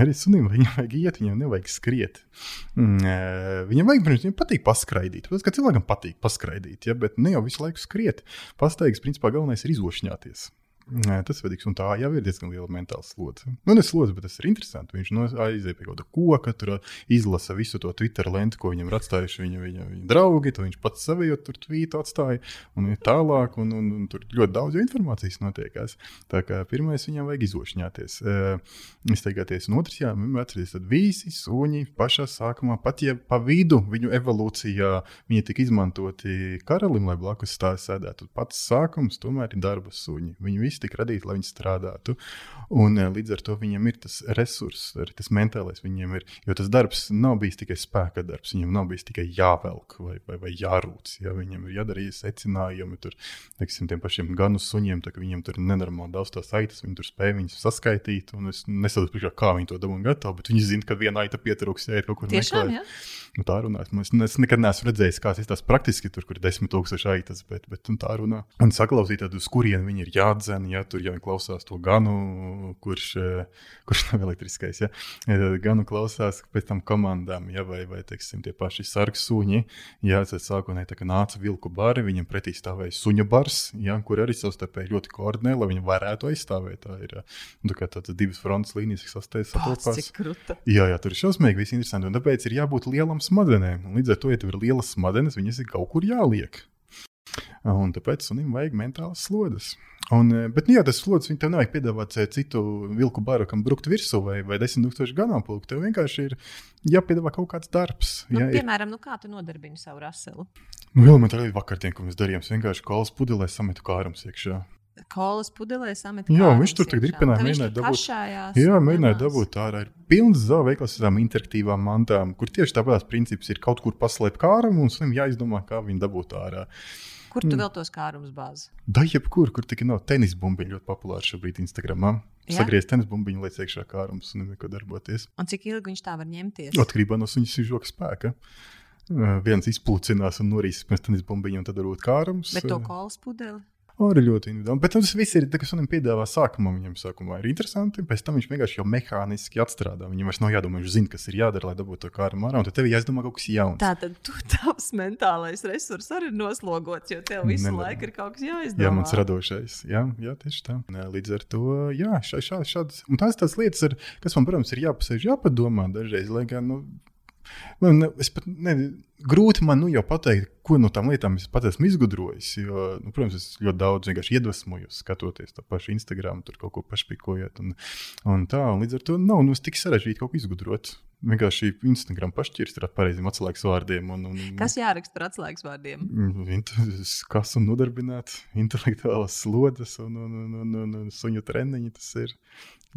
Arī sunim viņam vajag iet, viņam nevajag skriet. Mm, Viņam vajag, protams, viņam patīk paskraidīt. Protams, ka cilvēkam patīk paskraidīt, ja, bet ne jau visu laiku skriet. Pastaigas, principā, galvenais ir izlošņāties. Nē, Tas vedīgs, un tā jau ir diezgan liela mentāla slodze. Nu, ne slodze, bet tas ir interesanti. Viņš no- aiziet pie kaut kāda koka, tur izlasa visu to Twitter lentu, ko viņam ir atstājuši viņa, viņa, viņa draugi. To viņš pats savējot tur tvītu atstāja, un ir tālāk, un, un, un tur ļoti daudz informācijas notiekās. Tā kā pirmais viņam vajag izlošņāties, uh, izteikties, un otrs, jā, vienmēr atcerieties, tad visi suņi pašā sākumā, pat ja pa vidu viņu evolūcijā viņi tika izmantoti karalim, lai blakus tā sēdētu. Pats sākums tomēr ir darba suņi. Viņi visi tika radīti, lai viņi strādātu. Un eh, līdz ar to viņiem ir tas resurss, arī tas mentālais viņiem ir. Jo tas darbs nav bijis tikai spēka darbs, viņam nav bijis tikai jāvelk vai, vai, vai jārūc. Ja? Viņam ir jādara secinājumi, tur, teiksim, tiem pašiem ganu suņiem, tā, ka viņiem tur ir nenormāli daudz tās aitas, viņi tur spēj viņus saskaitīt. Es nesaprotu, kā viņi to dabūja gatavu, bet viņi zina, ka viena aita pietrūks, ja ir kaut kur Tiešām, meklēt. jā. Nu, tā runā. Es, es nekad neesmu redzējis, kā tas ir praktiski, tur, kur ir desmit tūkstoši aitas, bet, bet un tā runā. Un saklausīt, tad, uz kurien viņi ir jādzen, ja tur jau klausās to ganu, kurš, eh, kurš nav elektriskais. Ja, tad ganu klausās pēc tam komandām, ja, vai, vai teiksim, tie paši sarksuņi. Ja sākotnēji tā nāca vilku bari, viņam pretī stāvēja suņu bars, ja, kur arī savstarpēji ļoti koordinē, lai viņi varētu aizstāvēt. Tā ir nu, tā tādas divas frontes līnijas, kas kruta. Jā, jā, tur ir šausmīgi, viss interesanti. Un tāpēc ir jābūt lielam smadzenēm. Līdz ar to, ja tev ir lielas smadzenes, viņas ir kaut kur jāliek. Un tāpēc sunim vajag mentālas slodzes. Un, eh, bet, nu, jā, tas slodzes viņam nevajag piedāvāt eh, citu vilku baru, kam brukt virsū vai, vai desmit tūkstošu ganāmpulku. Tev vienkārši ir jāpiedāvā kaut kāds darbs. Nu, Jā, ir, piemēram, nu, kā tu nodarbini savu raselu? nu, elementāri vakar tiem, ko mēs darījām, vienkārši kolas pudelē sametu kārums iekšā. Kolas pudelē samet. Jā, viņš tur tagad iekšā. ripinā, Tad viņš mēģināja dabūt- kašājās Jā, nemaz. dabūt ārā. Ir pilns zāle veikals ar tādām interaktīvām mantām, kur tieši tāpatās princips ir kaut kur paslēpt kārumu un sunim jāizdomā, kā viņu dabūt ārā. Kur Mm. tu vēl tos kārumus bāzi? Da jebkur, kur tikai nav tenis bumbiņu, ļoti populāri šobrīd Instagramā. Jā? Sagriezt tenis bumbiņu, lai iekšā kārums un neko darboties. Un cik ilgi viņš tā var ņemties? Atkarībā no suņa sižoka spēka. Viens izpulcinās un norīs pēc tenis bumbiņu un tad varbūt kārums. Bet to kolas pudeli? Arī ļoti individuāli. Bet tas viss ir kas viņam piedāvā sākumā. Viņam sākumā ir interesanti, pēc tam viņš vienkārši jau mehāniski atstrādā. Viņam vairs nav jādomā, viņš zina, kas ir jādara, lai dabūtu to kārumu ārā. Un tad tev jāizdomā kaut kas jauns. Tā tad tu tavs mentālais resurs arī ir noslogots, jo tev visu Nevar. laiku ir kaut kas jāizdomā. Jā, mans radošais. Jā, jā tieši tā. Līdz ar to, jā, šā, šā, šādas. Un tās tās lietas, ir, kas man, protams, ir jāpasēž, jāpadomā dažreiz. Lai gan, nu, man, ne, es pat ne, grūti man nu, jau pateikt, ko no tām lietām es pats esmu izgudrojis. Jo, nu, protams, es ļoti daudz vienkārši iedvesmojos, skatoties to pašu Instagram, tur kaut ko pašpikojot. Un, un tā, un līdz ar to nav nu, tik sarežģīti kaut ko izgudrot. Vienkārši Instagram pašķirst ar pareiziem atslēgas vārdiem. Un, un, Kas jāraksta par atslēgas vārdiem? Mm, Kas un nodarbināt intelektuālas slodzes un, un, un, un, un, un suņu treniņi. Tas ir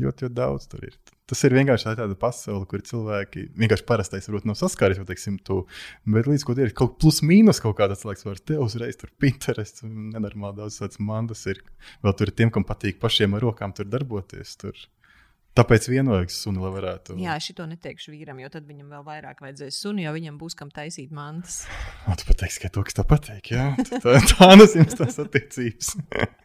ļoti, ļoti daudz. Tur ir. Tas ir vienkārši tā tāda pasaule, kur cilvēki vienkārši parastais varbūt nav saskāries, teiksim, to. Bet līdz ko tie ir kaut plus mīnus kaut kādas lietas, var te uzreiz tur Pinterest, nenormāli daudz tādas mandas ir. Vēl tur ir tiem, kam patīk pašiem ar rokām tur darboties. Tur. Tāpēc vienojās suni, lai varētu. Jā, es to neteikšu vīram, jo tad viņam vēl vairāk vajadzēs suni, jo viņam būs kam taisīt mantas. O, tu pateiks, ka to, kas tā patīk, jā. Tā, tā nes jums tās attiecības.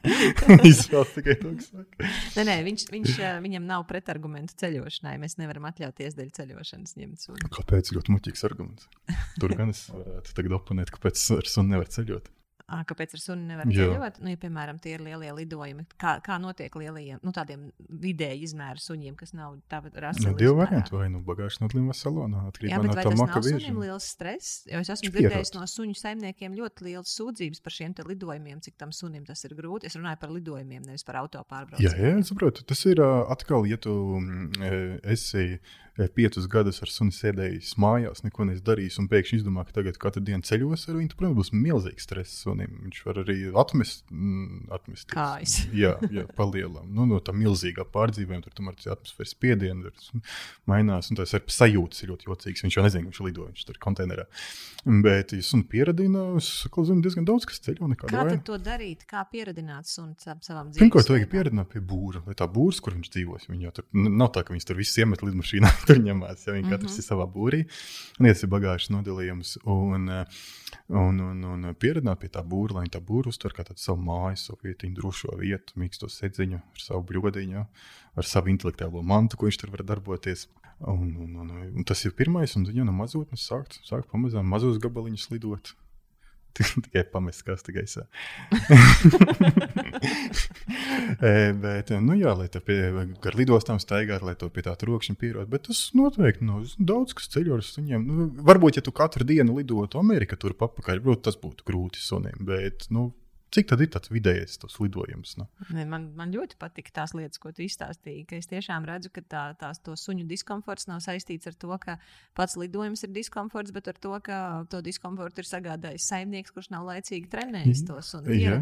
Izvēlas tikai to, kas saka. Nē, nē, viņš, viņš, eh, viņam nav pretargumentu ceļošanai. Mēs nevaram atļauties dēļ ceļošanas ņemt suni. Kāpēc ļoti muļķīgs arguments? Tur gan es varētu tagad oponēt, kāpēc ar suni nevar ceļot. Kāpēc ar suni nevar ceļot? Nu, ja, piemēram, tie ir lielie lidojumi. Kā, kā notiek lielajiem, nu, tādiem vidēji izmēra suņiem, kas nav tāda rasa? Nu, divi varianti. Vai nu bagāžas nodalījumā salonā, atkarībā no tā tas maka nav biežuma. sunim liels stress? Jo es esmu dzirdējis no suņu saimniekiem ļoti liels sūdzības par šiem lidojumiem, cik tam sunim tas ir grūti. Es runāju par lidojumiem, nevis par auto Jā, jā, saprotu. Tas ir atkal, ja tu mm, e, esi piecus gadus ar suni sēdējis mājās, neko nedarījis, un pēkšņi izdomā, ka tagad katru dienu ceļos ar viņu, tad, protams, būs milzīgs stress sunim. Viņš var arī atmest, mm, atmest Kājas. Jā, jā palielam. Nu, no tā milzīgā pārdzīvojuma tur tomēr tas atmosfēras spiediens mainās. Un tas ir sajūtas ļoti jocīgs. Viņš jau nezina, ka viņš lido, viņš tur konteinerā. Bet, ja suni pieradina, es zinu diezgan daudz, kas ceļo Kā vainu. tad to darīt? Kā pieredzināt sunu sav- savam dzīvēm? Pirmkārt, vajag pieredzināt pie būra, lai tā būrs, kur viņš dzīvos. Viņi jau tur nav tā, ka viņi tur visi iemet lidmašīnā, tur ņemās. Ja viņi Mhm. katrs ir savā būrī, un tas ir bagāžas nodalījums. Un, un, un, un pieredzināt pie tā būra, lai tā būru uztver kā tādu savu māju, savu vietiņu, drošo vietu, mīksto sedziņu, ar savu bļodiņu, ar savu intelektuālo mantu, ko viņš tur var darboties. Un, un, un, un tas ir pirmais, un viņa no mazotnes sākt, sākt pamazām mazos gabaliņus lidot. Tikai pamest kā tikai gaisā. E, bet, nu jā, lai tā gar lidostām staigātu, lai to pie tā trokšņa pierod. Bet tas noteikti nu, daudz kas ceļo ar suņiem. Nu, varbūt, ja tu katru dienu lidotu Amerikā, tur papakaļ, varbūt tas būtu grūti sunim. Bet, nu, cik tad ir tāds vidējais tas lidojums? Nu? Ne, man, man ļoti patīk tās lietas, ko tu izstāstīji. Es tiešām redzu, ka tā, tās to suņu diskomforts nav saistīts ar to, ka pats lidojums ir diskomforts, bet ar to, ka to diskomfortu ir sagādājis saimnieks, kurš nav laicīgi trenējis to sunu, Jā.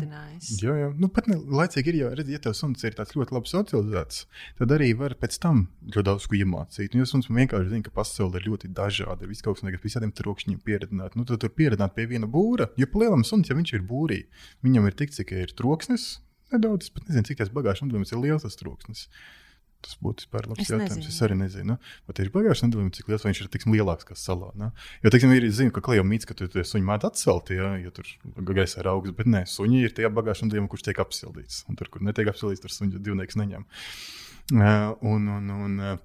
Jā, jā. Nu, pat ne, laicīgi ir jau redzēt, ja tev suns ir tāds ļoti labi socializēts, tad arī var pēc tam ļoti daudz ko iemācīt. Un, ja suns vienkārši zina, ka pasaule ir ļoti dažāda, ir viss kaut kas negatīvs, visādiem trokšņiem pieredzināt, nu, tad tur pieredzināt pie viena būra. Jo palielam suns, ja viņš ir būrī, viņam ir tik, cik ir troksnis. Nedaudz, es pat nezinu, cik tas bagāžas nodalījums ir liels tas troksnis. Tas būtu vispār labs Es jautājums. nezinu. Es arī nezinu. Bet ir bagāžas nodalījums, cik liels vai viņš ir tiksim, lielāks kā salā. Ne? Jo, teiksim, ir zinu, ka klejā mīts, ka tu tie suņi mēdz atcelt, ja, ja tur gaisa ir augsts, bet nē, suņi ir tajā bagāžas nodalījumā, kurš tiek apsildīts. Un tur, kur netiek apsildīts, tur suņu divnieks neņem. Uh, un, un, un, uh,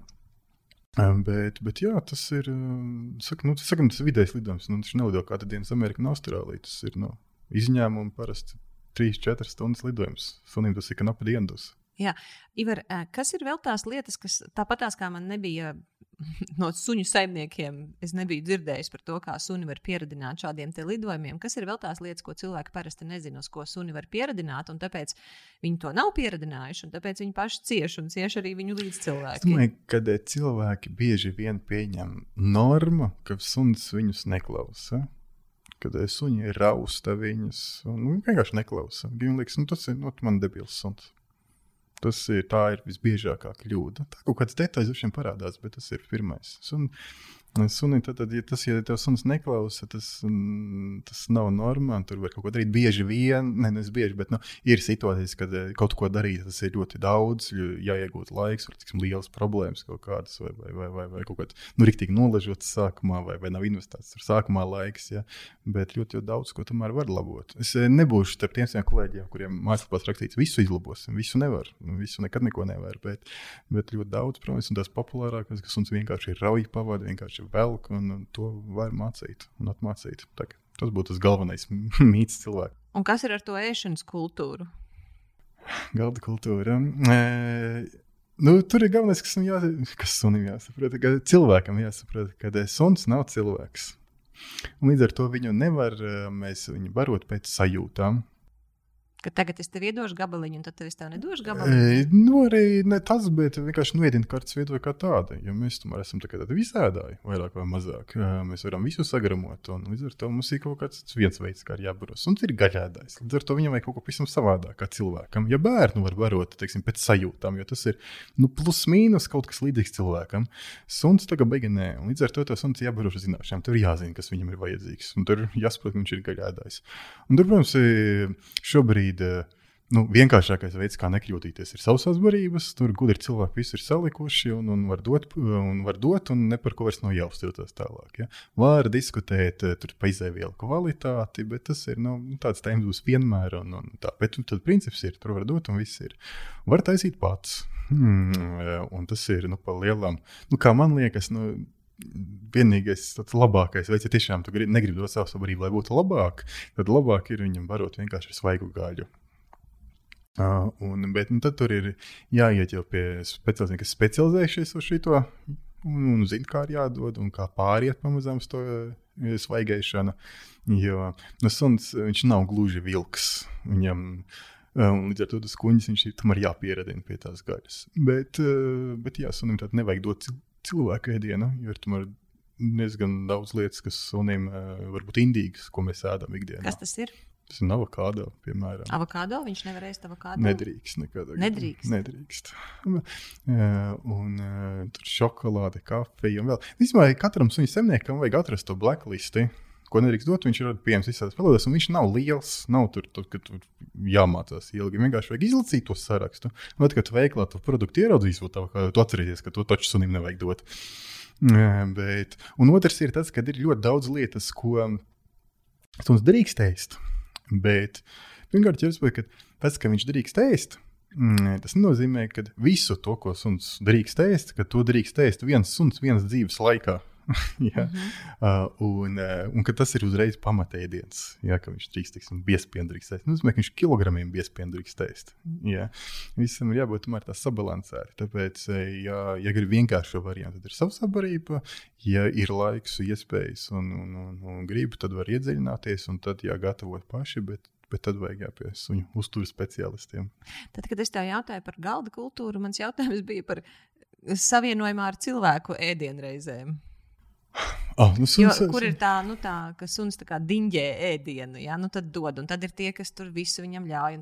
Bet, bet jā, tas ir. Saka, nu, tas, sakam, tas ir vidējais lidojums. Nu, viņš nelido katru dienu uz Ameriku un Austrāliju. Tas ir nu, izņēmumi parasti 3-4 stundas lidojums. Sunim tas ir knapi dienas. Ivar, ē, kas ir vēl tās lietas, kas tāpatās kā man nebija no suņu saimniekiem, es nebiju dzirdējis par to, kā suni var pieradināt šādiem te lidojumiem. Kas ir vēl tās lietas, ko cilvēki parasti nezina, uz ko suni var pieradināt, un tāpēc viņi to nav pieradinājuši, un tāpēc viņi paši cieš un cieš arī viņu Es līdzcilvēki. domāju, ka eh, cilvēki bieži vien pieņem normu, ka suns viņus neklausa. Kad suņi rausta un nu, vienkārši neklausa. Viņam liekas, nu, tas ir nu, man debils suns. Tas ir, ir visbiežākā kļūda. Tā kaut kāds detaļs jau šiem parādās, bet tas ir pirmais. Sun, sunim, tad, tad, ja tas, ja tev suns neklausa, tas, mm, tas nav normāli. Tur var kaut ko darīt bieži vien, ne nevis bieži, bet nu, ir situācijas, kad eh, kaut ko darīt, tas ir ļoti daudz, jāiegūt laiks, var tiksim, liels problēmas kaut kādas, vai, vai, vai, vai, vai kaut kāds, nu, riktīgi nolažots sākumā, vai, vai nav investēts tur sākumā laiks, ja? bet ļoti, ļoti daudz ko tomēr var labot. Es eh, nebūšu starp tiem kolēģiem, kuriem mājaslapās rakstīts, visu izlabosim, visu nevar, nu, visu nekad neko nevar, bet, bet ļoti daudz, protams, un tās populārākās, kas mums vienkārši ir rauji pavadi, vienkārši velk, un, to var mācīt un atmācīt. Tā, tas būtu tas galvenais mīts cilvēkam. Un kas ir ar to ēšanas kultūru? Galda kultūra. E, nu, tur ir galvenais, kas, jā, kas sunim jāsaprot. Ka cilvēkam jāsaprot, ka suns nav cilvēks. Un līdz ar to viņu nevar mēs viņu barot pēc sajūtām. Ka tagad es tev iedošu gabaliņu, un tad es tev nedošu E, gabaliņu. nu, arī ne tas, bet vienkārši nuēdina kartes viedokļa kā tāda. Jo mēs tomēr esam tā tādi visādāji, vairāk vai mazāk. E, Mēs varam visu sagramot, un līdz ar to mums ir kaut kāds viens veids, kā ir jābaros. Un tas ir gaļādais. Līdz ar to viņam vajag kaut ko pavisam savādāk, kā cilvēkam. Ja bērnu var barot teiksim, pēc sajūtām, jo tas ir nu, plus mīnus kaut kas līdzīgs cilvēkam, suns tagad beigas nē. Un līdz ar to tas suns jābaro ar zināšanām. Tur jāzina, kas viņam ir vajadzīgs. Un tur jāsaprot, ka viņš ir gaļādais. Un tur, protams, e, šobrīd. e, nu, vienkāršākais veids, kā nekļūdīties, ir savas barības. Tur gudri cilvēki visu ir salikuši un, un, var dot, un var dot, un ne par ko vairs nav jāuztilties tālāk. Ja? Var diskutēt eh, par izēvielu kvalitāti, bet tas ir nu, tāds tēmas būs vienmēr. Un, un tā. Bet nu, tad princips ir, tur var dot un viss ir. Var taisīt pats. Hmm, un tas ir nu, pa lielam, nu, kā man liekas. Nu, vienīgais labākais veids, ja tiešām tu grib, negribi dot savu sabiedrību, lai būtu labāk, tad labāk ir viņam barot vienkārši ar svaigu gaļu. Uh, un, bet nu, tad tur ir jāiet jau pie speciālistiem, kas specializējušies uz šo un, un zina, kā ir jādod un kā pāriet pamazām uz to uh, svaigēšanu. Jo nu, suns nav gluži vilks. Viņam, uh, līdz ar to tas kuņģis viņš ir tomēr jāpieradina pie tās gaļas. Bet, uh, bet jā, sunim tādu nevajag dot cilvēku ēdienu, jo ir tomēr diezgan daudz lietas, kas sunim uh, var būt indīgas, ko mēs ēdam ikdienā. Kas tas ir? Tas ir avokado, piemēram. Avokado? Viņš nevar ēst avokado. Nedrīkst. Nekad. Nedrīkst. Nedrīkst. Un uh, tur šokolāde, kafija un vēl. Vispār katram suņu zemniekam vajag atrast to blacklisti. Ko nedrīkst dot, viņš ir pieejams visās valodās, un viņš nav liels. Nav tur, tur, tur jāmācās ilgi. Vienkārši vajag izlasīt to sarakstu. Un tad, kad veiklā to produktu ieraudzīs, tu atcerēsies, ka to taču sunim nevajag dot. Bet, un otrs ir tas, ka ir ļoti daudz lietas, ko suns drīkst ēst. Bet pirmkārt, jau saprotu, ka tas, ka viņš drīkst ēst, tas nenozīmē, ka visu to, ko suns drīkst ēst, ka to drīkst ēst viens suns vienas dzīves laikā. ja? -hmm. uh, un, uh, un ka tas ir uzreiz pamatēdiens, ja, ka viņš drīkst teiksim, biespienu drīkst ēst. Nu, ka viņš kilogramiem biespienu drīkst ēst. Ja? Visam ir jābūt tomēr tā sabalansēti. Tāpēc, ja, ja grib vienkāršo variantu, tad ir savsabarība. Ja ir laiks, iespējas un, un, un, un gribi, tad var iedziļināties un tad jāgatavot paši. Bet bet tad vajag jāpie suņu uzturu speciālistiem. Tad, kad es tev jautāju par galda kultūru, mans jautājums bija par savienojumā ar cilvēku ēdienreizēm. Oh, nu, suns, jo, kur ir tā, nu, tā ka suns tā kā diņģē ēdienu, ja? nu, tad dod. Un tad ir tie, kas tur visu viņam ļauj.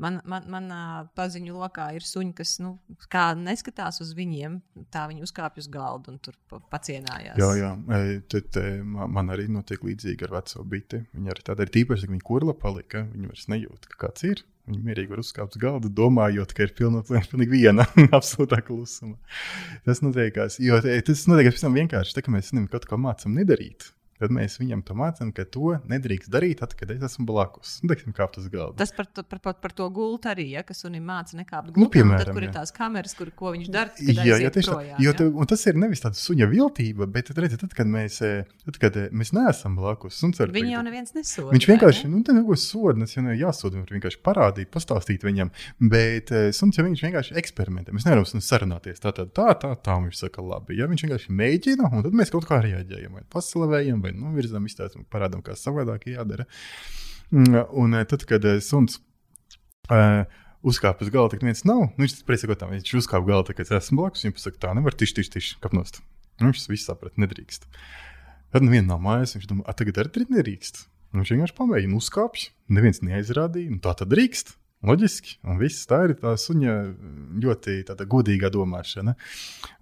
Man, man, manā paziņu lokā ir suņi, kas nu, neskatās uz viņiem, tā viņi uzkāpj uz galda un tur pacienājās. Jā, jā. Tad, man arī notiek līdzīgi ar veco biti. Viņa arī tāda ir tīpaši, ka viņa kurla palika. Viņa vairs nejūt, ka kāds ir. Viņi mierīgi var uzkāpt uz galda, domājot, ka ir pilnīgi viena absolūtā klusuma. Tas notiekās, jo tas notiekās tam vienkārši, tā, ka mēs kaut ko mācām nedarīt tad mēs viņam to mācām, ka to nedrīkst darīt, tad, kad es esmu blakus. Nu, teiksim, kāpt uz galda. Tas par, to, par, par, par to gultu arī, ja, kas sunim māca nekāpt gultā, nu, piemēram, tad, kur jā. ir tās kameras, kur, ko viņš dara. Jā, jā, tieši tā. Jo te, tas ir nevis tāds suņa viltība, bet redzi, tad, kad mēs, eh, tad, kad eh, mēs neesam blakus, suns ar viņu jau neviens nesoda. Viņš vienkārši, ne? nu, neko soda, tas jau nav jāsoda, viņš vienkārši parādīt, pastāstīt viņam, bet uh, suns jau viņš vienkārši eksperimentē. Mēs nevaram sarunāties tā, tā, tā, tā, tā, viņš saka labi. Ja viņš vienkārši mēģina, un tad mēs kaut kā reaģējam, vai paslavējam, vai nu, virzam izteikt un parādām, kā savādāk jādara. Mm, un eh, tad, kad eh, suns uh, uzkāpa uz galda, tad viens nav. Nu, viņš priecīgi, ka viņš uzkāpa galda, kad es esmu blakus. Viņam pasaka, tā nevar tiši, tiši, tiši kapnost. Nu, viņš viss saprat, nedrīkst. Tad nu viena nav mājas, viņš domā, tagad arī nedrīkst. Nu, viņš vienkārši pamēģina uzkāpt, neviens neaizrādīja, nu tā tad drīkst. Loģiski, un viss tā ir tā suņa ļoti godīga domāšana.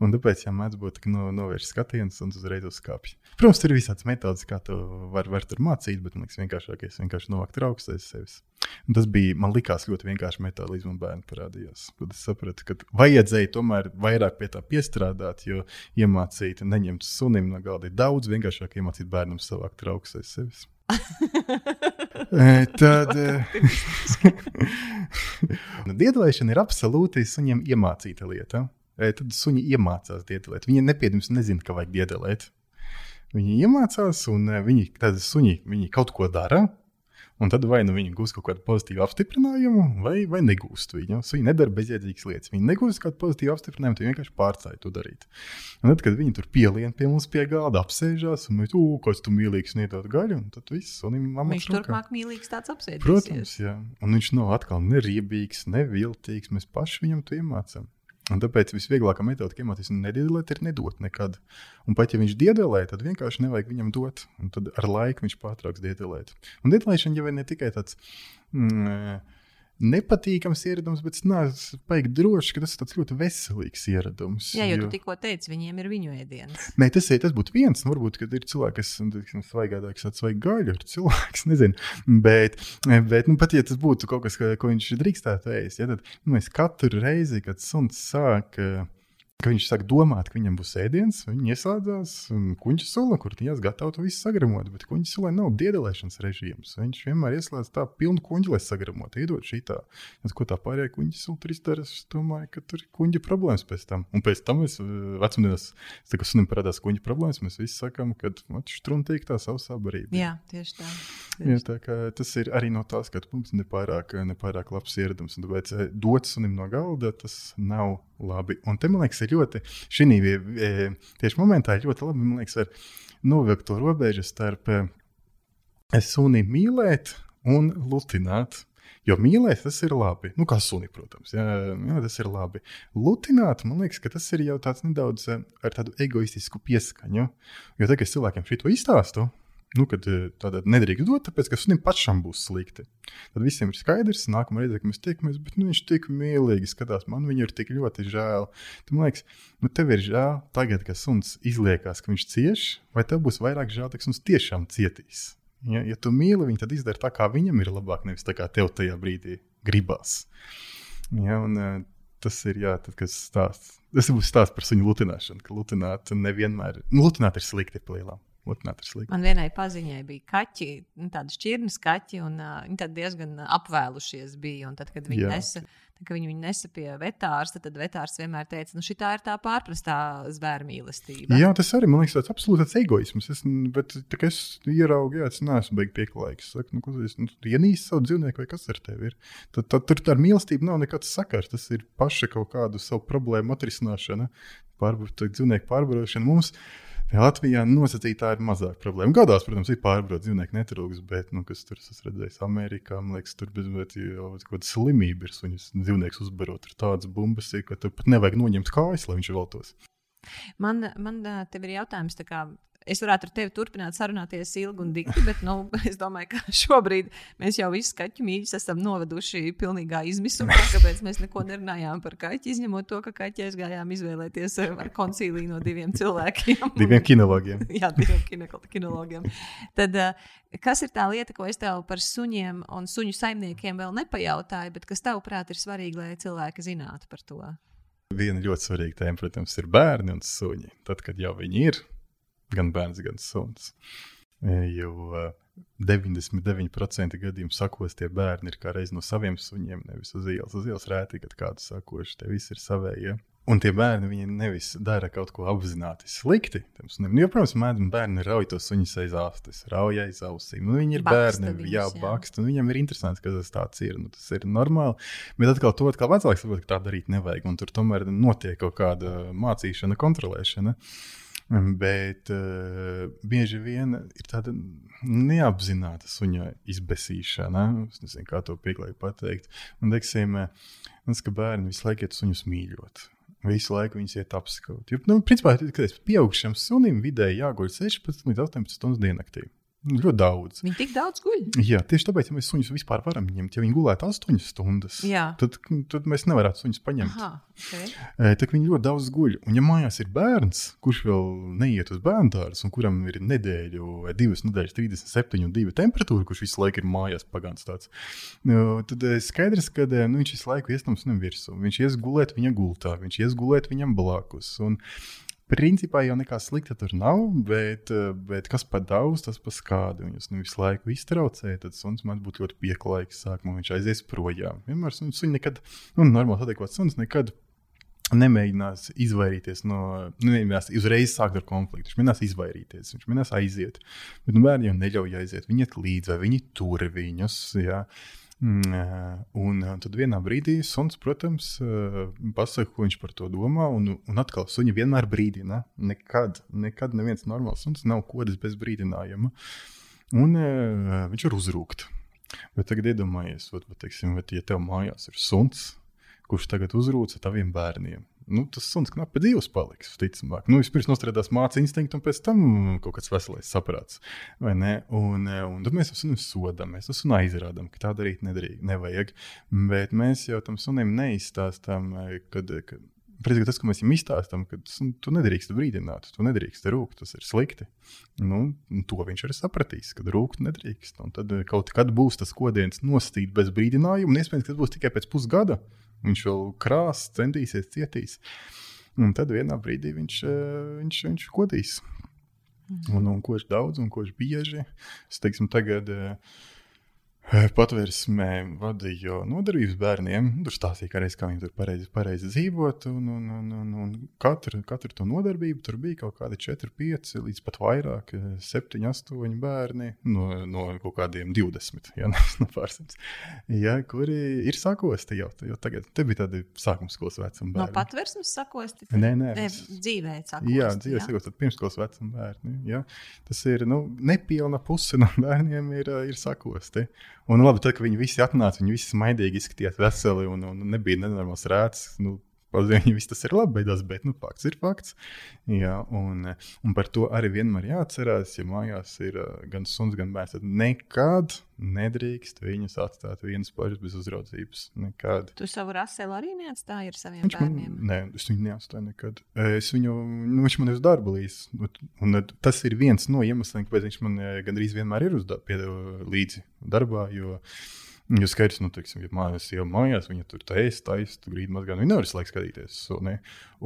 Un tāpēc, ja mēdz būt, ka no, novērš skatiens un uzreiz uzkāpj. Protams, tur ir visādas metodas, kā to var, var tur mācīt, bet man liekas, vienkāršākais ir vienkārši novākt raugus aiz sevis. Un tas bija, man likās, ļoti vienkārši metode, līdz man bērni parādījās. Tad es sapratu, ka vajadzēja tomēr vairāk pie tā piestrādāt, jo iemācīt, neņemt sunim no galda ir daudz vienkāršāk iemācīt bērnam savākt raugus aiz sevis. Tad diedelēšana ir absolūti suņiem iemācīta lieta. Tad suņi iemācās diedelēt. Viņi nepieņems, nezina, ka vajag diedelēt. Viņi iemācās, un viņi, suņi, viņi kaut ko dara, Un tad vai nu viņi gūs kaut kādu pozitīvu apstiprinājumu, vai, vai negūst viņu. Viņi nedara bezjēdzīgas lietas. Viņi negūst kādu pozitīvu apstiprinājumu, viņi vienkārši pārcēla to darīt. Un tad, kad viņi tur pielien pie mums pie galda, apsēžās un mēs, ugh, kas tu mīlīgs sniedot gaļu, tad viss, un viņam viņš turpmāk mīlīgs tāds apsēdies. Protams, jā. Un viņš nav atkal neriebīgs, neviltīgs. Mēs paši viņam to iemācām. Un tāpēc visvieglākā metode, iemācīties nediedelēt, ir nedot nekad. Un pat ja viņš diedelē, tad vienkārši nevajag viņam dot. Un tad ar laiku viņš pārtrauks diedelēt. Un diedelēšana jau ir ne tikai tāds. Mm, nepatīkams ieradums, bet es neesmu baigi drošs, ka tas ir ļoti veselīgs ieradums. Jā, jo, jo... tu tikko teici, viņiem ir viņu ēdiens. Nē, tas, tas būtu viens. Nu, varbūt, kad ir cilvēki, kas ir svaigādāks, tāds svaigs gaļu, ir cilvēks, nezinu. Bet, bet nu, pat ja tas būtu kaut kas, ko viņš drīkstētu ēst, ja, tad nu, mēs katru reizi, kad suns sāk. Uh, ka viņš sāk domāt, ka viņam būs ēdiens, viņi ieslēdzās kuģa sula, kur viņas gatavo to visu sagramot. Bet kuģa sulai nav diedelēšanas režīms. Viņš vienmēr ieslēdz tā pilnu kuģi, lai sagramotu, iedod šī tā. Es, ko tā pārējā kuģa sula tur izdara, es domāju, ka tur ir kuģa problēmas pēc tam. Un pēc tam mēs vecumdienās, kad sunim parādās kuģa problēmas, mēs visi sakām, ka štruntīk tā savsā barība. Jā, tieši tā. Tieši. Jā, tā kā tas ir arī no tā skatu punkts nepārāk, nepārāk labs ieradums. Un tāpēc dot sunim no galda tas nav labi. Un te man liekas, ir ļoti, šī e, tieši momentā ir ļoti labi, man liekas, var novilkt to robežu starp e, suni mīlēt un lutināt. Jo mīlēt, tas ir labi. Nu, kā suni, protams, jā, jā, tas ir labi. Lutināt, man liekas, ka tas ir jau tāds nedaudz e, ar tādu egoistisku pieskaņu. Jo tagad, kad es cilvēkiem šo izstāstu, Nu, kad eh, tāda nedrīkst dot, tāpēc, ka sunim pašam būs slikti. Tad visiem ir skaidrs, nākamā reize, kad mēs tiekamies, bet nu, viņš tik mīlīgi skatās, man viņu ir tik ļoti žēl. Tad man liekas, nu, tev ir žēl tagad, kad suns izliekās, ka viņš cieš, vai tev būs vairāk žēl, ka suns tiešām cietīs. Ja, ja tu mīli viņu, tad izdari tā, kā viņam ir labāk, nevis tā, kā tev tajā brīdī gribās. Ja, un, eh, tas ir jā, tad, kas stāsts. Tas būs stāsts par suņu lutināšanu, ka lutināt nevienmēr, nu, lutināt ir slikti lielām. Man vienai paziņai bija kaķi, nu, tādi šķirnes kaķi, un uh, viņi diezgan apvēlušies bija. Tad, kad viņi, Jā. nesa, tad, kad viņi viņu nesa pie vetārsta, tad vetārs vienmēr teica, nu, šī ir tā pārprastā zvēra mīlestība. Jā, tas arī man liekas, tāds absolūts egoisms. Es, bet, tā, es ieraugu, jā, es neesmu beigas pieklājīgs. Saku, nu, es nu, ienīstu savu dzīvnieku, vai kas ar tevi ir. Tad, tad tur ar mīlestību nav nekāds sakars. Tas ir paša kaut kādu savu problēmu atrisināšana, pārbūt dzīvnieku pārbarošana. Mums, Latvijā nosacītā ir mazāk problēma. Gados, protams, ir pārbraukt dzīvnieku netrūks, bet, nu, kas tur esmu redzējis Amerikā, man liekas, tur bez kaut kāda slimība ir suņus dzīvnieks uzbarot ar tādas bumbas, ka tur pat nevajag noņemt kājas, lai viņš veltos. Man, man te ir jautājums, kā, es varētu ar tevi turpināt sarunāties ilgi un dikti, bet nu, es domāju, ka šobrīd mēs jau visus kaķu mīļus esam noveduši pilnīgā izmisumā, kāpēc mēs neko nerunājām par kaķi, izņemot to, ka kaķi aizgājām izvēlēties ar koncīliju no diviem cilvēkiem. diviem kinologiem. Jā, diviem kino, kinologiem. Tad, eh, kas ir tā lieta, ko es tev par suņiem un suņu saimniekiem vēl nepajautāju, bet kas tavuprāt ir svarīgi, lai cilvēki zinātu par to? Viena ļoti svarīga tēma, protams, ir bērni un suņi. Tad, kad jau viņi ir, gan bērns, gan suns. E, jo 99% gadījumu sakos tie bērni ir kā reiz no saviem suņiem, nevis uz ielas. Uz ielas rēti, kad kādu sakoši, tie visi ir savējie. Ja? Un tie bērni viņi nevis dara kaut ko apzināti slikti. Nu, jo, protams, mēdz bērni rauj to suņu aiz āstes, rauj aiz ausīm. Nu, viņi ir baksta bērni, viņus, jā, baksta. Nu, viņam ir interesanti, ka tas tāds ir. Nu, tas ir normāli. Bet atkal to atkal vecāks saprot, ka tā darīt nevajag. Un tur tomēr notiek kaut kāda mācīšana, kontrolēšana. Bet uh, bieži vien ir tāda neapzināta suņa izbēsīšana. Es nezinu, kā to pieklājīgi pateikt. Un, teiksim, tas, ka bērni visu laiku iet suņus mīļot. Visu laiku viņas iet apskaut. Jo, nu, principā, kad es pieaugšam sunim vidēji jāguļ 16 līdz 18 stundas diennaktī. Ļoti daudz. Viņi tik daudz guļ. Jā, tieši tāpēc, ja mēs suņus vispār varam ņemt, ja viņi gulētu 8 stundas, Jā. tad, tad mēs nevarētu suņus paņemt. Aha, okay. Tad viņi ļoti daudz guļ. Un, ja mājās ir bērns, kurš vēl neiet uz bērnu dārzu, un kuram ir nedēļu vai divas nedēļas, 37 un 2 temperatūra, kurš visu laiku ir mājās pagāns tāds, nu, tad skaidrs, ka nu, viņš visu laiku iestams nevirsū. Viņš ies gulēt viņa gultā, viņš ies gulēt viņam blakus. Un, Principā jau nekā slikta tur nav, bet, eh, bet kas par daudz, tas par skādu. Viņus nu, visu laiku iztraucē, tad suns man būtu ļoti pieklājīgs. Sākumā viņš aizies projām. Vienmēr suns nekad, nu, normāli adekvāts suns nekad nemēģinās izvairīties no, nu, nemēģinās uzreiz sākt ar konfliktu. Viņš mēģinās izvairīties, viņš mēģinās aiziet. Bet nu, bērni jau neļauj aiziet. Viņi iet līdzi, vai viņi tur viņus. Jā. Mm, un tad vienā brīdī suns, protams, pasaka, ko viņš par to domā. Un, un atkal, suņi vienmēr brīdina. Nekad, nekad neviens normāls suns nav kodis bez brīdinājuma. Un viņš var uzrūkt. Bet tagad iedomājieties, vat, vat, teiksim, vat, ja tev mājās ir suns, kurš tagad uzrūca taviem bērniem. Nu, tas suns knapi divs paliks, ticamāk. Nu, vispirms nostrādās mācību instinktu, un pēc tam kaut kāds veselais saprāts. Un, un tad mēs sunim sodām, mēs sunu aizrādām, ka tā darīt nedrīkst, nevajag. Bet mēs jau tam sunim neizstāstām, kad, kad Pretī tas, ka mēs viņam izstāstām, ka tu nedrīkst brīdināt, tu nedrīkst rūkt, tas ir slikti. Nu, to viņš arī sapratīs, ka rūkt nedrīkst. Un tad kaut kad būs tas kodiens nostīt bez brīdinājuma, un iespējams, ka tas būs tikai pēc pusgada. Viņš vēl krās, centīsies, cietīs. Un tad vienā brīdī viņš, eh, viņš, viņš kodīs. Mhm. Un, un ko viņš daudz, un ko viņš bieži. Es teiksim, tagad. Uh, Patvērsmē vadīju nodarbības bērniem. Tur stāstīja, kā, reiz, kā viņi tur pareizi, pareizi dzīvot. Un, un, un, un, un katru, katru to nodarbību tur bija kaut kādi 4, 5, līdz pat vairāk, 7, 8 bērni no, no kaut kādiem 20, ja, no pārsimts, ja, kuri ir sakosti jau, jau tagad. Te bija tādi sākuma skolas vecuma bērni. No patvērsmes sakosti? Nē, nē. nē dzīvē sakosti. Jā, dzīvē sakosti, tad pirmskolas vecuma bērni. Ja. Tas ir, nu, nepilna puse no bērniem ir, ir sakosti. Un labi, tad, kad viņi visi atnāca, viņi visi smaidīgi izskatījās veseli un, un nebija nenormāls rēts. Nu, Paziņoja, viss tas ir labi, beigās, bet nu, fakts ir fakts. Jā, un, un par to arī vienmēr jāatcerās, ja mājās ir gan suns, gan bērns. Tad nekad nedrīkst viņus atstāt vienus pašus bez uzraudzības. Nekad. Tu savu raselu arī neatstāji ar saviem viņš bērniem? Man, nē, es viņu neatstāju nekad. Es viņu, nu, viņš man ir uz darba līdzi. Un tas ir viens no iemesliem, kāpēc viņš man gandrīz vienmēr ir uz darba līdzi darbā. Jo, Jo skaidrs, nu, teiksim, ja mājās jau mājās, viņa tur taisa, taisa, tu grīdi mazgā. Viņa nevar laiku skatīties. Suni.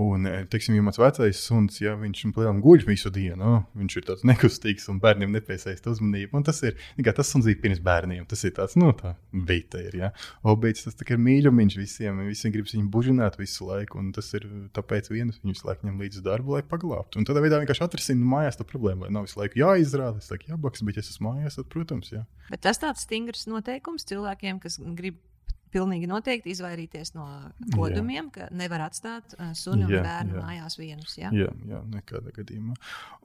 Un, e, teiksim, ja mans vecais suns, ja viņš plēnām guļ visu dienu, viņš ir tāds nekustīgs un bērniem nepiesaista uzmanību. Un tas ir, kā tas suns bija pirms bērniem, tas ir tāds, nu, tā beita ir, ja. Obīts, tas tā kā ir mīļumiņš visiem, visiem gribas viņu bužināt visu laiku, un tas ir tāpēc vienas viņu visu laiku ņem līdz darbu, lai paglābtu. Un tādā veidā vienkārši atrisina mājās to problēmu, lai nav visu laiku jāizrāda, visu laiku jābaks, bet ja es esmu mājās, tad, protams, jā. Bet tas tāds stingrs noteikums cilvēkiem cilvēkiem, kas grib pilnīgi noteikti izvairīties no kodumiem, jā. ka nevar atstāt uh, sunu jā, un bērnu jā. mājās vienus. Jā, jā, jā nekādā gadījumā.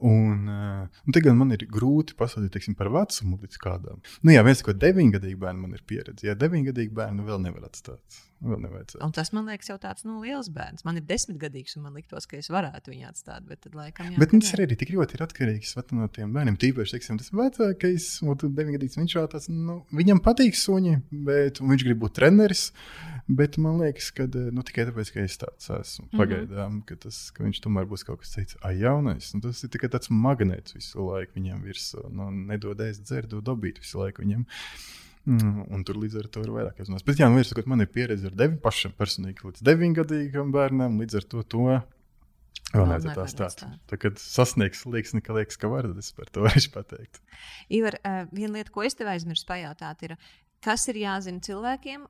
Un, uh, un tagad man ir grūti pasakāt par vecumu līdz kādam. Nu, jā, viens, ko deviņgadīgi bērni man ir pieredze. Jā, deviņgadīgi bērnu vēl nevar atstāt. Un tas man liekas, jau tāds nu, liels bērns. Man ir desmitgadīgs, un man liktos, ka es varētu viņu atstāt. Bet, tad, laikam, jā, bet nu, tas arī tik ļoti ir atkarīgs no tiem bērniem. Tīpaši, teiksim, tas vecākais, un deviņgadīgs viņš jau tāds, nu, viņam patīk suņi, bet viņš grib būt treneris. Bet man liekas, ka nu, tikai tāpēc, ka es tāds esmu mm -hmm. pagaidām, ka, tas, ka viņš tomēr būs kaut kas cits. Ah, jaunais. Nu, tas ir tikai tāds magnēts visu laiku viņam virsū. Nu, nedod ēst, dzert, dod dabīt visu laiku viņam. Mm, un tur līdz ar to ir vairāk jāzinās. Bet, jā, nu, ir, man ir pieredze ar deviņiem pašam personīgi līdz deviņgadīgam bērnam, līdz ar to to vēl nevajadzētu tā stāt. Tad, kad sasniegs līdzekļi, ka liekas, ka var, tad es par to varēšu pateikt. Ivar, viena lieta, ko es tev aizmirsu pajautāt, ir, kas ir jāzina cilvēkiem,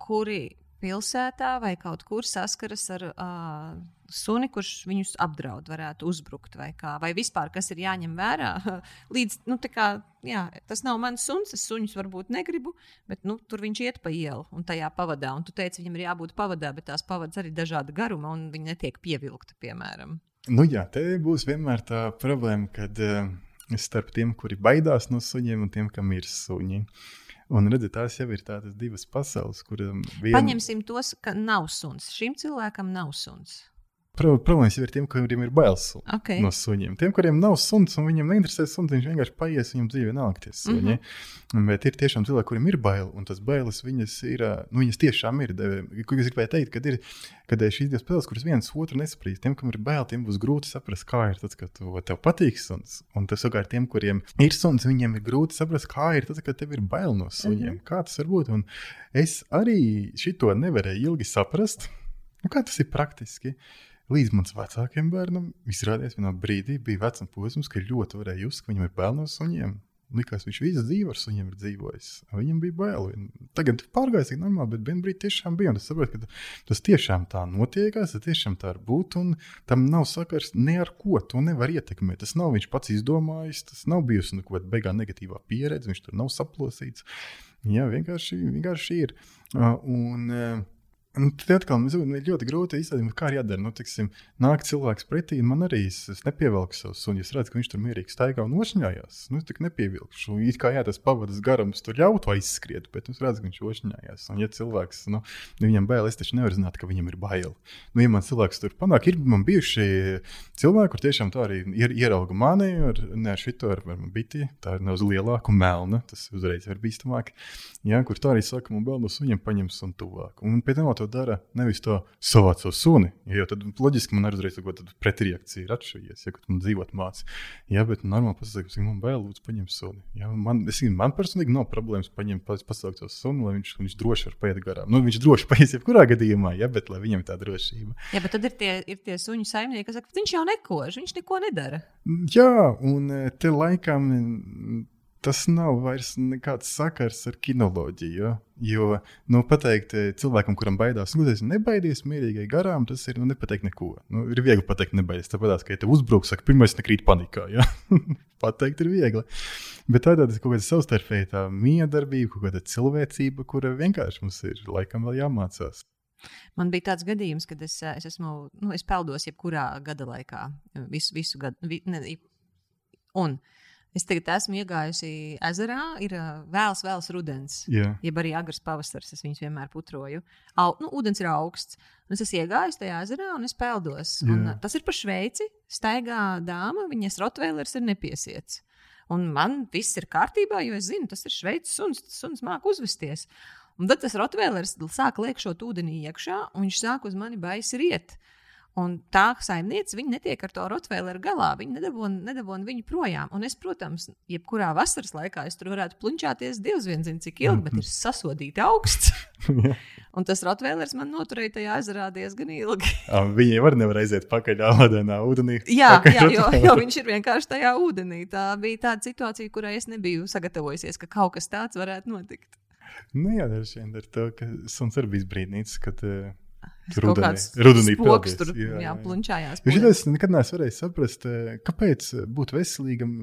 kuri pilsētā vai kaut kur saskaras ar uh, suni, kurš viņus apdraud, varētu uzbrukt, vai, kā, vai vispār kas ir jāņem vērā. Līdz, nu, kā, jā, tas nav mans suns, es suņus varbūt negribu, bet nu, tur viņš iet pa ielu un tajā pavadā. Un tu teici, viņam ir jābūt pavadā, bet tās pavads arī dažāda garuma un viņi netiek pievilkti, piemēram. Nu jā, te būs vienmēr tā problēma, kad uh, starp tiem, kuri baidās no suņiem un tiem, kam ir suņi. Uh, Un redziet, tās jau ir tādas divas pasaules, kurām vien... paņemsim tos, ka nav suns. Šim cilvēkam nav suns. Problēmas jau ir tiem, kuriem ir bailes okay. no suņiem. Tiem, kuriem nav suns un viņiem neinteresē suns, viņš vienkārši paies viņam dzīvē nākt tie suņi. Mm -hmm. Bet ir tiešām cilvēki, kuriem ir bail, un tas bailes viņas ir, nu, viņas tiešām ir. Ko es gribēju teikt, kad ir, kad ir šīs divas spēles, kuras viens otru nesaprīs. Tiem, kam ir bail, tiem būs grūti saprast, kā ir tas, ka tu, tev patīk suns. Un tas savukārt tiem, kuriem ir suns, viņiem ir grūti saprast, kā ir tas, ka tev ir bail no suņiem. Mm -hmm. Kā tas var būt? Un es arī šito nevarēju ilgi saprast. Nu, kā tas ir praktiski? Uh, Līdz mans vecākiem bērnam izrādījās, vienā brīdī bija vecuma posms, ka ļoti varēja just, ka viņam ir bail no suņiem. Likās, viņš visu dzīvi ar suņiem ir dzīvojis. Viņam bija bail. Tagad pārgājis tik normāli, bet vienā brīdī tiešām bija. Es saprotu, ka tas tiešām tā notiekās, tas tiešām tā var būt. Un tam nav sakars ne ar ko. To nevar ietekmēt. Tas nav viņš pats izdomājis. Tas nav bijusi nu, beigā negatīvā pieredze. Viņš tur nav saplosīts. Jā, vienkārši, vienkārši ir. Un, Un tad atkal man ļoti grūti izdarīt, kā jādara. Nu, tiksim, nāk cilvēks pretī, un man arī es, es nepievilku savu sunu. Es redzu, ka viņš tur mierīgi staigā un nošņājās. Nu, es tā nepievilku. It kā jā, tas pavadas garums tur ļautu aizskriet, bet es redzu, ka viņš nošņājās. Un, ja cilvēks, nu, viņam bail, es taču nevaru zināt, ka viņam ir bail. Nu, ja man cilvēks tur panāk, ir man bijuši cilvēki, kur tiešām tā arī ir ierauga mani ar šito ar, ar biti, tā ir nedaudz lielāka un melna, tas uzreiz ir bīstamāk. Jā, kur tā arī saka, man bail no suņiem paņems un tuvāk. Un pēc tam to dara nevis to savāc savu suni. Jo tad loģiski man arī uzreiz tāda pretreakcija ir atšķirīga, ja man dzīvot mācīt. Jā, bet normāli pasakot, ka man bail, lūdzu, paņem suni. Jā, man, es, man personīgi nav problēmas paņemt, pasaukt savu suni, lai viņš, viņš droši var paiet garām. Nu, viņš droši paies jebkurā gadījumā, jā, bet lai viņam tā drošība. Jā, bet tad ir tie, ir tie suņu saimnieki, kas saka, viņš jau nekož, viņš neko nedara. Jā, un e, te laikam tas nav vairs nekāds sakars ar kinoloģiju. Ja? Jo nu, pateikt eh, cilvēkam, kuram baidās, nu, tas ir nebaidies, mierīgai garām, tas ir nu, nepateikt neko. Nu, ir viegli pateikt, nebaidies. Tāpat, kā ja te uzbruks, saka, pirmais nekrīt panikā. Ja? pateikt ir viegli. Bet tā ir kaut kāda savstarpēja miedarbība, kaut kāda cilvēcība, kura vienkārši mums ir laikam vēl jāmācās. Man bija tāds gadījums, kad es, es esmu, nu, es peldos jebkurā gada laikā, visu, visu gadu. Vi, ne, un uh, Es tagad esmu iegājusi ezerā, ir vēls, vēls rudens, yeah. jeb arī agrs pavasaris. Es viņus vienmēr putroju. Au, nu, ūdens ir augsts. Un es esmu iegājis tajā ezerā un es peldos. Yeah. Un, tas ir pa Šveici. Staigā dāma, viņas rotvēlers ir nepiesiets. Un man viss ir kārtībā, jo es zinu, tas ir šveicis suns, tas suns māku uzvesties. Un tad tas rotvēlers sāk liekšot ūdenī iekšā, un viņš sāk uz mani baisi riet. Uh, Un tā saimniece, viņa netiek ar to rotvēleru galā. Viņa nedabūna, nedabūna viņu projām. Un es, protams, jebkurā vasaras laikā es tur varētu plunčāties. Dievs vien zina, cik ilgi, bet ir sasodīti augsts. un tas rotvēlers man noturēja tajā ezerā diezgan ilgi. Viņi jau nevar aiziet pakaļ ālenā ūdenī. Jā, jā jo, jo viņš ir vienkārši tajā ūdenī. Tā bija tāda situācija, kurai es nebiju sagatavojusies, ka kaut kas tāds varētu notikt. Nu, jā, dažs vien ar to, ka suns ir bijis brīdīts, kad uh, Rudenī, spoks, tur jā, jā, jā. plunčājās. Jo es nekad neesmu varējis saprast, eh, kāpēc būt veselīgam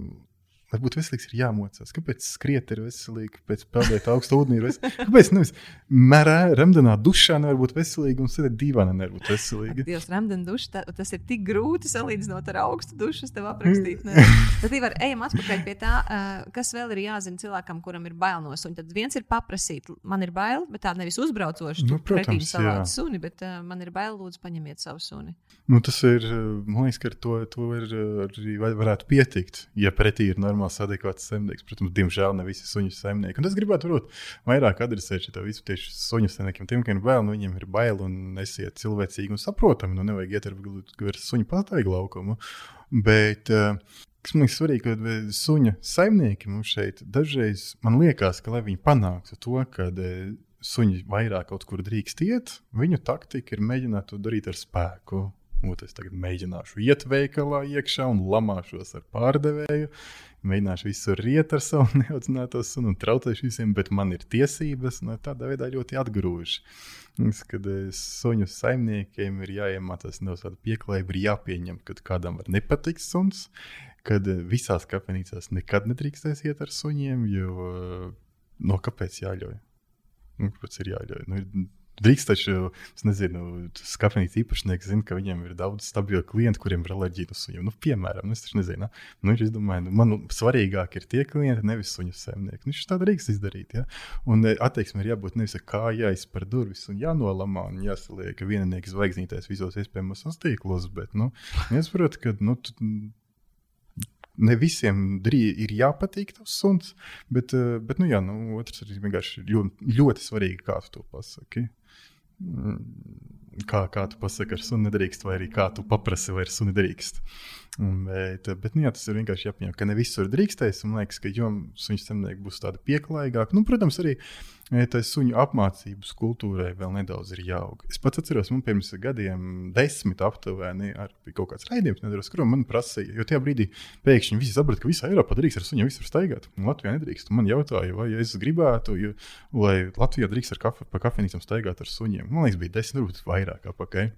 Lai būtu veselīgs, ir jāmocās. Kāpēc skriet ir veselīgi, kāpēc peldēt augstu ūdeni ir veselīgi? Kāpēc nevis mērā, remdenā dušā nevar būt veselīgi un sēdēt dīvainā nevar būt veselīgi? Dievs, remdenā duša, tas ir tik grūti salīdzinot ar augstu dušu, tev aprakstīt. Tad var ejam atpakaļ pie tā, kas vēl ir jāzina cilvēkam, kuram ir bail no suņa. Tad viens ir paprasīt, man ir bail, bet tā nevis uzbraucoši, nu, protams, savādi suni, bet uh, man ir bail, lūdzu, paņemiet savu suni. Nu, tas ir, man liekas, ka ar to, to ir, arī varētu pietikt, ja pretī ir normāli normāls, adekvāts saimnieks. Protams, diemžēl ne visi suņu saimnieki. Un es gribētu varbūt vairāk adresēt šo visu tieši suņu saimniekiem. Tiem, ir bail, nu, viņiem ir bail un nesiet cilvēcīgi un saprotami. Nu, nevajag iet ar, ar suņu pastaigu laukumu. Bet, uh, kas man liekas svarīgi, ka suņa saimnieki mums šeit dažreiz man liekas, ka lai viņi panāktu to, ka uh, suņi vairāk kaut kur drīkst iet, viņu taktika ir mēģināt to darīt ar spēku. Ot, es tagad mēģināšu iet veikalā iekšā un lamāšos ar pārdevēju. Mēģināšu visur riet ar savu neaudzināto sunu un traucēšu visiem, bet man ir tiesības. Tādā veidā ļoti atgrūž. Kad suņu saimniekiem ir jāiemācās no tāda pieklājība, ir jāpieņem, ka kādam var nepatikt suns, kad visās kafejnīcās nekad nedrīkstēs iet ar suņiem, jo no kāpēc jāļauj? Nu, kāpēc ir jāļauj? Nu, Drīkst taču, es nezinu, skafejnīca īpašnieks zina, ka viņiem ir daudz stabilu klientu, kuriem ir alerģija uz suņiem. Nu, piemēram, nu, es taču nezinu. Nu, viņš domāja, nu, man svarīgāk ir tie klienti, nevis suņu saimnieki. Nu, viņš tā drīkst izdarīt. Ja? Un e, attieksme ir jābūt nevis kā jāizspēr durvis un jānolamā un jāsaliek vieninieks zvaigznītēs visos iespējamos tīklos, bet, nu, es saprotu, ka, nu, ne visiem ir jāpatīk tas suns, bet, e, bet nu, jā, nu, otrs ir vienkārši ļoti, ļoti svarīgi, kā tu to pasaki. Kā, kā tu pasaki, ar sunu nedrīkst, vai arī kā tu paprasti, vai ar sunu drīkst. Bet, bet nu, jā, tas ir vienkārši jāpieņem, ka ne visur drīkstēs. Man liekas, ka suņu zemnieki būs tādi pieklājīgāki. Nu, protams, arī tā suņu apmācības kultūrai vēl nedaudz ir jāaug. Es pats atceros, man pirms gadiem, desmit aptuveni, ar kaut kāds raidījums, nedaudz, kur man prasīja, jo tajā brīdī pēkšņi visi saprata, ka visā Eiropā drīkst ar suņiem visur staigāt, Latvijā nedrīkst. Man jautāja, vai es gribētu, jo, lai Latvijā drīkst ar kafe, pa kafejnīcām staigāt ar suņiem. Man liekas, bija desmit, varbūt vairāk apakaļ.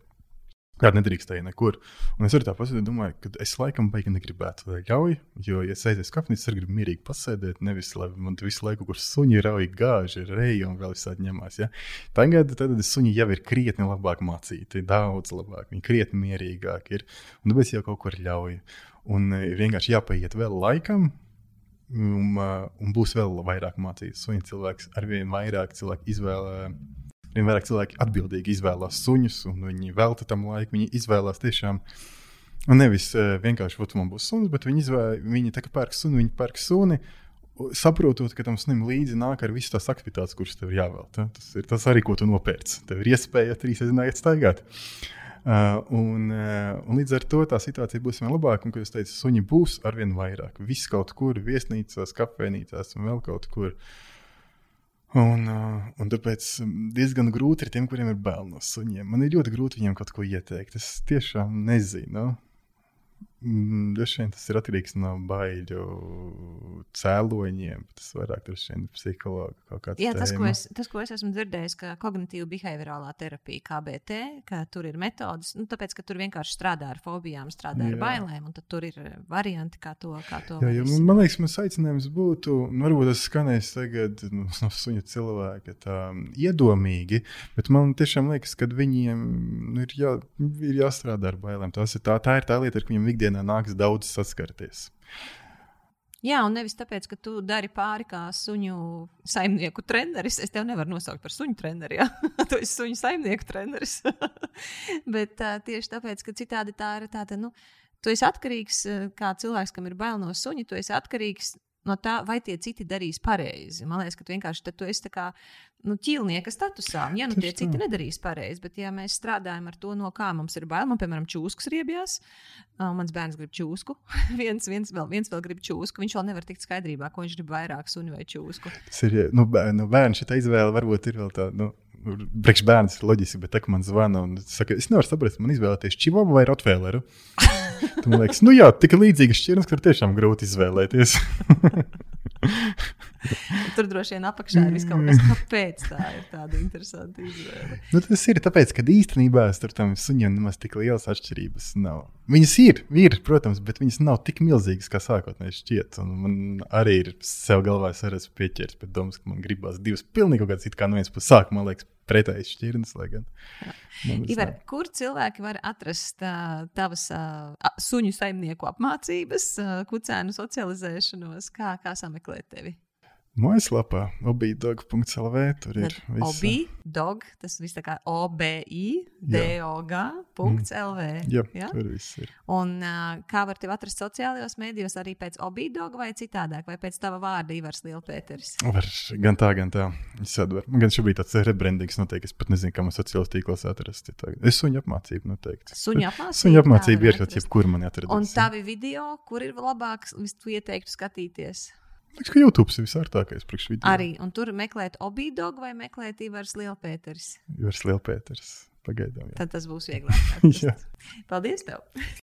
Tāda nedrīkstēja nekur. Un es arī tā pasēdu, domāju, ka es laikam baigi negribētu ļauj, jo, ja es aiziešu kafejnīcā, es gribu mierīgi pasēdēt, nevis lai man tur visu laiku, kur suņi rauj gāži, reji un vēl visādi ņemās. Ja? Tagad tad suņi jau ir krietni labāk mācīti, daudz labāk, viņi krietni mierīgāk ir, un tāpēc jau kaut kur ļauj. Un e, vienkārši jāpaiet vēl laikam, un, un būs vēl vairāk mācīts. Suņi cilvēks arvien vairāk cilvēku izvēlē Vien vairāk cilvēki atbildīgi izvēlās suņus, un viņi velta tam laiku. Viņi izvēlās tiešām. Un nevis uh, vienkārši, ka man būs suns, bet viņi, izvēl, viņi tā kā pērk suni, viņi pērk suni, saprotot, ka tam sunim līdzi nāk ar visu tās aktivitātes, kuras tev ir jāvelta. Tas ir tas arī, ko tu nopērci. Tev ir iespēja trīs reizes staigāt. Uh, un, uh, un līdz ar to tā situācija būs vēl labāka. Un, kā jūs teicāt, suņi būs arvien vairāk. Viss kaut kur, viesnīcās, kafejnīcās un vēl kaut kur. Uh, Un, un tāpēc diezgan grūti ir tiem, kuriem ir bail no suņiem. Man ir ļoti grūti viņiem kaut ko ieteikt. Es tiešām nezinu. Mm, vien tas ir atkarīgs no baiļu cēloņiem. Tas vairāk ir psihologa. Jā, tas ko, es, tas, ko es esmu dzirdējis, ka kognitīva behaviorālā terapija, KBT, ka tur ir metodas, nu, tāpēc, ka tur vienkārši strādā ar fobijām, strādā Jā. ar bailēm, un tur ir varianti, kā to. Kā to Jā, jo, man liekas, mans aicinājums būtu, nu, varbūt tas skanēs tagad nu, no suņa cilvēka tā iedomīgi, bet man tiešām liekas, ka viņiem nu, ir, jā, ir jāstrādā ar bailēm. Tas ir tā, tā ir tā lieta, ar ko viņiem ikdienā ikdienā nāks daudz saskarties. Jā, un nevis tāpēc, ka tu dari pāri kā suņu saimnieku treneris. Es tevi nevaru nosaukt par suņu treneri. Ja? tu esi suņu saimnieku treneris. Bet uh, tieši tāpēc, ka citādi tā ir tāda, nu, tu esi atkarīgs, kā cilvēks, kam ir bail no suņa, tu esi atkarīgs no tā, vai tie citi darīs pareizi. Man liekas, ka tu vienkārši tu esi nu, ķīlnieka statusā. Ja nu tie citi nedarīs pareizi, bet ja mēs strādājam ar to, no kā mums ir bail, man, piemēram, čūskas riebjās, uh, mans bērns grib čūsku, viens, viens, vēl, viens vēl grib čūsku, viņš vēl nevar tikt skaidrībā, ko viņš grib vairāk suni vai čūsku. Tas ir, nu, nu bērns šī izvēle varbūt ir vēl tā. Nu... Priekš bērns ir loģiski, bet tā, man zvana un saka, es nevaru saprast, man izvēlēties čivavu vai rotvēleru. Man liekas, nu jā, tik līdzīgas šķirnes, ka ir tiešām grūti izvēlēties. Tur droši vien apakšā ir kaut kas, kāpēc tā ir tāda interesanta izvēle. Nu, tas ir tāpēc, ka īstenībā tur tam suņiem nemaz tik lielas atšķirības nav. Viņas ir, ir, protams, bet viņas nav tik milzīgas, kā sākotnēji šķiet. Un man arī ir sev galvā, esmu pieķēries pie domas, ka man gribās divas pilnīgi kaut kādas, it kā no vienas puses sākumā liekas pretējas šķirnes. Ivar, kur cilvēki var atrast uh, tavas uh, suņu saimnieku apmācības, uh, kucēnu socializēšanos, kā, kā sameklēt tevi? Mājaslapā obidog.lv tur ir. Obidog, tas viss tā kā obidog.lv. Jā, ja? tur viss ir. Un uh, kā var tevi atrast sociālajos mēdījos arī pēc obidog vai citādāk, vai pēc tava vārda Ivars Lielpēters? Var gan tā, gan tā. Es sadvaru. Gan šobrīd tāds rebrandings notiek, es pat nezinu, kā man sociālajos tīklos atrast. Es suņu apmācību noteikti. Suņu apmācību? Suņu apmācību ir jebkur man atrast. Un tavi video, kur ir labāk, tu ieteiktu skatīties? Liekas, ka YouTube ir visārtākais priekš video. Arī, un tur meklēt Obidogu vai meklēt Ivars Lielpēters? Ivars Lielpēters. Pagaidām. Jā. Tad tas būs vieglāk. Paldies tev!